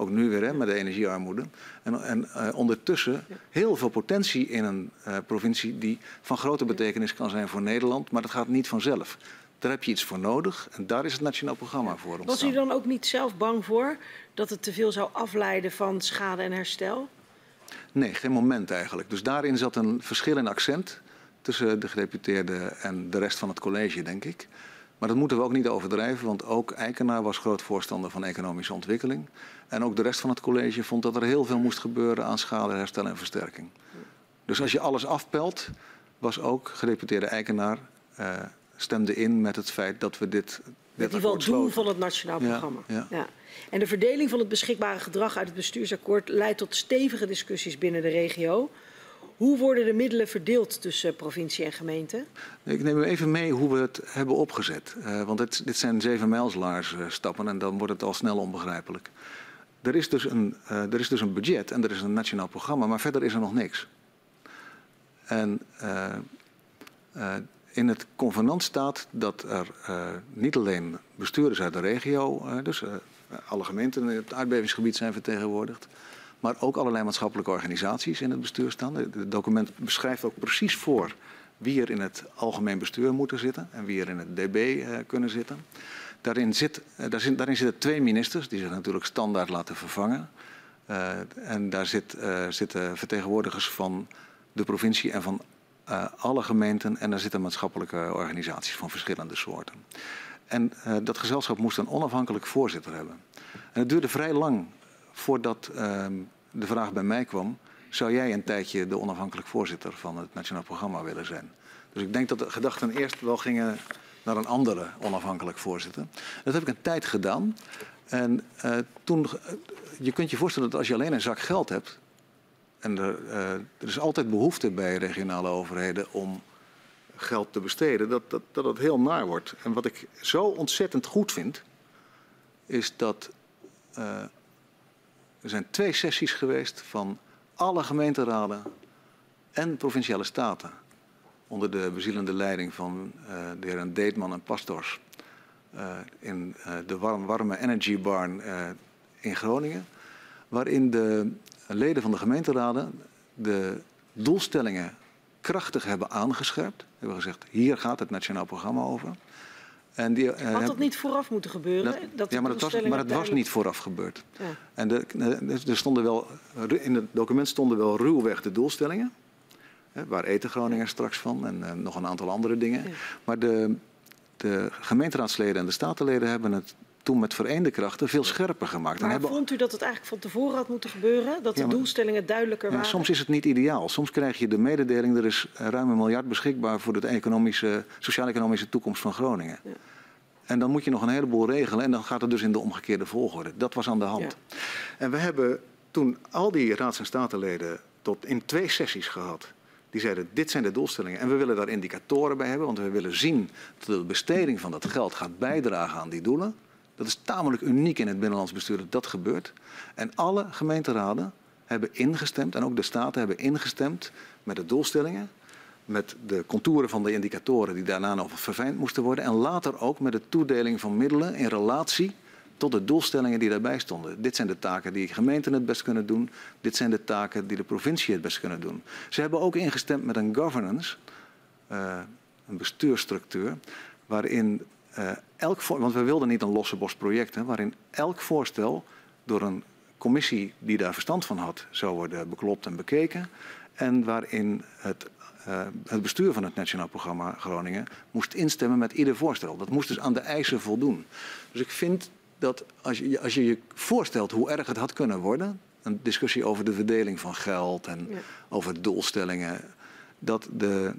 ook nu weer hè, met de energiearmoede, en, en eh, ondertussen heel veel potentie in een eh, provincie die van grote betekenis kan zijn voor Nederland, maar dat gaat niet vanzelf. Daar heb je iets voor nodig en daar is het Nationaal Programma voor Was ontstaan. u dan ook niet zelf bang voor dat het te veel zou afleiden van schade en herstel? Nee, geen moment eigenlijk. Dus daarin zat een verschil in accent tussen de gedeputeerden en de rest van het college, denk ik. Maar dat moeten we ook niet overdrijven, want ook Eikenaar was groot voorstander van economische ontwikkeling. En ook de rest van het college vond dat er heel veel moest gebeuren aan schade, herstel en versterking. Dus als je alles afpelt, was ook gedeputeerde Eikenaar eh, stemde in met het feit dat we dit. Met akkoord doel sloten. van het nationaal Ja, programma. ja. En de verdeling van het beschikbare gedrag uit het bestuursakkoord leidt tot stevige discussies binnen de regio. Hoe worden de middelen verdeeld tussen provincie en gemeente? Ik neem u even mee hoe we het hebben opgezet. Eh, want dit, dit zijn zeven mijlslaars eh, stappen en dan wordt het al snel onbegrijpelijk. Er is, dus een, eh, er is dus een budget en er is een nationaal programma, maar verder is er nog niks. En in het convenant staat dat er niet alleen bestuurders uit de regio, dus alle gemeenten in het aardbevingsgebied zijn vertegenwoordigd, maar ook allerlei maatschappelijke organisaties in het bestuur staan. Het document beschrijft ook precies voor wie er in het algemeen bestuur moeten zitten en wie er in het DB eh, kunnen zitten. Daarin, eh, zit, daarin zitten twee ministers die zich natuurlijk standaard laten vervangen. Eh, en daar zit, zitten vertegenwoordigers van de provincie en van alle gemeenten. En daar zitten maatschappelijke organisaties van verschillende soorten. En dat gezelschap moest een onafhankelijk voorzitter hebben. En het duurde vrij lang voordat ehm, de vraag bij mij kwam: zou jij een tijdje de onafhankelijk voorzitter van het Nationaal Programma willen zijn? Dus ik denk dat de gedachten eerst wel gingen naar een andere onafhankelijk voorzitter. Dat heb ik een tijd gedaan. En eh, toen, eh, je kunt je voorstellen dat als je alleen een zak geld hebt. En er, eh, er is altijd behoefte bij regionale overheden om geld te besteden, dat, dat, dat het heel naar wordt. En wat ik zo ontzettend goed vind, is dat er zijn twee sessies geweest van alle gemeenteraden en provinciale staten. Onder de bezielende leiding van eh, de heren Deetman en Pastors. eh, in eh, de warm, warme Energy Barn in Groningen. Waarin de leden van de gemeenteraden de doelstellingen krachtig hebben aangescherpt. Hebben gezegd, hier gaat het nationaal programma over. En die, eh, Had dat hebben- niet vooraf moeten gebeuren? dat, ja, maar, dat was, maar het was niet vooraf gebeurd. Ja. En de, eh, er stonden wel, in het document stonden wel ruwweg de doelstellingen. Hè, waar eten Groningen straks van en eh, nog een aantal andere dingen. Ja. Maar de, de gemeenteraadsleden en de statenleden hebben het toen met vereende krachten veel scherper gemaakt. Maar hebben, vond u dat het eigenlijk van tevoren had moeten gebeuren? Dat de Ja, maar- doelstellingen duidelijker ja, waren? soms is het niet ideaal. Soms krijg je de mededeling, er is ruim een miljard beschikbaar voor de economische, sociaal-economische toekomst van Groningen. Ja. En dan moet je nog een heleboel regelen en dan gaat het dus in de omgekeerde volgorde. Dat was aan de hand. En we hebben toen al die raads- en statenleden tot in twee sessies gehad. Die zeiden, dit zijn de doelstellingen. En we willen daar indicatoren bij hebben, want we willen zien dat de besteding van dat geld gaat bijdragen aan die doelen. Dat is tamelijk uniek in het binnenlands bestuur dat dat gebeurt. En alle gemeenteraden hebben ingestemd, en ook de staten hebben ingestemd met de doelstellingen, met de contouren van de indicatoren die daarna nog verfijnd moesten worden, en later ook met de toedeling van middelen in relatie tot de doelstellingen die daarbij stonden. Dit zijn de taken die gemeenten het best kunnen doen, dit zijn de taken die de provincie het best kunnen doen. Ze hebben ook ingestemd met een governance, eh, een bestuursstructuur, waarin eh, elk voor, want we wilden niet een losse bos project, hè, waarin elk voorstel door een commissie die daar verstand van had zou worden beklopt en bekeken. En waarin het, uh, het bestuur van het Nationaal Programma Groningen moest instemmen met ieder voorstel. Dat moest dus aan de eisen voldoen. Dus ik vind dat als je als je, je voorstelt hoe erg het had kunnen worden, een discussie over de verdeling van geld en ja. over doelstellingen, dat de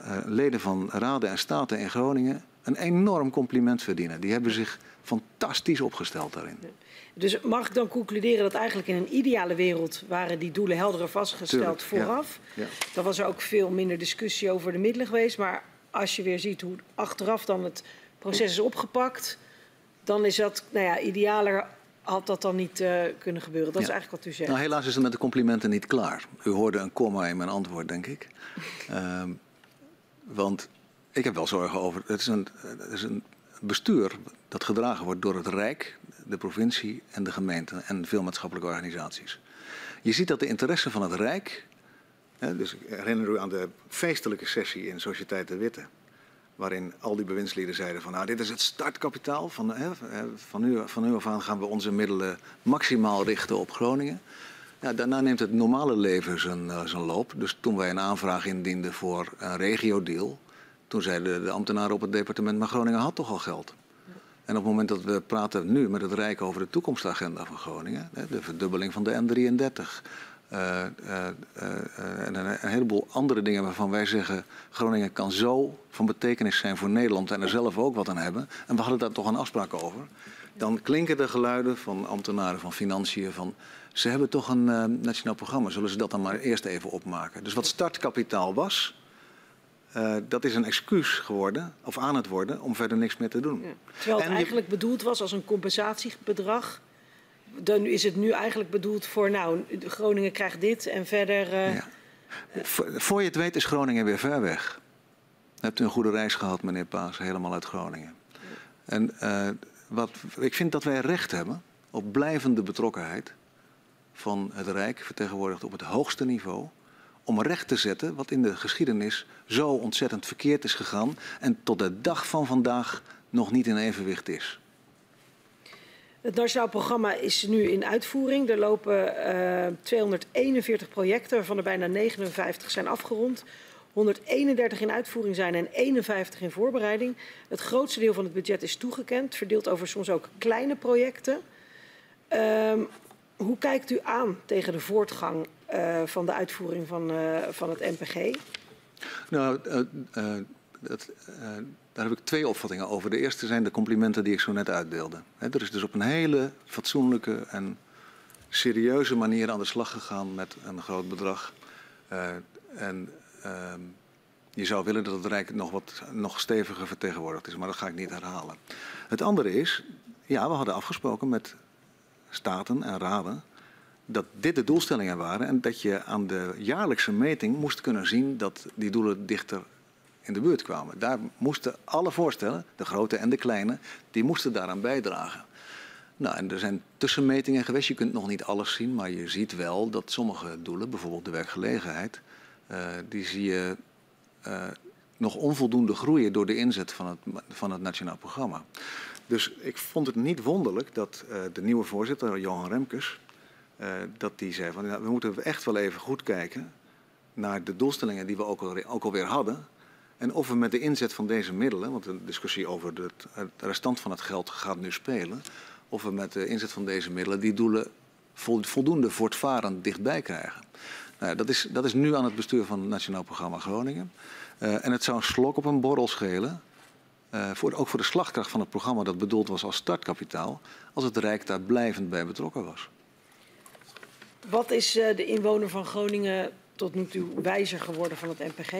uh, leden van raden en staten in Groningen een enorm compliment verdienen. Die hebben zich fantastisch opgesteld daarin. Dus mag ik dan concluderen dat eigenlijk in een ideale wereld waren die doelen helder vastgesteld Tuurlijk, vooraf? Ja, ja. Dan was er ook veel minder discussie over de middelen geweest. Maar als je weer ziet hoe achteraf dan het proces is opgepakt, dan is dat, nou ja, idealer had dat dan niet uh, kunnen gebeuren. Dat ja. is eigenlijk wat u zegt. Nou, helaas is het met de complimenten niet klaar. U hoorde een komma in mijn antwoord, denk ik. um, (laughs) want ik heb wel zorgen over. Het is, een, het is een bestuur dat gedragen wordt door het Rijk, de provincie en de gemeente en veel maatschappelijke organisaties. Je ziet dat de interesse van het Rijk. Hè, dus ik herinner u aan de feestelijke sessie in Sociëteit de Witte. Waarin al die bewindslieden zeiden van nou dit is het startkapitaal. Van, hè, van, nu, van nu af aan gaan we onze middelen maximaal richten op Groningen. Daarna neemt het normale leven zijn, uh, zijn loop. Dus toen wij een aanvraag indienden voor een regio-deal toen zeiden de ambtenaren op het departement, maar Groningen had toch al geld. En op het moment dat we praten nu met het Rijk over de toekomstagenda van Groningen, de verdubbeling van de N33, uh, uh, uh, en een, heleboel andere dingen waarvan wij zeggen, Groningen kan zo van betekenis zijn voor Nederland en er zelf ook wat aan hebben. En we hadden daar toch een afspraak over. Dan klinken de geluiden van ambtenaren van financiën van, ze hebben toch een eh, nationaal programma, zullen ze dat dan maar eerst even opmaken. Dus wat startkapitaal was, uh, dat is een excuus geworden, of aan het worden, om verder niks meer te doen. Ja. Terwijl het en eigenlijk je... bedoeld was als een compensatiebedrag. Dan is het nu eigenlijk bedoeld voor, nou, Groningen krijgt dit en verder. Uh... Ja. Voor je het weet is Groningen weer ver weg. Hebt u een goede reis gehad, meneer Paas, helemaal uit Groningen. Ja. En uh, wat, ik vind dat wij recht hebben op blijvende betrokkenheid van het Rijk, vertegenwoordigd op het hoogste niveau om recht te zetten wat in de geschiedenis zo ontzettend verkeerd is gegaan en tot de dag van vandaag nog niet in evenwicht is. Het Nationaal Programma is nu in uitvoering. Er lopen uh, 241 projecten, waarvan er bijna 59 zijn afgerond. 131 in uitvoering zijn en 51 in voorbereiding. Het grootste deel van het budget is toegekend, verdeeld over soms ook kleine projecten. Um, hoe kijkt u aan tegen de voortgang van de uitvoering van, uh, van het NPG? Nou, uh, dat, daar heb ik twee opvattingen over. De eerste zijn de complimenten die ik zo net uitdeelde. Er is dus op een hele fatsoenlijke en serieuze manier aan de slag gegaan met een groot bedrag. en ehm, je zou willen dat het Rijk nog wat nog steviger vertegenwoordigd is, maar dat ga ik niet herhalen. Het andere is, ja, we hadden afgesproken met staten en raden dat dit de doelstellingen waren en dat je aan de jaarlijkse meting moest kunnen zien dat die doelen dichter in de buurt kwamen. Daar moesten alle voorstellen, de grote en de kleine, die moesten daaraan bijdragen. Nou, en er zijn tussenmetingen geweest. Je kunt nog niet alles zien, maar je ziet wel dat sommige doelen, bijvoorbeeld de werkgelegenheid, uh, die zie je uh, nog onvoldoende groeien door de inzet van het, van het nationaal programma. Dus ik vond het niet wonderlijk dat uh, de nieuwe voorzitter, Johan Remkes, uh, dat die zei van ja, we moeten echt wel even goed kijken naar de doelstellingen die we ook, al, ook alweer hadden. En of we met de inzet van deze middelen, want de discussie over het restant van het geld gaat nu spelen, of we met de inzet van deze middelen die doelen voldoende voortvarend dichtbij krijgen. Nou, dat, is, dat is nu aan het bestuur van het Nationaal Programma Groningen. Uh, en het zou een slok op een borrel schelen uh, voor, ook voor de slagkracht van het programma dat bedoeld was als startkapitaal, als het Rijk daar blijvend bij betrokken was. Wat is uh, de inwoner van Groningen tot nu toe wijzer geworden van het NPG?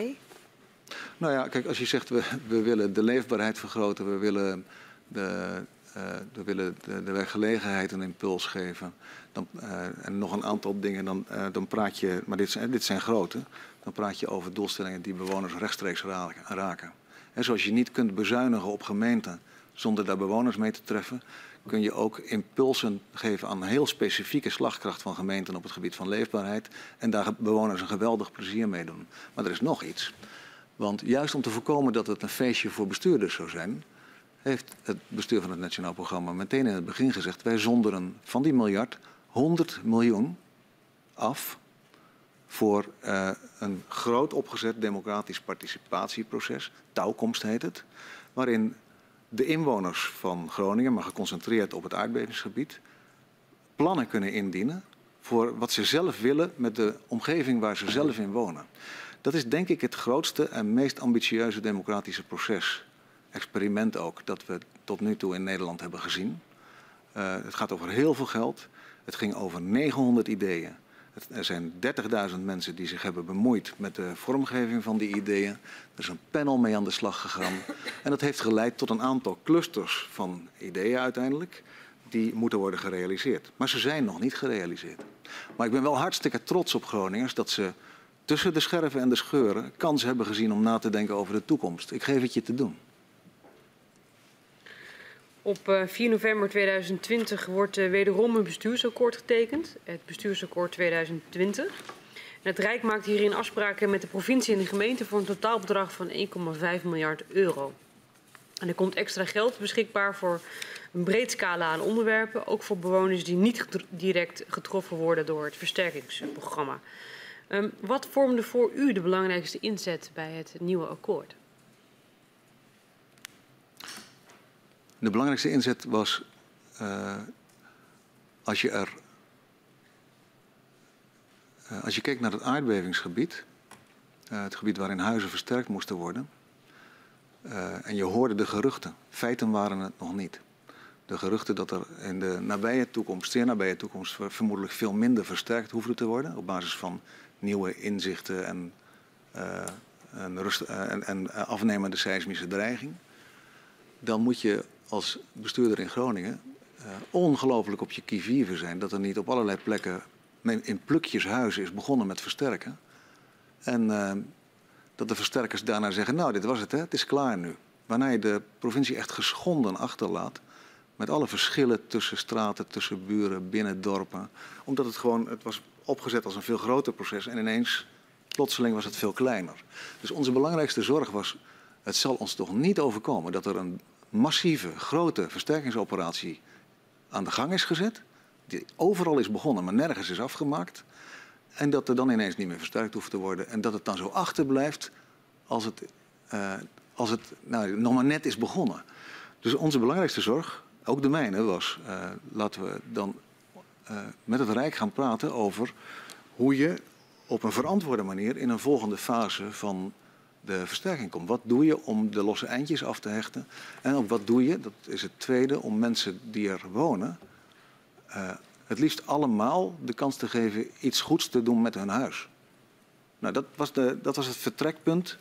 Nou ja, kijk, als je zegt we, we willen de leefbaarheid vergroten, we willen de, uh, we willen de, de werkgelegenheid een impuls geven dan, uh, en nog een aantal dingen, dan, dan praat je, maar dit zijn, dit zijn grote, dan praat je over doelstellingen die bewoners rechtstreeks raken. En zoals je niet kunt bezuinigen op gemeenten zonder daar bewoners mee te treffen, kun je ook impulsen geven aan heel specifieke slagkracht van gemeenten op het gebied van leefbaarheid en daar bewoners een geweldig plezier mee doen. Maar er is nog iets. Want juist om te voorkomen dat het een feestje voor bestuurders zou zijn, heeft het bestuur van het Nationaal Programma meteen in het begin gezegd: wij zonderen van die miljard 100 miljoen af voor uh, een groot opgezet democratisch participatieproces. Touwkomst heet het. Waarin de inwoners van Groningen, maar geconcentreerd op het aardbevingsgebied, plannen kunnen indienen voor wat ze zelf willen met de omgeving waar ze zelf in wonen. Dat is denk ik het grootste en meest ambitieuze democratische proces, experiment ook, dat we tot nu toe in Nederland hebben gezien. Uh, het gaat over heel veel geld. Het ging over 900 ideeën. Er zijn 30.000 mensen die zich hebben bemoeid met de vormgeving van die ideeën. Er is een panel mee aan de slag gegaan. En dat heeft geleid tot een aantal clusters van ideeën uiteindelijk. Die moeten worden gerealiseerd. Maar ze zijn nog niet gerealiseerd. Maar ik ben wel hartstikke trots op Groningers dat ze tussen de scherven en de scheuren kans hebben gezien om na te denken over de toekomst. Ik geef het je te doen. Op 4 eh, november 2020 wordt eh, wederom een bestuursakkoord getekend, het bestuursakkoord 2020. En het Rijk maakt hierin afspraken met de provincie en de gemeente voor een totaalbedrag van 1,5 miljard euro. En er komt extra geld beschikbaar voor een breed scala aan onderwerpen, ook voor bewoners die niet direct getroffen worden door het versterkingsprogramma. Um, wat vormde voor u de belangrijkste inzet bij het nieuwe akkoord? De belangrijkste inzet was uh, als je er. Uh, als je keek naar het aardbevingsgebied, uh, het gebied waarin huizen versterkt moesten worden, en je hoorde de geruchten, feiten waren het nog niet. De geruchten dat er in de nabije toekomst, zeer nabije toekomst, vermoedelijk veel minder versterkt hoefde te worden op basis van nieuwe inzichten en, en, rust, en, en afnemende seismische dreiging. Dan moet je als bestuurder in Groningen uh, ongelooflijk op je kievieven zijn. Dat er niet op allerlei plekken in plukjes huizen is begonnen met versterken. En uh, dat de versterkers daarna zeggen, nou dit was het, hè, het is klaar nu. Waarna je de provincie echt geschonden achterlaat. Met alle verschillen tussen straten, tussen buren, binnen dorpen. Omdat het gewoon, het was opgezet als een veel groter proces. En ineens, plotseling was het veel kleiner. Dus onze belangrijkste zorg was, het zal ons toch niet overkomen dat er een massieve, grote versterkingsoperatie aan de gang is gezet. Die overal is begonnen, maar nergens is afgemaakt. En dat er dan ineens niet meer versterkt hoeft te worden. En dat het dan zo achterblijft als het, uh, als het nou, nog maar net is begonnen. Dus onze belangrijkste zorg, ook de mijne, was... Uh, laten we dan uh, met het Rijk gaan praten over hoe je op een verantwoorde manier... in een volgende fase van de versterking komt. Wat doe je om de losse eindjes af te hechten? En ook wat doe je, dat is het tweede, om mensen die er wonen... Uh, het liefst allemaal de kans te geven iets goeds te doen met hun huis. Nou, dat was, de, dat was het vertrekpunt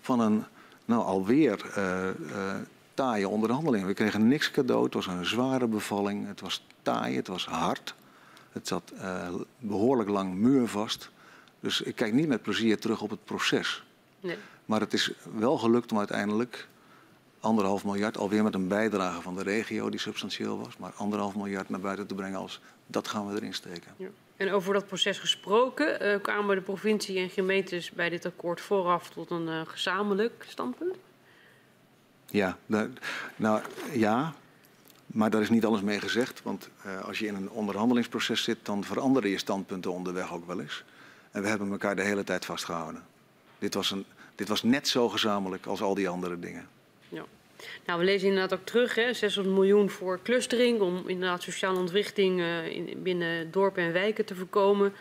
van een nou, alweer uh, uh, taaie onderhandeling. We kregen niks cadeau, het was een zware bevalling, het was taai, het was hard. Het zat behoorlijk lang muurvast. Dus ik kijk niet met plezier terug op het proces. Nee. Maar het is wel gelukt om uiteindelijk anderhalf miljard, alweer met een bijdrage van de regio die substantieel was, maar anderhalf miljard naar buiten te brengen als dat gaan we erin steken. Ja. En over dat proces gesproken, uh, kwamen de provincie en gemeentes bij dit akkoord vooraf tot een uh, gezamenlijk standpunt? Ja, nou, nou, ja, maar daar is niet alles mee gezegd. Want uh, als je in een onderhandelingsproces zit, dan veranderen je standpunten onderweg ook wel eens. En we hebben elkaar de hele tijd vastgehouden. Dit was een, dit was net zo gezamenlijk als al die andere dingen. Ja. Nou, we lezen inderdaad ook terug, hè, 600 miljoen voor clustering om inderdaad sociale ontwrichting uh, in, binnen dorpen en wijken te voorkomen.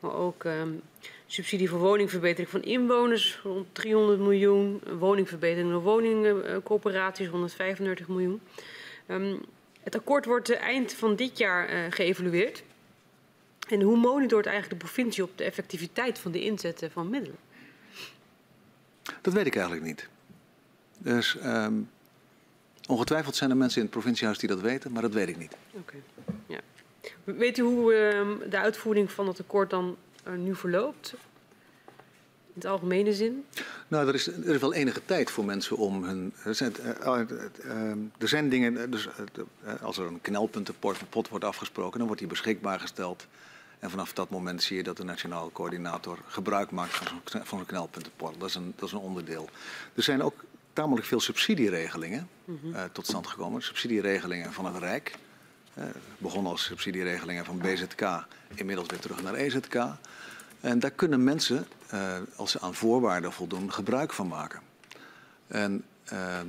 Maar ook um, subsidie voor woningverbetering van inwoners, rond 300 miljoen. Woningverbetering door woningcorporaties, 135 miljoen. Um, het akkoord wordt eind van dit jaar uh, geëvalueerd. En hoe monitort eigenlijk de provincie op de effectiviteit van de inzetten van middelen? Dat weet ik eigenlijk niet. Dus um, ongetwijfeld zijn er mensen in het provinciehuis die dat weten, maar dat weet ik niet. Oké. Okay. Ja. Weet u hoe uh, de uitvoering van het akkoord dan uh, nu verloopt? In het algemene zin? Nou, er is, er is wel enige tijd voor mensen om hun. Zijn, er zijn dingen. Dus, als er een knelpuntenpot wordt afgesproken, dan wordt die beschikbaar gesteld. En vanaf dat moment zie je dat de nationale coördinator gebruik maakt van zo'n, knelpuntenportal. Dat is, een, dat is een onderdeel. Er zijn ook tamelijk veel subsidieregelingen mm -hmm. uh, tot stand gekomen. Subsidieregelingen van het Rijk. Eh, begon als subsidieregelingen van BZK, inmiddels weer terug naar EZK. En daar kunnen mensen, eh, als ze aan voorwaarden voldoen, gebruik van maken. En, ehm,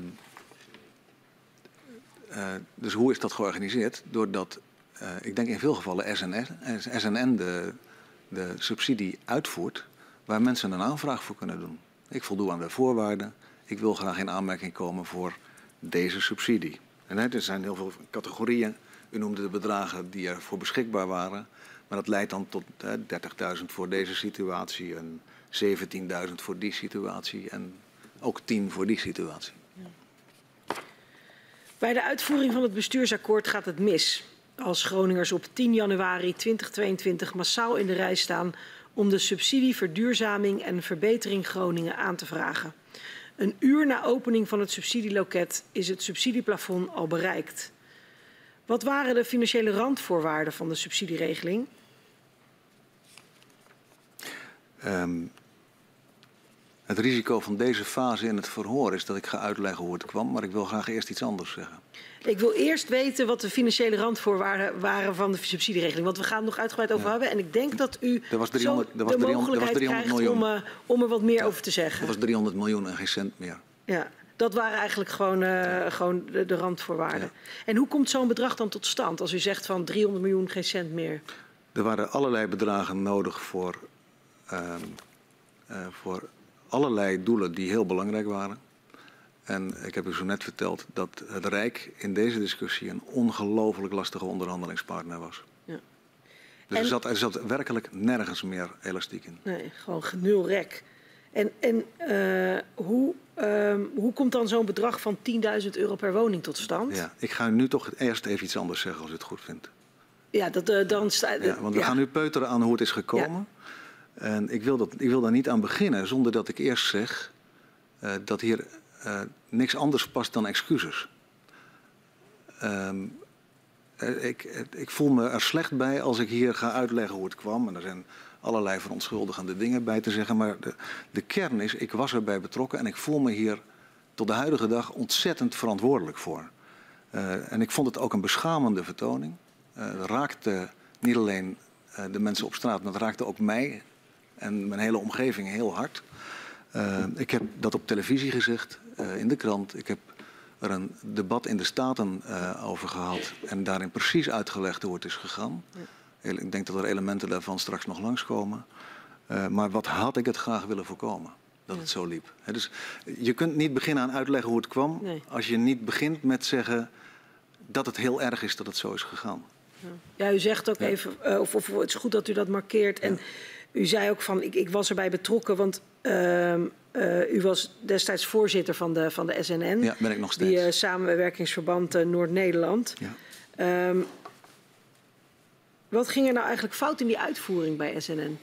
eh, dus hoe is dat georganiseerd? Doordat, eh, ik denk in veel gevallen SNN, SNN de, de subsidie uitvoert, waar mensen een aanvraag voor kunnen doen. Ik voldoe aan de voorwaarden. Ik wil graag in aanmerking komen voor deze subsidie. En hè, er zijn heel veel categorieën. U noemde de bedragen die ervoor beschikbaar waren. Maar dat leidt dan tot hè, 30.000 voor deze situatie en 17.000 voor die situatie en ook 10 voor die situatie. Bij de uitvoering van het bestuursakkoord gaat het mis. Als Groningers op 10 januari 2022 massaal in de rij staan om de subsidie verduurzaming en verbetering Groningen aan te vragen. Een uur na opening van het subsidieloket is het subsidieplafond al bereikt. Wat waren de financiële randvoorwaarden van de subsidieregeling? Um, het risico van deze fase in het verhoor is dat ik ga uitleggen hoe het kwam, maar ik wil graag eerst iets anders zeggen. Ik wil eerst weten wat de financiële randvoorwaarden waren van de subsidieregeling. Want we gaan het nog uitgebreid over ja. hebben. En ik denk dat u er was 300, er was de 300, mogelijkheid er was 300 miljoen. krijgt om, uh, om, er wat meer ja. over te zeggen. Dat was 300 miljoen en geen cent meer. Ja, dat waren eigenlijk gewoon, uh, ja. gewoon de, de randvoorwaarden. En hoe komt zo'n bedrag dan tot stand als u zegt van 300 miljoen, geen cent meer? Er waren allerlei bedragen nodig voor, uh, voor allerlei doelen die heel belangrijk waren. En ik heb u zo net verteld dat het Rijk in deze discussie een ongelooflijk lastige onderhandelingspartner was. Ja. Dus en... er, zat, er zat werkelijk nergens meer elastiek in. Nee, gewoon genul rek. En, en uh, hoe, um, hoe komt dan zo'n bedrag van 10.000 euro per woning tot stand? Ja, ik ga nu toch eerst even iets anders zeggen als u het goed vindt. Ja, dat, uh, dan. Ja, want we ja. gaan nu peuteren aan hoe het is gekomen. Ja. En ik wil, dat, ik wil daar niet aan beginnen zonder dat ik eerst zeg uh, dat hier uh, niks anders past dan excuses. Um, ik, ik, voel me er slecht bij als ik hier ga uitleggen hoe het kwam. En er zijn allerlei verontschuldigende dingen bij te zeggen. Maar de, de kern is, ik was erbij betrokken en ik voel me hier tot de huidige dag ontzettend verantwoordelijk voor. En ik vond het ook een beschamende vertoning. Het raakte niet alleen de mensen op straat, maar het raakte ook mij en mijn hele omgeving heel hard. Uh, ik heb dat op televisie gezegd, uh, in de krant. Ik heb er een debat in de Staten uh, over gehad en daarin precies uitgelegd hoe het is gegaan. Ja. Ik denk dat er elementen daarvan straks nog langskomen. maar wat had ik het graag willen voorkomen? Dat ja. het zo liep. He, dus je kunt niet beginnen aan uitleggen hoe het kwam nee. als je niet begint met zeggen dat het heel erg is dat het zo is gegaan. Ja, u zegt ook ja. even, of, of, het is goed dat u dat markeert. En u zei ook van, ik, ik was erbij betrokken, want uh, uh, u was destijds voorzitter van de, van de SNN. Ja, ben ik nog steeds. Die uh, samenwerkingsverband uh, Noord-Nederland. Ja. Um, wat ging er nou eigenlijk fout in die uitvoering bij SNN?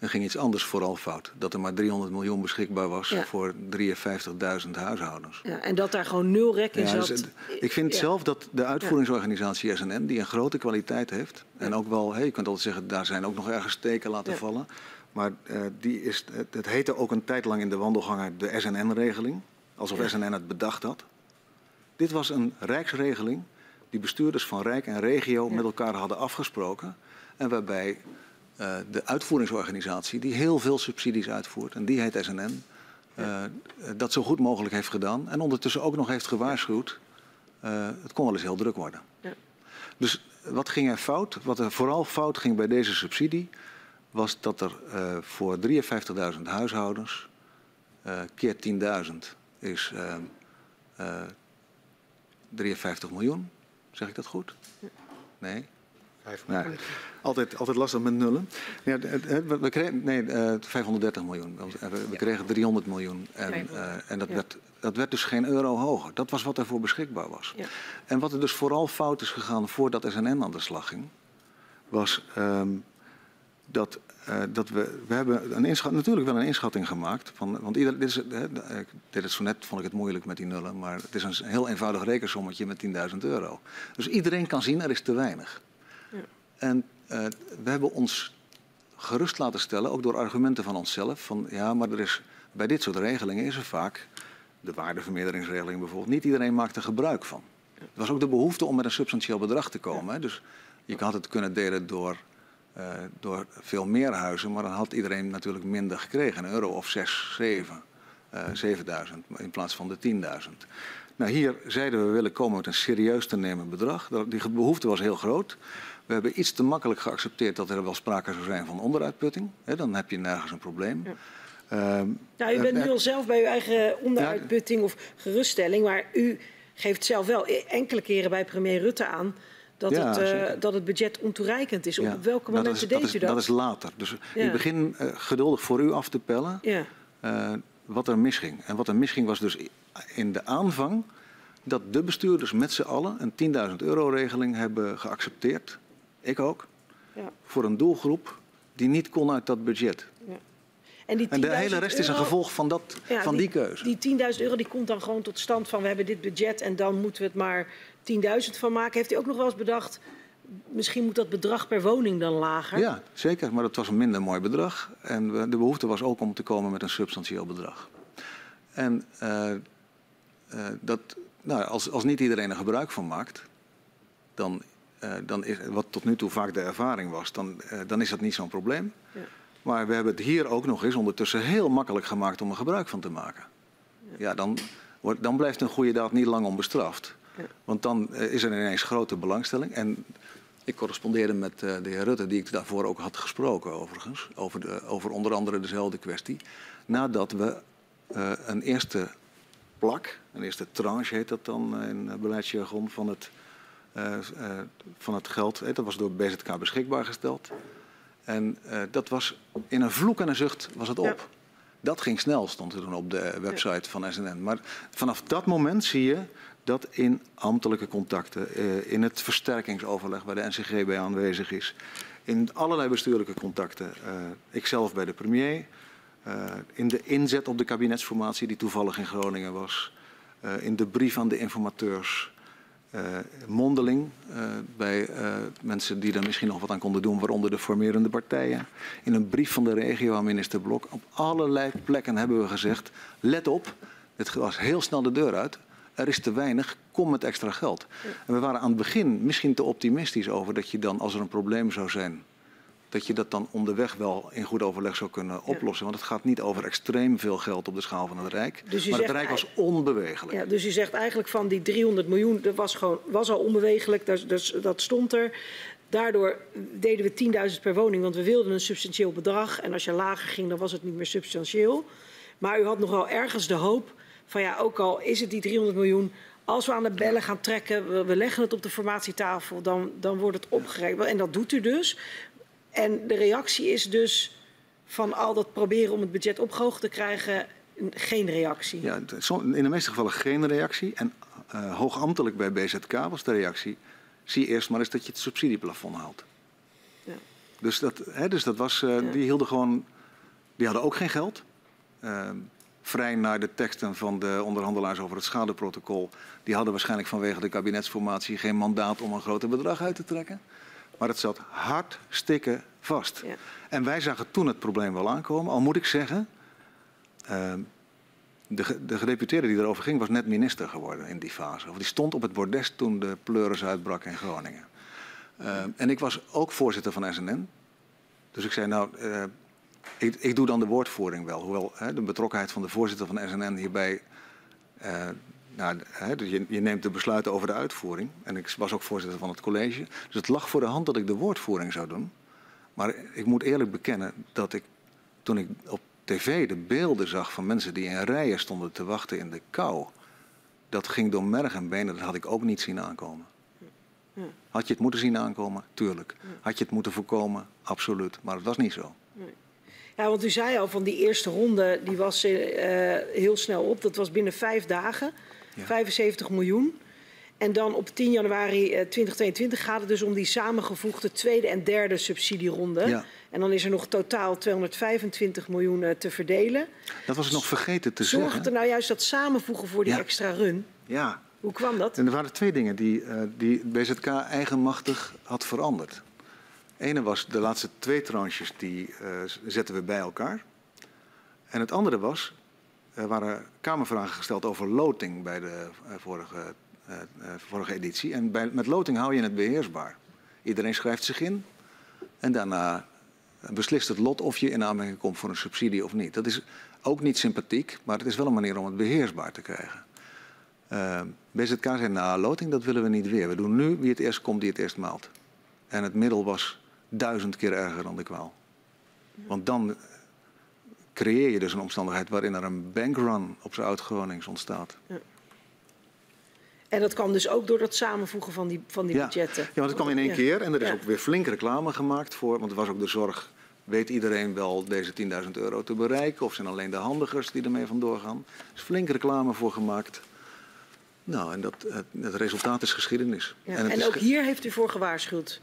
Er ging iets anders vooral fout. Dat er maar 300 miljoen beschikbaar was ja. voor 53.000 huishoudens. Ja, en dat daar gewoon nul rek in ja, zat. Dus, ik vind zelf dat de uitvoeringsorganisatie SNN, die een grote kwaliteit heeft... en ook wel, hey, je kunt altijd zeggen, daar zijn ook nog ergens steken laten vallen... maar uh, die is, het, het heette ook een tijd lang in de wandelgangen de SNN-regeling. Alsof SNN het bedacht had. Dit was een rijksregeling die bestuurders van Rijk en regio met elkaar hadden afgesproken... en waarbij uh, de uitvoeringsorganisatie die heel veel subsidies uitvoert, en die heet SNN, uh, dat zo goed mogelijk heeft gedaan. En ondertussen ook nog heeft gewaarschuwd, uh, het kon wel eens heel druk worden. Ja. Dus wat ging er fout? Wat er vooral fout ging bij deze subsidie, was dat er voor 53.000 huishoudens keer 10.000 is 53 miljoen. Zeg ik dat goed? Nee? Nee, altijd, altijd lastig met nullen. Ja, we kregen, nee, uh, 530 miljoen. We kregen 300 miljoen. En, uh, en dat, werd, dat werd dus geen euro hoger. Dat was wat ervoor beschikbaar was. Ja. En wat er dus vooral fout is gegaan voordat SNN aan de slag ging... was um, dat, uh, dat we... We hebben een inschat, natuurlijk wel een inschatting gemaakt. Van, want ieder, dit, is, ik deed het zo net, vond ik het moeilijk met die nullen. Maar het is een heel eenvoudig rekensommetje met 10.000 euro. Dus iedereen kan zien, er is te weinig. En uh, we hebben ons gerust laten stellen, ook door argumenten van onszelf, van ja, maar er is, bij dit soort regelingen is er vaak, de waardevermeerderingsregeling bijvoorbeeld, niet iedereen maakt er gebruik van. Er was ook de behoefte om met een substantieel bedrag te komen. Hè? Dus je had het kunnen delen door, uh, door veel meer huizen, maar dan had iedereen natuurlijk minder gekregen. Een euro of 6, 7, uh, 7000 in plaats van de 10.000. Nou, hier zeiden we willen komen met een serieus te nemen bedrag. Die behoefte was heel groot. We hebben iets te makkelijk geaccepteerd dat er wel sprake zou zijn van onderuitputting. He, dan heb je nergens een probleem. Ja. Uh, nou, u bent nu al zelf bij uw eigen onderuitputting of geruststelling, maar u geeft zelf wel e- enkele keren bij premier Rutte aan dat, ja, het, uh, dat het budget ontoereikend is. Ja. Op welke nou, momenten deed u dat? Dat is later. Dus ik begin uh, geduldig voor u af te pellen wat er misging. En wat er misging was dus in de aanvang dat de bestuurders met z'n allen een 10.000 euro regeling hebben geaccepteerd. Ik ook. Voor een doelgroep die niet kon uit dat budget. En, die en de hele rest is een gevolg van, dat, ja, van die, die, keuze. Die 10.000 euro die komt dan gewoon tot stand van we hebben dit budget en dan moeten we het maar 10.000 van maken. Heeft u ook nog wel eens bedacht, misschien moet dat bedrag per woning dan lager? Ja, zeker. Maar dat was een minder mooi bedrag. En de behoefte was ook om te komen met een substantieel bedrag. En uh, uh, dat, nou, als, als niet iedereen er gebruik van maakt, dan, dan is, wat tot nu toe vaak de ervaring was, dan, dan is dat niet zo'n probleem. Ja. Maar we hebben het hier ook nog eens ondertussen heel makkelijk gemaakt om er gebruik van te maken. Ja, dan, dan blijft een goede daad niet lang onbestraft. Want dan eh, is er ineens grote belangstelling. En ik correspondeerde met eh, de heer Rutte, die ik daarvoor ook had gesproken overigens. Over, de, over onder andere dezelfde kwestie. Nadat we uh, een eerste plak, een eerste tranche heet dat dan in beleidsjargon van het, van het geld. Dat was door BZK beschikbaar gesteld. En uh, dat was in een vloek en een zucht was het op. Ja. Dat ging snel, stond er dan op de website van SNN. Maar vanaf dat moment zie je dat in ambtelijke contacten, in het versterkingsoverleg waar de NCG bij aanwezig is, in allerlei bestuurlijke contacten, ikzelf bij de premier, in de inzet op de kabinetsformatie die toevallig in Groningen was, in de brief aan de informateurs, mondeling uh, bij uh, mensen die er misschien nog wat aan konden doen, waaronder de formerende partijen. In een brief van de regio aan minister Blok. Op allerlei plekken hebben we gezegd: let op, het was heel snel de deur uit. Er is te weinig, kom met extra geld. En we waren aan het begin misschien te optimistisch over dat je dan, als er een probleem zou zijn, dat je dat dan onderweg wel in goed overleg zou kunnen oplossen. Ja. Want het gaat niet over extreem veel geld op de schaal van het Rijk. Dus maar het Rijk was onbewegelijk. Ja, dus u zegt eigenlijk van die 300 miljoen, dat was, gewoon, was al onbewegelijk, dus, dus, dat stond er. Daardoor deden we 10.000 per woning, want we wilden een substantieel bedrag. En als je lager ging, dan was het niet meer substantieel. Maar u had nog wel ergens de hoop van ja, ook al is het die 300 miljoen, als we aan de bellen gaan trekken, we, we leggen het op de formatietafel, dan, dan wordt het opgerekend. En dat doet u dus. En de reactie is dus van al dat proberen om het budget opgehoogd te krijgen, geen reactie. Ja, in de meeste gevallen geen reactie. En uh, hoogambtelijk bij BZK was de reactie, zie eerst maar eens dat je het subsidieplafond haalt. Ja. Dus, dat, hè, dus dat was, uh, ja. die hielden gewoon, die hadden ook geen geld. Uh, vrij naar de teksten van de onderhandelaars over het schadeprotocol. Die hadden waarschijnlijk vanwege de kabinetsformatie geen mandaat om een groter bedrag uit te trekken. Maar het zat hartstikke vast. Ja. En wij zagen toen het probleem wel aankomen. Al moet ik zeggen, uh, de, de gedeputeerde die erover ging was net minister geworden in die fase. Of die stond op het bordes toen de pleuris uitbrak in Groningen. Uh, en ik was ook voorzitter van SNN. Dus ik zei, nou, uh, ik, ik, doe dan de woordvoering wel. Hoewel hè, de betrokkenheid van de voorzitter van SNN hierbij uh, nou, dus je, je, neemt de besluiten over de uitvoering. En ik was ook voorzitter van het college. Dus het lag voor de hand dat ik de woordvoering zou doen. Maar ik moet eerlijk bekennen dat ik toen ik op tv de beelden zag van mensen die in rijen stonden te wachten in de kou. Dat ging door merg en benen, dat had ik ook niet zien aankomen. Had je het moeten zien aankomen? Tuurlijk. Had je het moeten voorkomen? Absoluut. Maar het was niet zo. Ja, want u zei al van die eerste ronde, die was uh, heel snel op. Dat was binnen vijf dagen. Ja. 75 miljoen. En dan op 10 januari 2022 gaat het dus om die samengevoegde tweede en derde subsidieronde. Ja. En dan is er nog totaal 225 miljoen te verdelen. Dat was ik nog vergeten te Zorgt zeggen. er nou juist dat samenvoegen voor die ja. extra run? Ja. Hoe kwam dat? En er waren twee dingen die, uh, die BZK eigenmachtig had veranderd. Ene was de laatste twee tranches, die uh, zetten we bij elkaar. En het andere was, er waren Kamervragen gesteld over loting bij de uh, vorige uh, vorige editie. En bij, met loting hou je het beheersbaar. Iedereen schrijft zich in en daarna beslist het lot of je in aanmerking komt voor een subsidie of niet. Dat is ook niet sympathiek, maar het is wel een manier om het beheersbaar te krijgen. Uh, BZK zei, nou, loting, dat willen we niet weer. We doen nu wie het eerst komt, die het eerst maalt. En het middel was duizend keer erger dan de kwaal. Want dan creëer je dus een omstandigheid waarin er een bankrun op zijn oud-Gronings ontstaat. Ja. En dat kwam dus ook door dat samenvoegen van die, van die budgetten. Ja, want het kwam in één keer en er is ook weer flink reclame gemaakt voor. Want er was ook de zorg, weet iedereen wel deze 10.000 euro te bereiken? Of zijn alleen de handigers die ermee vandoor gaan? Er is flink reclame voor gemaakt. Nou, en dat, het, het resultaat is geschiedenis. en, en ook hier heeft u voor gewaarschuwd.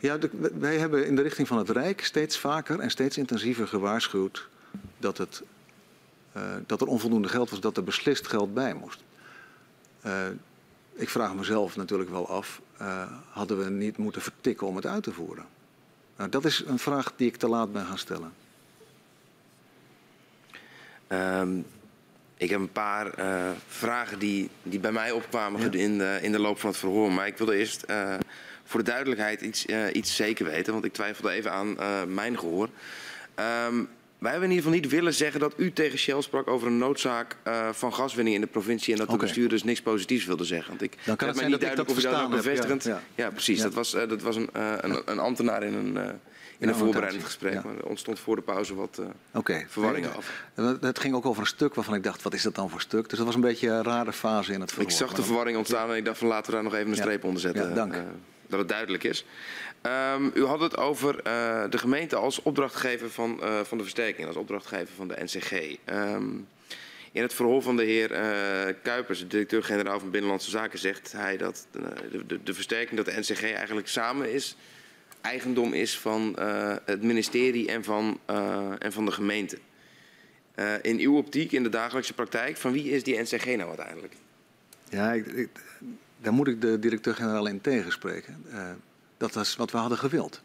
Ja, wij hebben in de richting van het Rijk steeds vaker en steeds intensiever gewaarschuwd dat, het, uh, dat er onvoldoende geld was, dat er beslist geld bij moest. Uh, ik vraag mezelf natuurlijk wel af, uh, hadden we niet moeten vertikken om het uit te voeren? Nou, dat is een vraag die ik te laat ben gaan stellen. Um, ik heb een paar vragen die, die bij mij opkwamen ja. in, de, in de loop van het verhoor. Maar ik wilde eerst voor de duidelijkheid iets, uh, iets zeker weten, want ik twijfelde even aan mijn gehoor. Um, wij hebben in ieder geval niet willen zeggen dat u tegen Shell sprak over een noodzaak uh, van gaswinning in de provincie en dat de bestuurders niks positiefs wilden zeggen. Want ik Dan kan het zijn dat ik dat of u dat bevestigend. Ja, ja. ja precies. Ja. Dat was, uh, dat was een, uh, een, een, ambtenaar in een, in een voorbereidend gesprek. Maar er ontstond voor de pauze wat okay. verwarring af. Het ging ook over een stuk waarvan ik dacht, wat is dat dan voor stuk? Dus dat was een beetje een rare fase in het verhoor. Ik zag de verwarring ontstaan en ik dacht van laten we daar nog even een streep onder zetten. dank. Dat het duidelijk is. Um, u had het over uh, de gemeente als opdrachtgever van, uh, van de versterking, als opdrachtgever van de NCG. Ehm, in het verhoor van de heer uh, Kuipers, de directeur-generaal van Binnenlandse Zaken, zegt hij dat de, de, de, versterking, dat de NCG eigenlijk samen is, eigendom is van het ministerie en van, en van de gemeente. in uw optiek, in de dagelijkse praktijk, van wie is die NCG nou uiteindelijk? Ja, ik, daar moet ik de directeur-generaal in tegenspreken. Dat was wat we hadden gewild.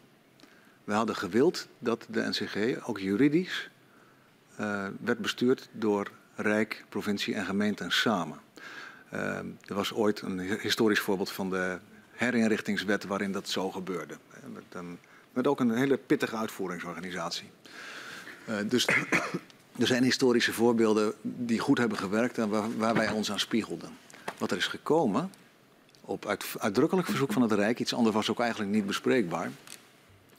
We hadden gewild dat de NCG ook juridisch uh, werd bestuurd door Rijk, provincie en gemeenten samen. Uh, er was ooit een historisch voorbeeld van de herinrichtingswet waarin dat zo gebeurde. Met, met ook een hele pittige uitvoeringsorganisatie. Uh, dus er zijn historische voorbeelden die goed hebben gewerkt en waar wij ons aan spiegelden. Wat er is gekomen op uit, uitdrukkelijk verzoek van het Rijk, iets anders was ook eigenlijk niet bespreekbaar,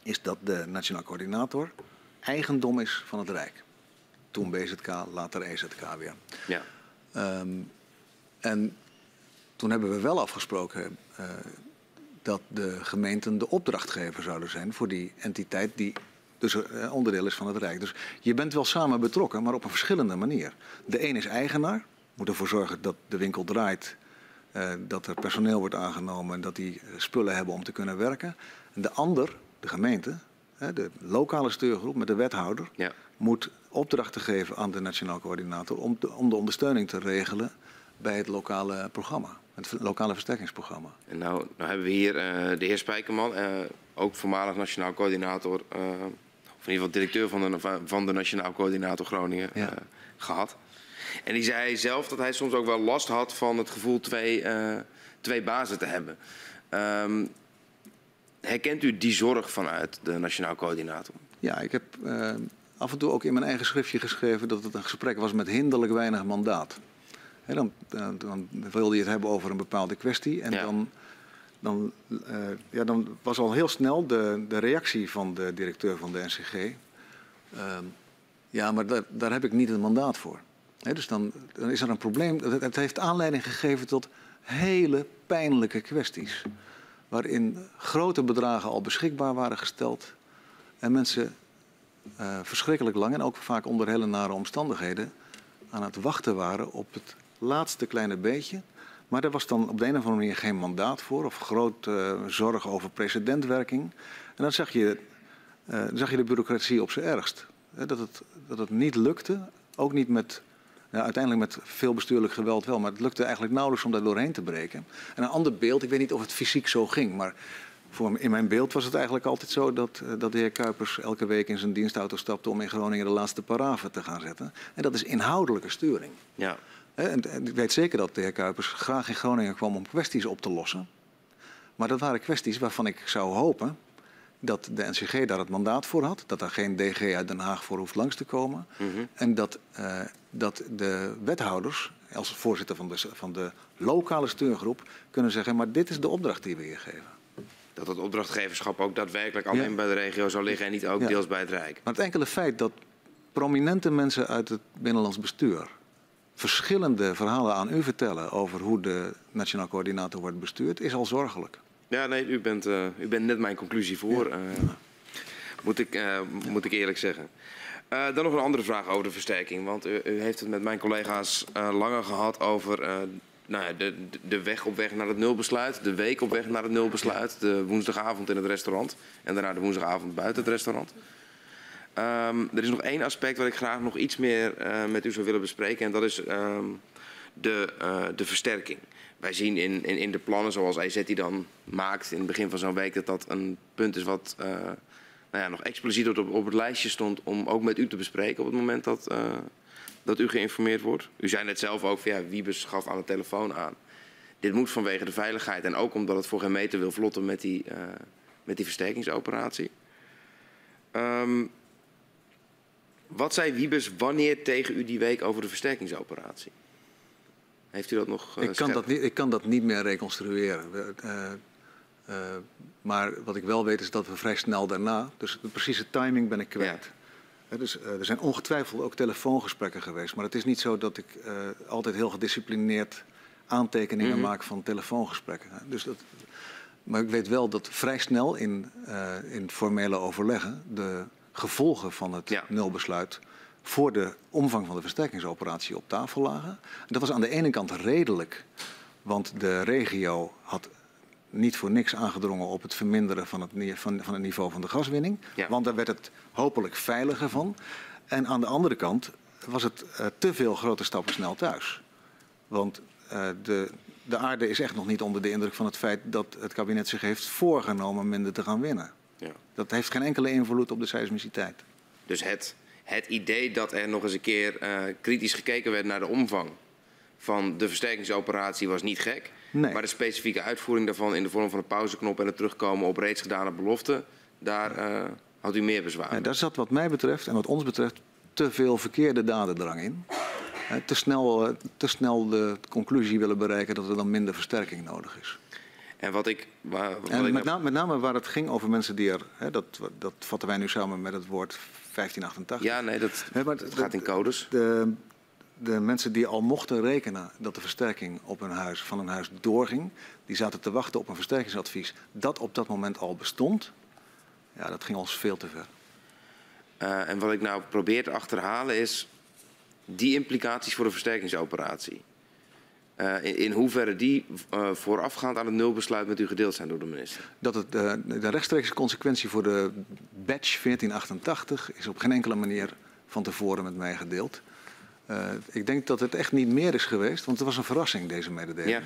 is dat de Nationaal Coördinator eigendom is van het Rijk. Toen BZK, later EZK weer. Ja. Um, en toen hebben we wel afgesproken uh, dat de gemeenten de opdrachtgever zouden zijn voor die entiteit die dus uh, onderdeel is van het Rijk. Dus je bent wel samen betrokken, maar op een verschillende manier. De een is eigenaar, moet ervoor zorgen dat de winkel draait dat er personeel wordt aangenomen en dat die spullen hebben om te kunnen werken. En de ander, de gemeente, de lokale stuurgroep met de wethouder, ja. moet opdrachten geven aan de Nationaal Coördinator om de, om de ondersteuning te regelen bij het lokale programma, het lokale versterkingsprogramma. En nou, nou hebben we hier uh, de heer Spijkerman, uh, ook voormalig Nationaal Coördinator, uh, of in ieder geval directeur van de, van de Nationaal Coördinator Groningen, ja. gehad. En die zei zelf dat hij soms ook wel last had van het gevoel twee, uh, twee bazen te hebben. Um, herkent u die zorg vanuit de Nationaal Coördinator? Ja, ik heb uh, af en toe ook in mijn eigen schriftje geschreven dat het een gesprek was met hinderlijk weinig mandaat. He, dan, dan, dan, wilde je het hebben over een bepaalde kwestie en ja. dan, dan, uh, ja, dan was al heel snel de, de reactie van de directeur van de NCG. Uh, ja, maar daar, daar heb ik niet een mandaat voor. Dus dan, dan, is er een probleem. Het heeft aanleiding gegeven tot hele pijnlijke kwesties. Waarin grote bedragen al beschikbaar waren gesteld. En mensen uh, verschrikkelijk lang en ook vaak onder hele nare omstandigheden aan het wachten waren op het laatste kleine beetje. Maar er was dan op de een of andere manier geen mandaat voor of grote uh, zorg over precedentwerking. En dan zag je, dan zag je de bureaucratie op zijn ergst. dat, het, dat het niet lukte, ook niet met uiteindelijk met veel bestuurlijk geweld wel, maar het lukte eigenlijk nauwelijks om daar doorheen te breken. En een ander beeld, ik weet niet of het fysiek zo ging, maar voor, in mijn beeld was het eigenlijk altijd zo dat, uh, dat de heer Kuipers elke week in zijn dienstauto stapte om in Groningen de laatste paraven te gaan zetten. En dat is inhoudelijke sturing. Ja. En, en ik weet zeker dat de heer Kuipers graag in Groningen kwam om kwesties op te lossen. Maar dat waren kwesties waarvan ik zou hopen dat de NCG daar het mandaat voor had. Dat er geen DG uit Den Haag voor hoeft langs te komen. Mhm. En dat, eh, dat de wethouders, als voorzitter van de, van de lokale steungroep, kunnen zeggen: maar dit is de opdracht die we hier geven. Dat het opdrachtgeverschap ook daadwerkelijk alleen Ja. bij de regio zou liggen en niet ook Ja. deels bij het Rijk. Maar het enkele feit dat prominente mensen uit het binnenlands bestuur verschillende verhalen aan u vertellen over hoe de nationaal coördinator wordt bestuurd, is al zorgelijk. Ja, nee, u bent, eh, u bent net mijn conclusie voor. eh, moet, ik, eh, moet ik eerlijk zeggen. Dan nog een andere vraag over de versterking. Want u, u heeft het met mijn collega's langer gehad over nou ja, de, de weg op weg naar het nulbesluit. De week op weg naar het nulbesluit. De woensdagavond in het restaurant. En daarna de woensdagavond buiten het restaurant. Ehm, er is nog één aspect wat ik graag nog iets meer met u zou willen bespreken. En dat is ehm, de, de versterking. Wij zien in, in, in de plannen zoals IZ die dan maakt in het begin van zo'n week... dat dat een punt is wat eh, nou ja, nog expliciet op, op het lijstje stond... om ook met u te bespreken op het moment dat, eh, dat u geïnformeerd wordt. U zei net zelf ook van ja, Wiebes gaf aan de telefoon aan. Dit moet vanwege de veiligheid en ook omdat het voor geen meter wil vlotten met die, eh, met die versterkingsoperatie. Ehm, wat zei Wiebes wanneer tegen u die week over de versterkingsoperatie? Heeft u dat nog eh, Ik kan dat, niet, ik kan dat niet meer reconstrueren. We, eh, eh, maar wat ik wel weet is dat we vrij snel daarna, dus de precieze timing ben ik kwijt. Dus, er zijn ongetwijfeld ook telefoongesprekken geweest. Maar het is niet zo dat ik altijd heel gedisciplineerd aantekeningen Mhm. maak van telefoongesprekken. Dus dat, maar ik weet wel dat vrij snel in, in formele overleggen de gevolgen van het Ja. nulbesluit voor de omvang van de versterkingsoperatie op tafel lagen. En dat was aan de ene kant redelijk, want de regio had niet voor niks aangedrongen op het verminderen van het, van, van het niveau van de gaswinning. Ja. Want daar werd het hopelijk veiliger van. En aan de andere kant was het eh, te veel grote stappen snel thuis. Want eh, de, de aarde is echt nog niet onder de indruk van het feit dat het kabinet zich heeft voorgenomen minder te gaan winnen. Ja. Dat heeft geen enkele invloed op de seismiciteit. Dus het, het idee dat er nog eens een keer eh, kritisch gekeken werd naar de omvang van de versterkingsoperatie was niet gek. Nee. Maar de specifieke uitvoering daarvan in de vorm van een pauzeknop en het terugkomen op reeds gedane beloften, daar eh, had u meer bezwaar. Mee. daar zat wat mij betreft en wat ons betreft te veel verkeerde dadendrang in. Eh, Te snel, te snel de conclusie willen bereiken dat er dan minder versterking nodig is. En wat ik. Waar, wat En ik met nou- name, met name waar het ging over mensen die er, hè, dat, dat vatten wij nu samen met het woord 1588. ja, nee, dat, maar gaat in codes. De, de mensen die al mochten rekenen dat de versterking op hun huis, van hun huis doorging, die zaten te wachten op een versterkingsadvies dat op dat moment al bestond. Ja, dat ging ons veel te ver. Eh, en wat ik nou probeer te achterhalen is die implicaties voor de versterkingsoperatie. Eh, in, in hoeverre die eh, voorafgaand aan het nulbesluit met u gedeeld zijn door de minister. Dat het, eh, de rechtstreekse consequentie voor de badge 1488 is op geen enkele manier van tevoren met mij gedeeld. Ik denk dat het echt niet meer is geweest, want het was een verrassing, deze mededeling. Ja.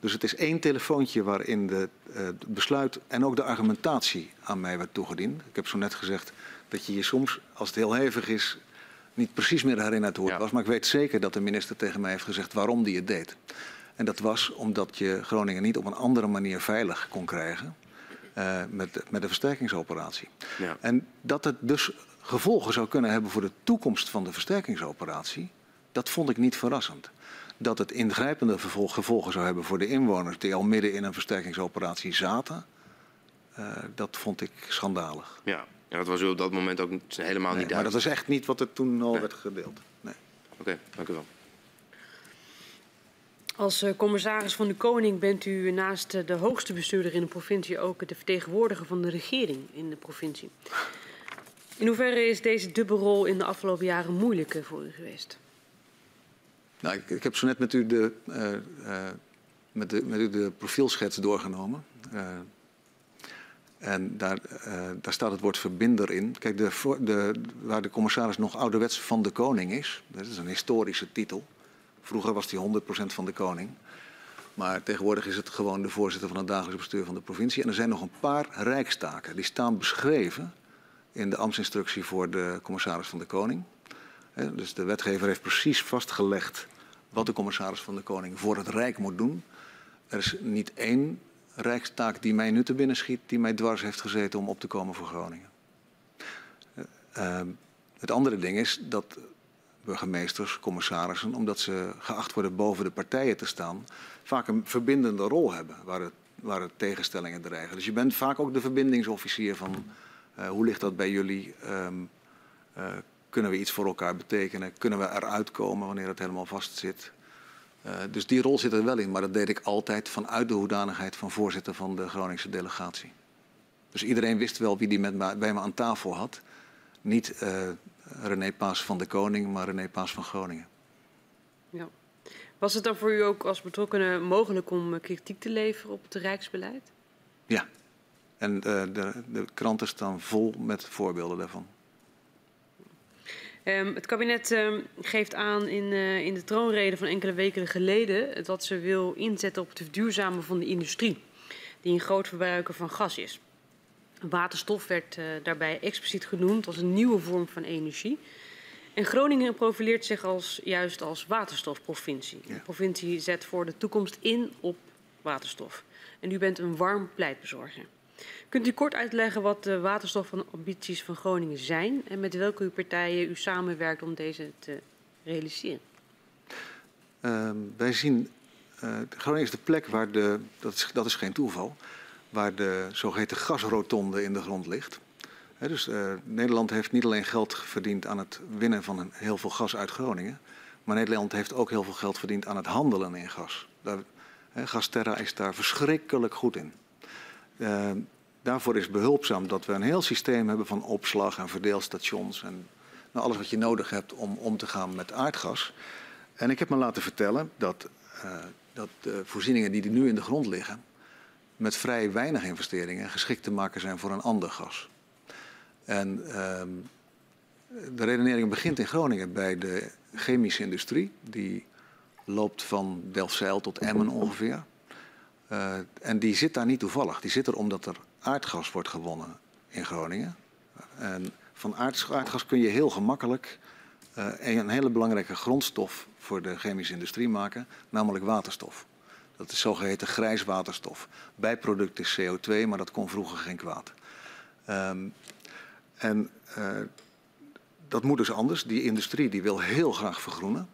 Dus het is één telefoontje waarin de, het besluit en ook de argumentatie aan mij werd toegediend. Ik heb zo net gezegd dat je je soms, als het heel hevig is, niet precies meer herinnert hoe het Ja. was. Maar ik weet zeker dat de minister tegen mij heeft gezegd waarom die het deed. En dat was omdat je Groningen niet op een andere manier veilig kon krijgen eh, met, met de versterkingsoperatie. Ja. En dat het dus gevolgen zou kunnen hebben voor de toekomst van de versterkingsoperatie, dat vond ik niet verrassend. Dat het ingrijpende gevolgen zou hebben voor de inwoners die al midden in een versterkingsoperatie zaten, eh, dat vond ik schandalig. Ja. Dat was u op dat moment ook helemaal Nee, niet maar duidelijk. dat is echt niet wat er toen al Nee. werd gedeeld. Nee. Oké, dank u wel. Als eh, commissaris van de Koning bent u naast eh, de hoogste bestuurder in de provincie ook de vertegenwoordiger van de regering in de provincie. In hoeverre is deze dubbelrol in de afgelopen jaren moeilijk eh, voor u geweest? Nou, ik, ik heb zo net met u de, eh, eh, met de, met u de profielschets doorgenomen. Eh, en daar, eh, daar staat het woord verbinder in. Kijk, de, de, waar de commissaris nog ouderwets van de koning is, dat is een historische titel. Vroeger was hij 100% van de koning. Maar tegenwoordig is het gewoon de voorzitter van het dagelijks bestuur van de provincie. En er zijn nog een paar rijkstaken. Die staan beschreven in de ambtsinstructie voor de commissaris van de koning. Dus de wetgever heeft precies vastgelegd wat de commissaris van de Koning voor het Rijk moet doen. Er is niet één rijkstaak die mij nu te binnen schiet, die mij dwars heeft gezeten om op te komen voor Groningen. Uh, het andere ding is dat burgemeesters, commissarissen, omdat ze geacht worden boven de partijen te staan, vaak een verbindende rol hebben waar het, waar het tegenstellingen dreigen. Dus je bent vaak ook de verbindingsofficier van uh, hoe ligt dat bij jullie? Um, uh, kunnen we iets voor elkaar betekenen? Kunnen we eruit komen wanneer het helemaal vast zit? Uh, dus die rol zit er wel in, maar dat deed ik altijd vanuit de hoedanigheid van voorzitter van de Groningse delegatie. Dus iedereen wist wel wie die met me, bij me aan tafel had. Niet uh, René Paas van de Koning, maar René Paas van Groningen. Ja. Was het dan voor u ook als betrokkenen mogelijk om kritiek te leveren op het Rijksbeleid? Ja, en uh, de, de kranten staan vol met voorbeelden daarvan. Um, het kabinet um, geeft aan in, uh, in de troonrede van enkele weken geleden dat ze wil inzetten op het verduurzamen van de industrie, die een groot verbruiker van gas is. Waterstof werd uh, daarbij expliciet genoemd als een nieuwe vorm van energie. En Groningen profileert zich als, juist als waterstofprovincie. Ja. De provincie zet voor de toekomst in op waterstof. En u bent een warm pleitbezorger. Kunt u kort uitleggen wat de waterstofambities van Groningen zijn en met welke partijen u samenwerkt om deze te realiseren? Uh, wij zien, uh, Groningen is de plek waar de, dat is, dat is geen toeval, waar de zogeheten gasrotonde in de grond ligt. Dus uh, Nederland heeft niet alleen geld verdiend aan het winnen van heel veel gas uit Groningen, maar Nederland heeft ook heel veel geld verdiend aan het handelen in gas. Daar, he, Gasterra is daar verschrikkelijk goed in. Uh, daarvoor is behulpzaam dat we een heel systeem hebben van opslag en verdeelstations en nou, alles wat je nodig hebt om om te gaan met aardgas. En ik heb me laten vertellen dat, uh, dat de voorzieningen die er nu in de grond liggen, met vrij weinig investeringen geschikt te maken zijn voor een ander gas. En uh, de redenering begint in Groningen bij de chemische industrie. Die loopt van Delfzijl tot Emmen ongeveer. Uh, en die zit daar niet toevallig. Die zit er omdat er aardgas wordt gewonnen in Groningen. En van aardgas kun je heel gemakkelijk uh, een hele belangrijke grondstof voor de chemische industrie maken, namelijk waterstof. Dat is zogeheten grijs waterstof. Bijproduct is CO2, maar dat kon vroeger geen kwaad. Um, en uh, dat moet dus anders. Die industrie die wil heel graag vergroenen.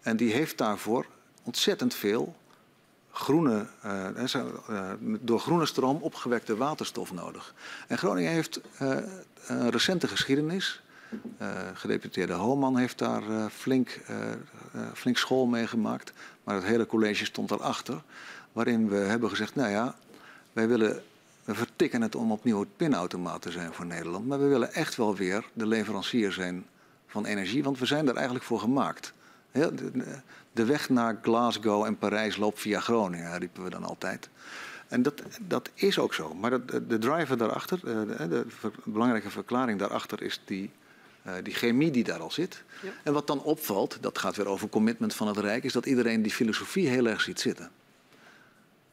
En die heeft daarvoor ontzettend veel groene, uh, door groene stroom opgewekte waterstof nodig. En Groningen heeft uh, een recente geschiedenis. gedeputeerde Homan heeft daar flink, flink school mee gemaakt. Maar het hele college stond daarachter. Waarin we hebben gezegd, nou ja, wij willen, we vertikken het om opnieuw het pinautomaat te zijn voor Nederland. Maar we willen echt wel weer de leverancier zijn van energie. Want we zijn daar eigenlijk voor gemaakt. De weg naar Glasgow en Parijs loopt via Groningen, riepen we dan altijd. En dat, dat is ook zo. Maar de, de driver daarachter, eh, de, de, belangrijke verklaring daarachter is die, uh, die chemie die daar al zit. Ja. En wat dan opvalt, dat gaat weer over commitment van het Rijk, is dat iedereen die filosofie heel erg ziet zitten.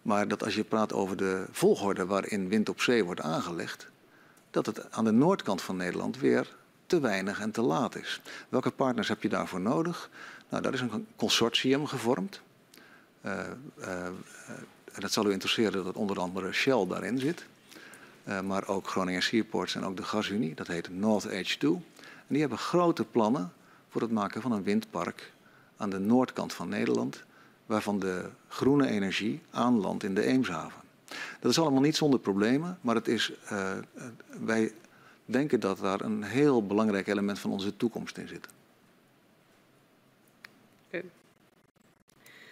Maar dat als je praat over de volgorde waarin wind op zee wordt aangelegd, dat het aan de noordkant van Nederland weer te weinig en te laat is. Welke partners heb je daarvoor nodig? Nou, daar is een consortium gevormd. Uh, uh, en dat zal u interesseren dat onder andere Shell daarin zit. Uh, maar ook Groningen Seaports en ook de Gasunie. Dat heet North Edge 2. En die hebben grote plannen voor het maken van een windpark aan de noordkant van Nederland. Waarvan de groene energie aanlandt in de Eemshaven. Dat is allemaal niet zonder problemen, maar het is, wij denken dat daar een heel belangrijk element van onze toekomst in zit.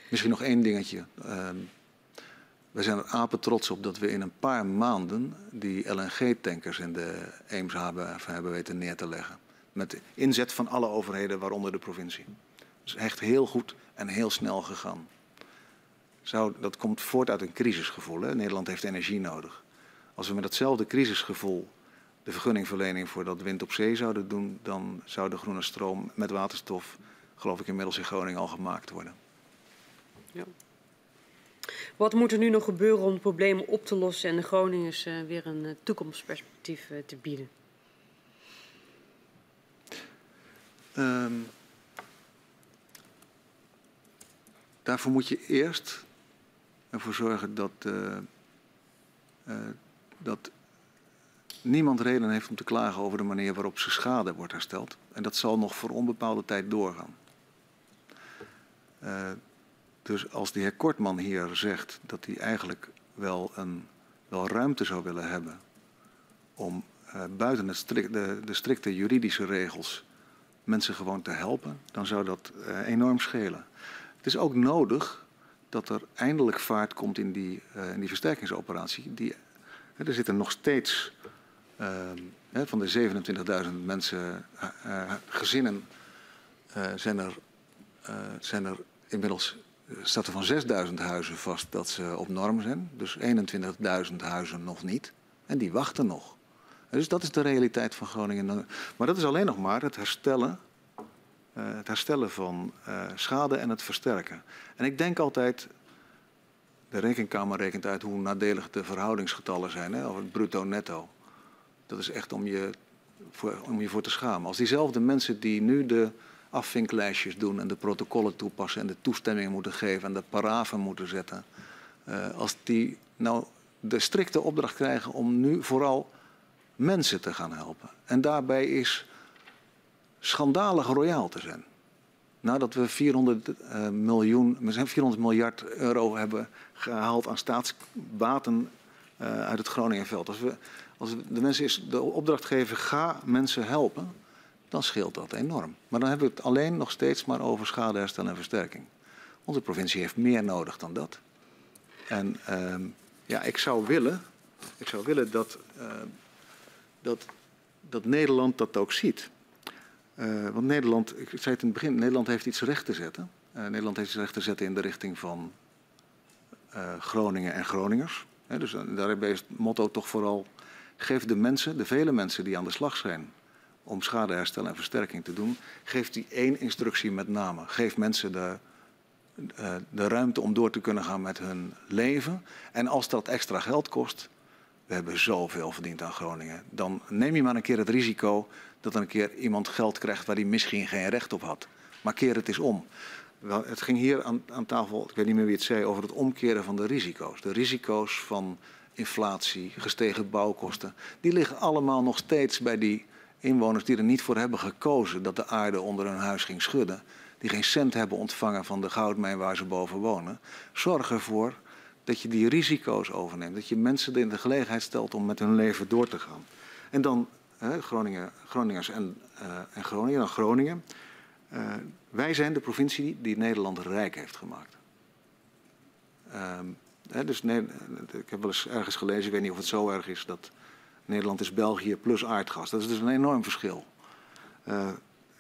Misschien nog één dingetje. Uh, we zijn er apen trots op dat we in een paar maanden die LNG-tankers in de Eemshaven hebben weten neer te leggen. Met inzet van alle overheden, waaronder de provincie. Dat is echt heel goed en heel snel gegaan. Zou, dat komt voort uit een crisisgevoel. Hè? Nederland heeft energie nodig. Als we met datzelfde crisisgevoel de vergunningverlening voor dat wind op zee zouden doen, dan zou de groene stroom met waterstof, geloof ik, inmiddels in Groningen al gemaakt worden. Wat moet er nu nog gebeuren om de problemen op te lossen en de Groningers uh, weer een uh, toekomstperspectief uh, te bieden? Um, daarvoor moet je eerst ervoor zorgen dat, dat niemand reden heeft om te klagen over de manier waarop zijn schade wordt hersteld. En dat zal nog voor onbepaalde tijd doorgaan. Uh, dus als de heer Kortman hier zegt dat hij eigenlijk wel, een, wel ruimte zou willen hebben om uh, buiten de, de, strikte juridische regels mensen gewoon te helpen, dan zou dat uh, enorm schelen. Het is ook nodig dat er eindelijk vaart komt in die, in die versterkingsoperatie. Die, er zitten nog steeds van de 27.000 mensen, gezinnen, zijn er, zijn er inmiddels staat er van 6000 huizen vast dat ze op norm zijn. Dus 21.000 huizen nog niet. En die wachten nog. Dus dat is de realiteit van Groningen. Maar dat is alleen nog maar het herstellen, uh, het herstellen van uh, schade en het versterken. En ik denk altijd, de rekenkamer rekent uit hoe nadelig de verhoudingsgetallen zijn, hè, of het bruto-netto. Dat is echt om je, om je voor te schamen. Als diezelfde mensen die nu de afvinklijstjes doen en de protocollen toepassen en de toestemming moeten geven en de parafen moeten zetten. Uh, als die nou de strikte opdracht krijgen om nu vooral mensen te gaan helpen. En daarbij is schandalig royaal te zijn. Nadat we 400, uh, miljoen, 400 miljard euro hebben gehaald aan staatsbaten uh, uit het Groningenveld. Als, we, als de mensen is de opdrachtgever ga mensen helpen dan scheelt dat enorm. Maar dan hebben we het alleen nog steeds maar over schadeherstel en versterking. Onze provincie heeft meer nodig dan dat. En uh, ja, ik zou willen, ik zou willen dat, uh, dat, dat Nederland dat ook ziet. Uh, want Nederland, ik zei het in het begin, Nederland heeft iets recht te zetten. Uh, Nederland heeft iets recht te zetten in de richting van Groningen en Groningers. Dus daarbij is het motto toch vooral, geef de mensen, de vele mensen die aan de slag zijn om schadeherstel en versterking te doen, geeft hij één instructie met name. Geef mensen de, uh, de ruimte om door te kunnen gaan met hun leven. En als dat extra geld kost, we hebben zoveel verdiend aan Groningen, dan neem je maar een keer het risico dat er een keer iemand geld krijgt waar hij misschien geen recht op had. Maar keer het eens om. Het ging hier aan, aan tafel, ik weet niet meer wie het zei, over het omkeren van de risico's. De risico's van inflatie, gestegen bouwkosten, die liggen allemaal nog steeds bij die inwoners die er niet voor hebben gekozen dat de aarde onder hun huis ging schudden, die geen cent hebben ontvangen van de goudmijn waar ze boven wonen, zorg ervoor dat je die risico's overneemt. Dat je mensen in de gelegenheid stelt om met hun leven door te gaan. En dan hè, Groningen, Groningers en, uh, en Groningen, dan Groningen. Uh, wij zijn de provincie die Nederland rijk heeft gemaakt. Uh, hè, dus nee, ik heb wel eens ergens gelezen, ik weet niet of het zo erg is, dat Nederland is België plus aardgas. Dat is dus een enorm verschil. Uh,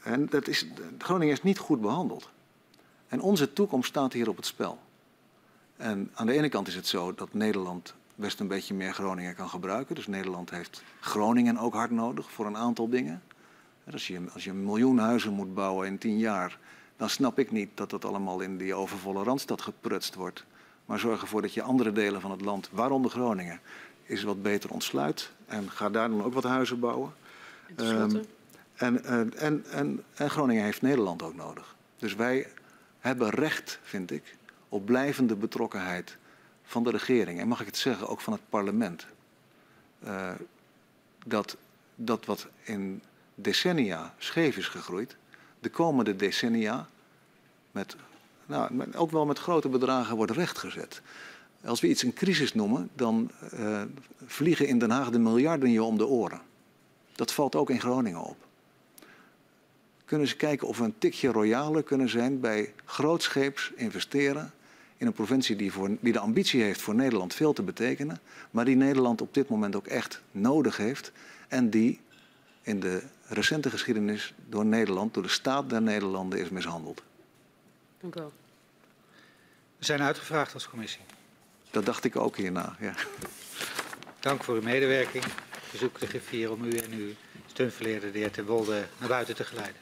en dat is, Groningen is niet goed behandeld. En onze toekomst staat hier op het spel. En aan de ene kant is het zo dat Nederland best een beetje meer Groningen kan gebruiken. Dus Nederland heeft Groningen ook hard nodig voor een aantal dingen. Als je, als je een miljoen huizen moet bouwen in tien jaar, dan snap ik niet dat dat allemaal in die overvolle Randstad geprutst wordt. Maar zorg ervoor dat je andere delen van het land, waaronder Groningen, is wat beter ontsluit. En ga daar dan ook wat huizen bouwen. Um, en, en, en, en Groningen heeft Nederland ook nodig. Dus wij hebben recht, vind ik, op blijvende betrokkenheid van de regering. En mag ik het zeggen, ook van het parlement. Uh, dat, dat wat in decennia scheef is gegroeid, de komende decennia met, nou, met, ook wel met grote bedragen wordt rechtgezet. Als we iets een crisis noemen, dan uh, vliegen in Den Haag de miljarden je om de oren. Dat valt ook in Groningen op. Kunnen ze kijken of we een tikje royaler kunnen zijn bij grootscheeps investeren in een provincie die, voor, die de ambitie heeft voor Nederland veel te betekenen, maar die Nederland op dit moment ook echt nodig heeft en die in de recente geschiedenis door Nederland, door de staat der Nederlanden is mishandeld. Dank u wel. We zijn uitgevraagd als commissie. Dat dacht ik ook hierna. Ja. Dank voor uw medewerking. Verzoek de griffier om u en uw steunverleerder, de heer Ten Wolde, naar buiten te geleiden.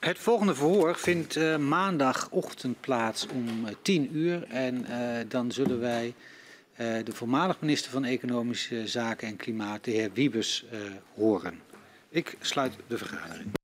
Het volgende verhoor vindt uh, maandagochtend plaats om uh, 10 uur. En uh, dan zullen wij de voormalig minister van Economische Zaken en Klimaat, de heer Wiebes, horen. Ik sluit de vergadering.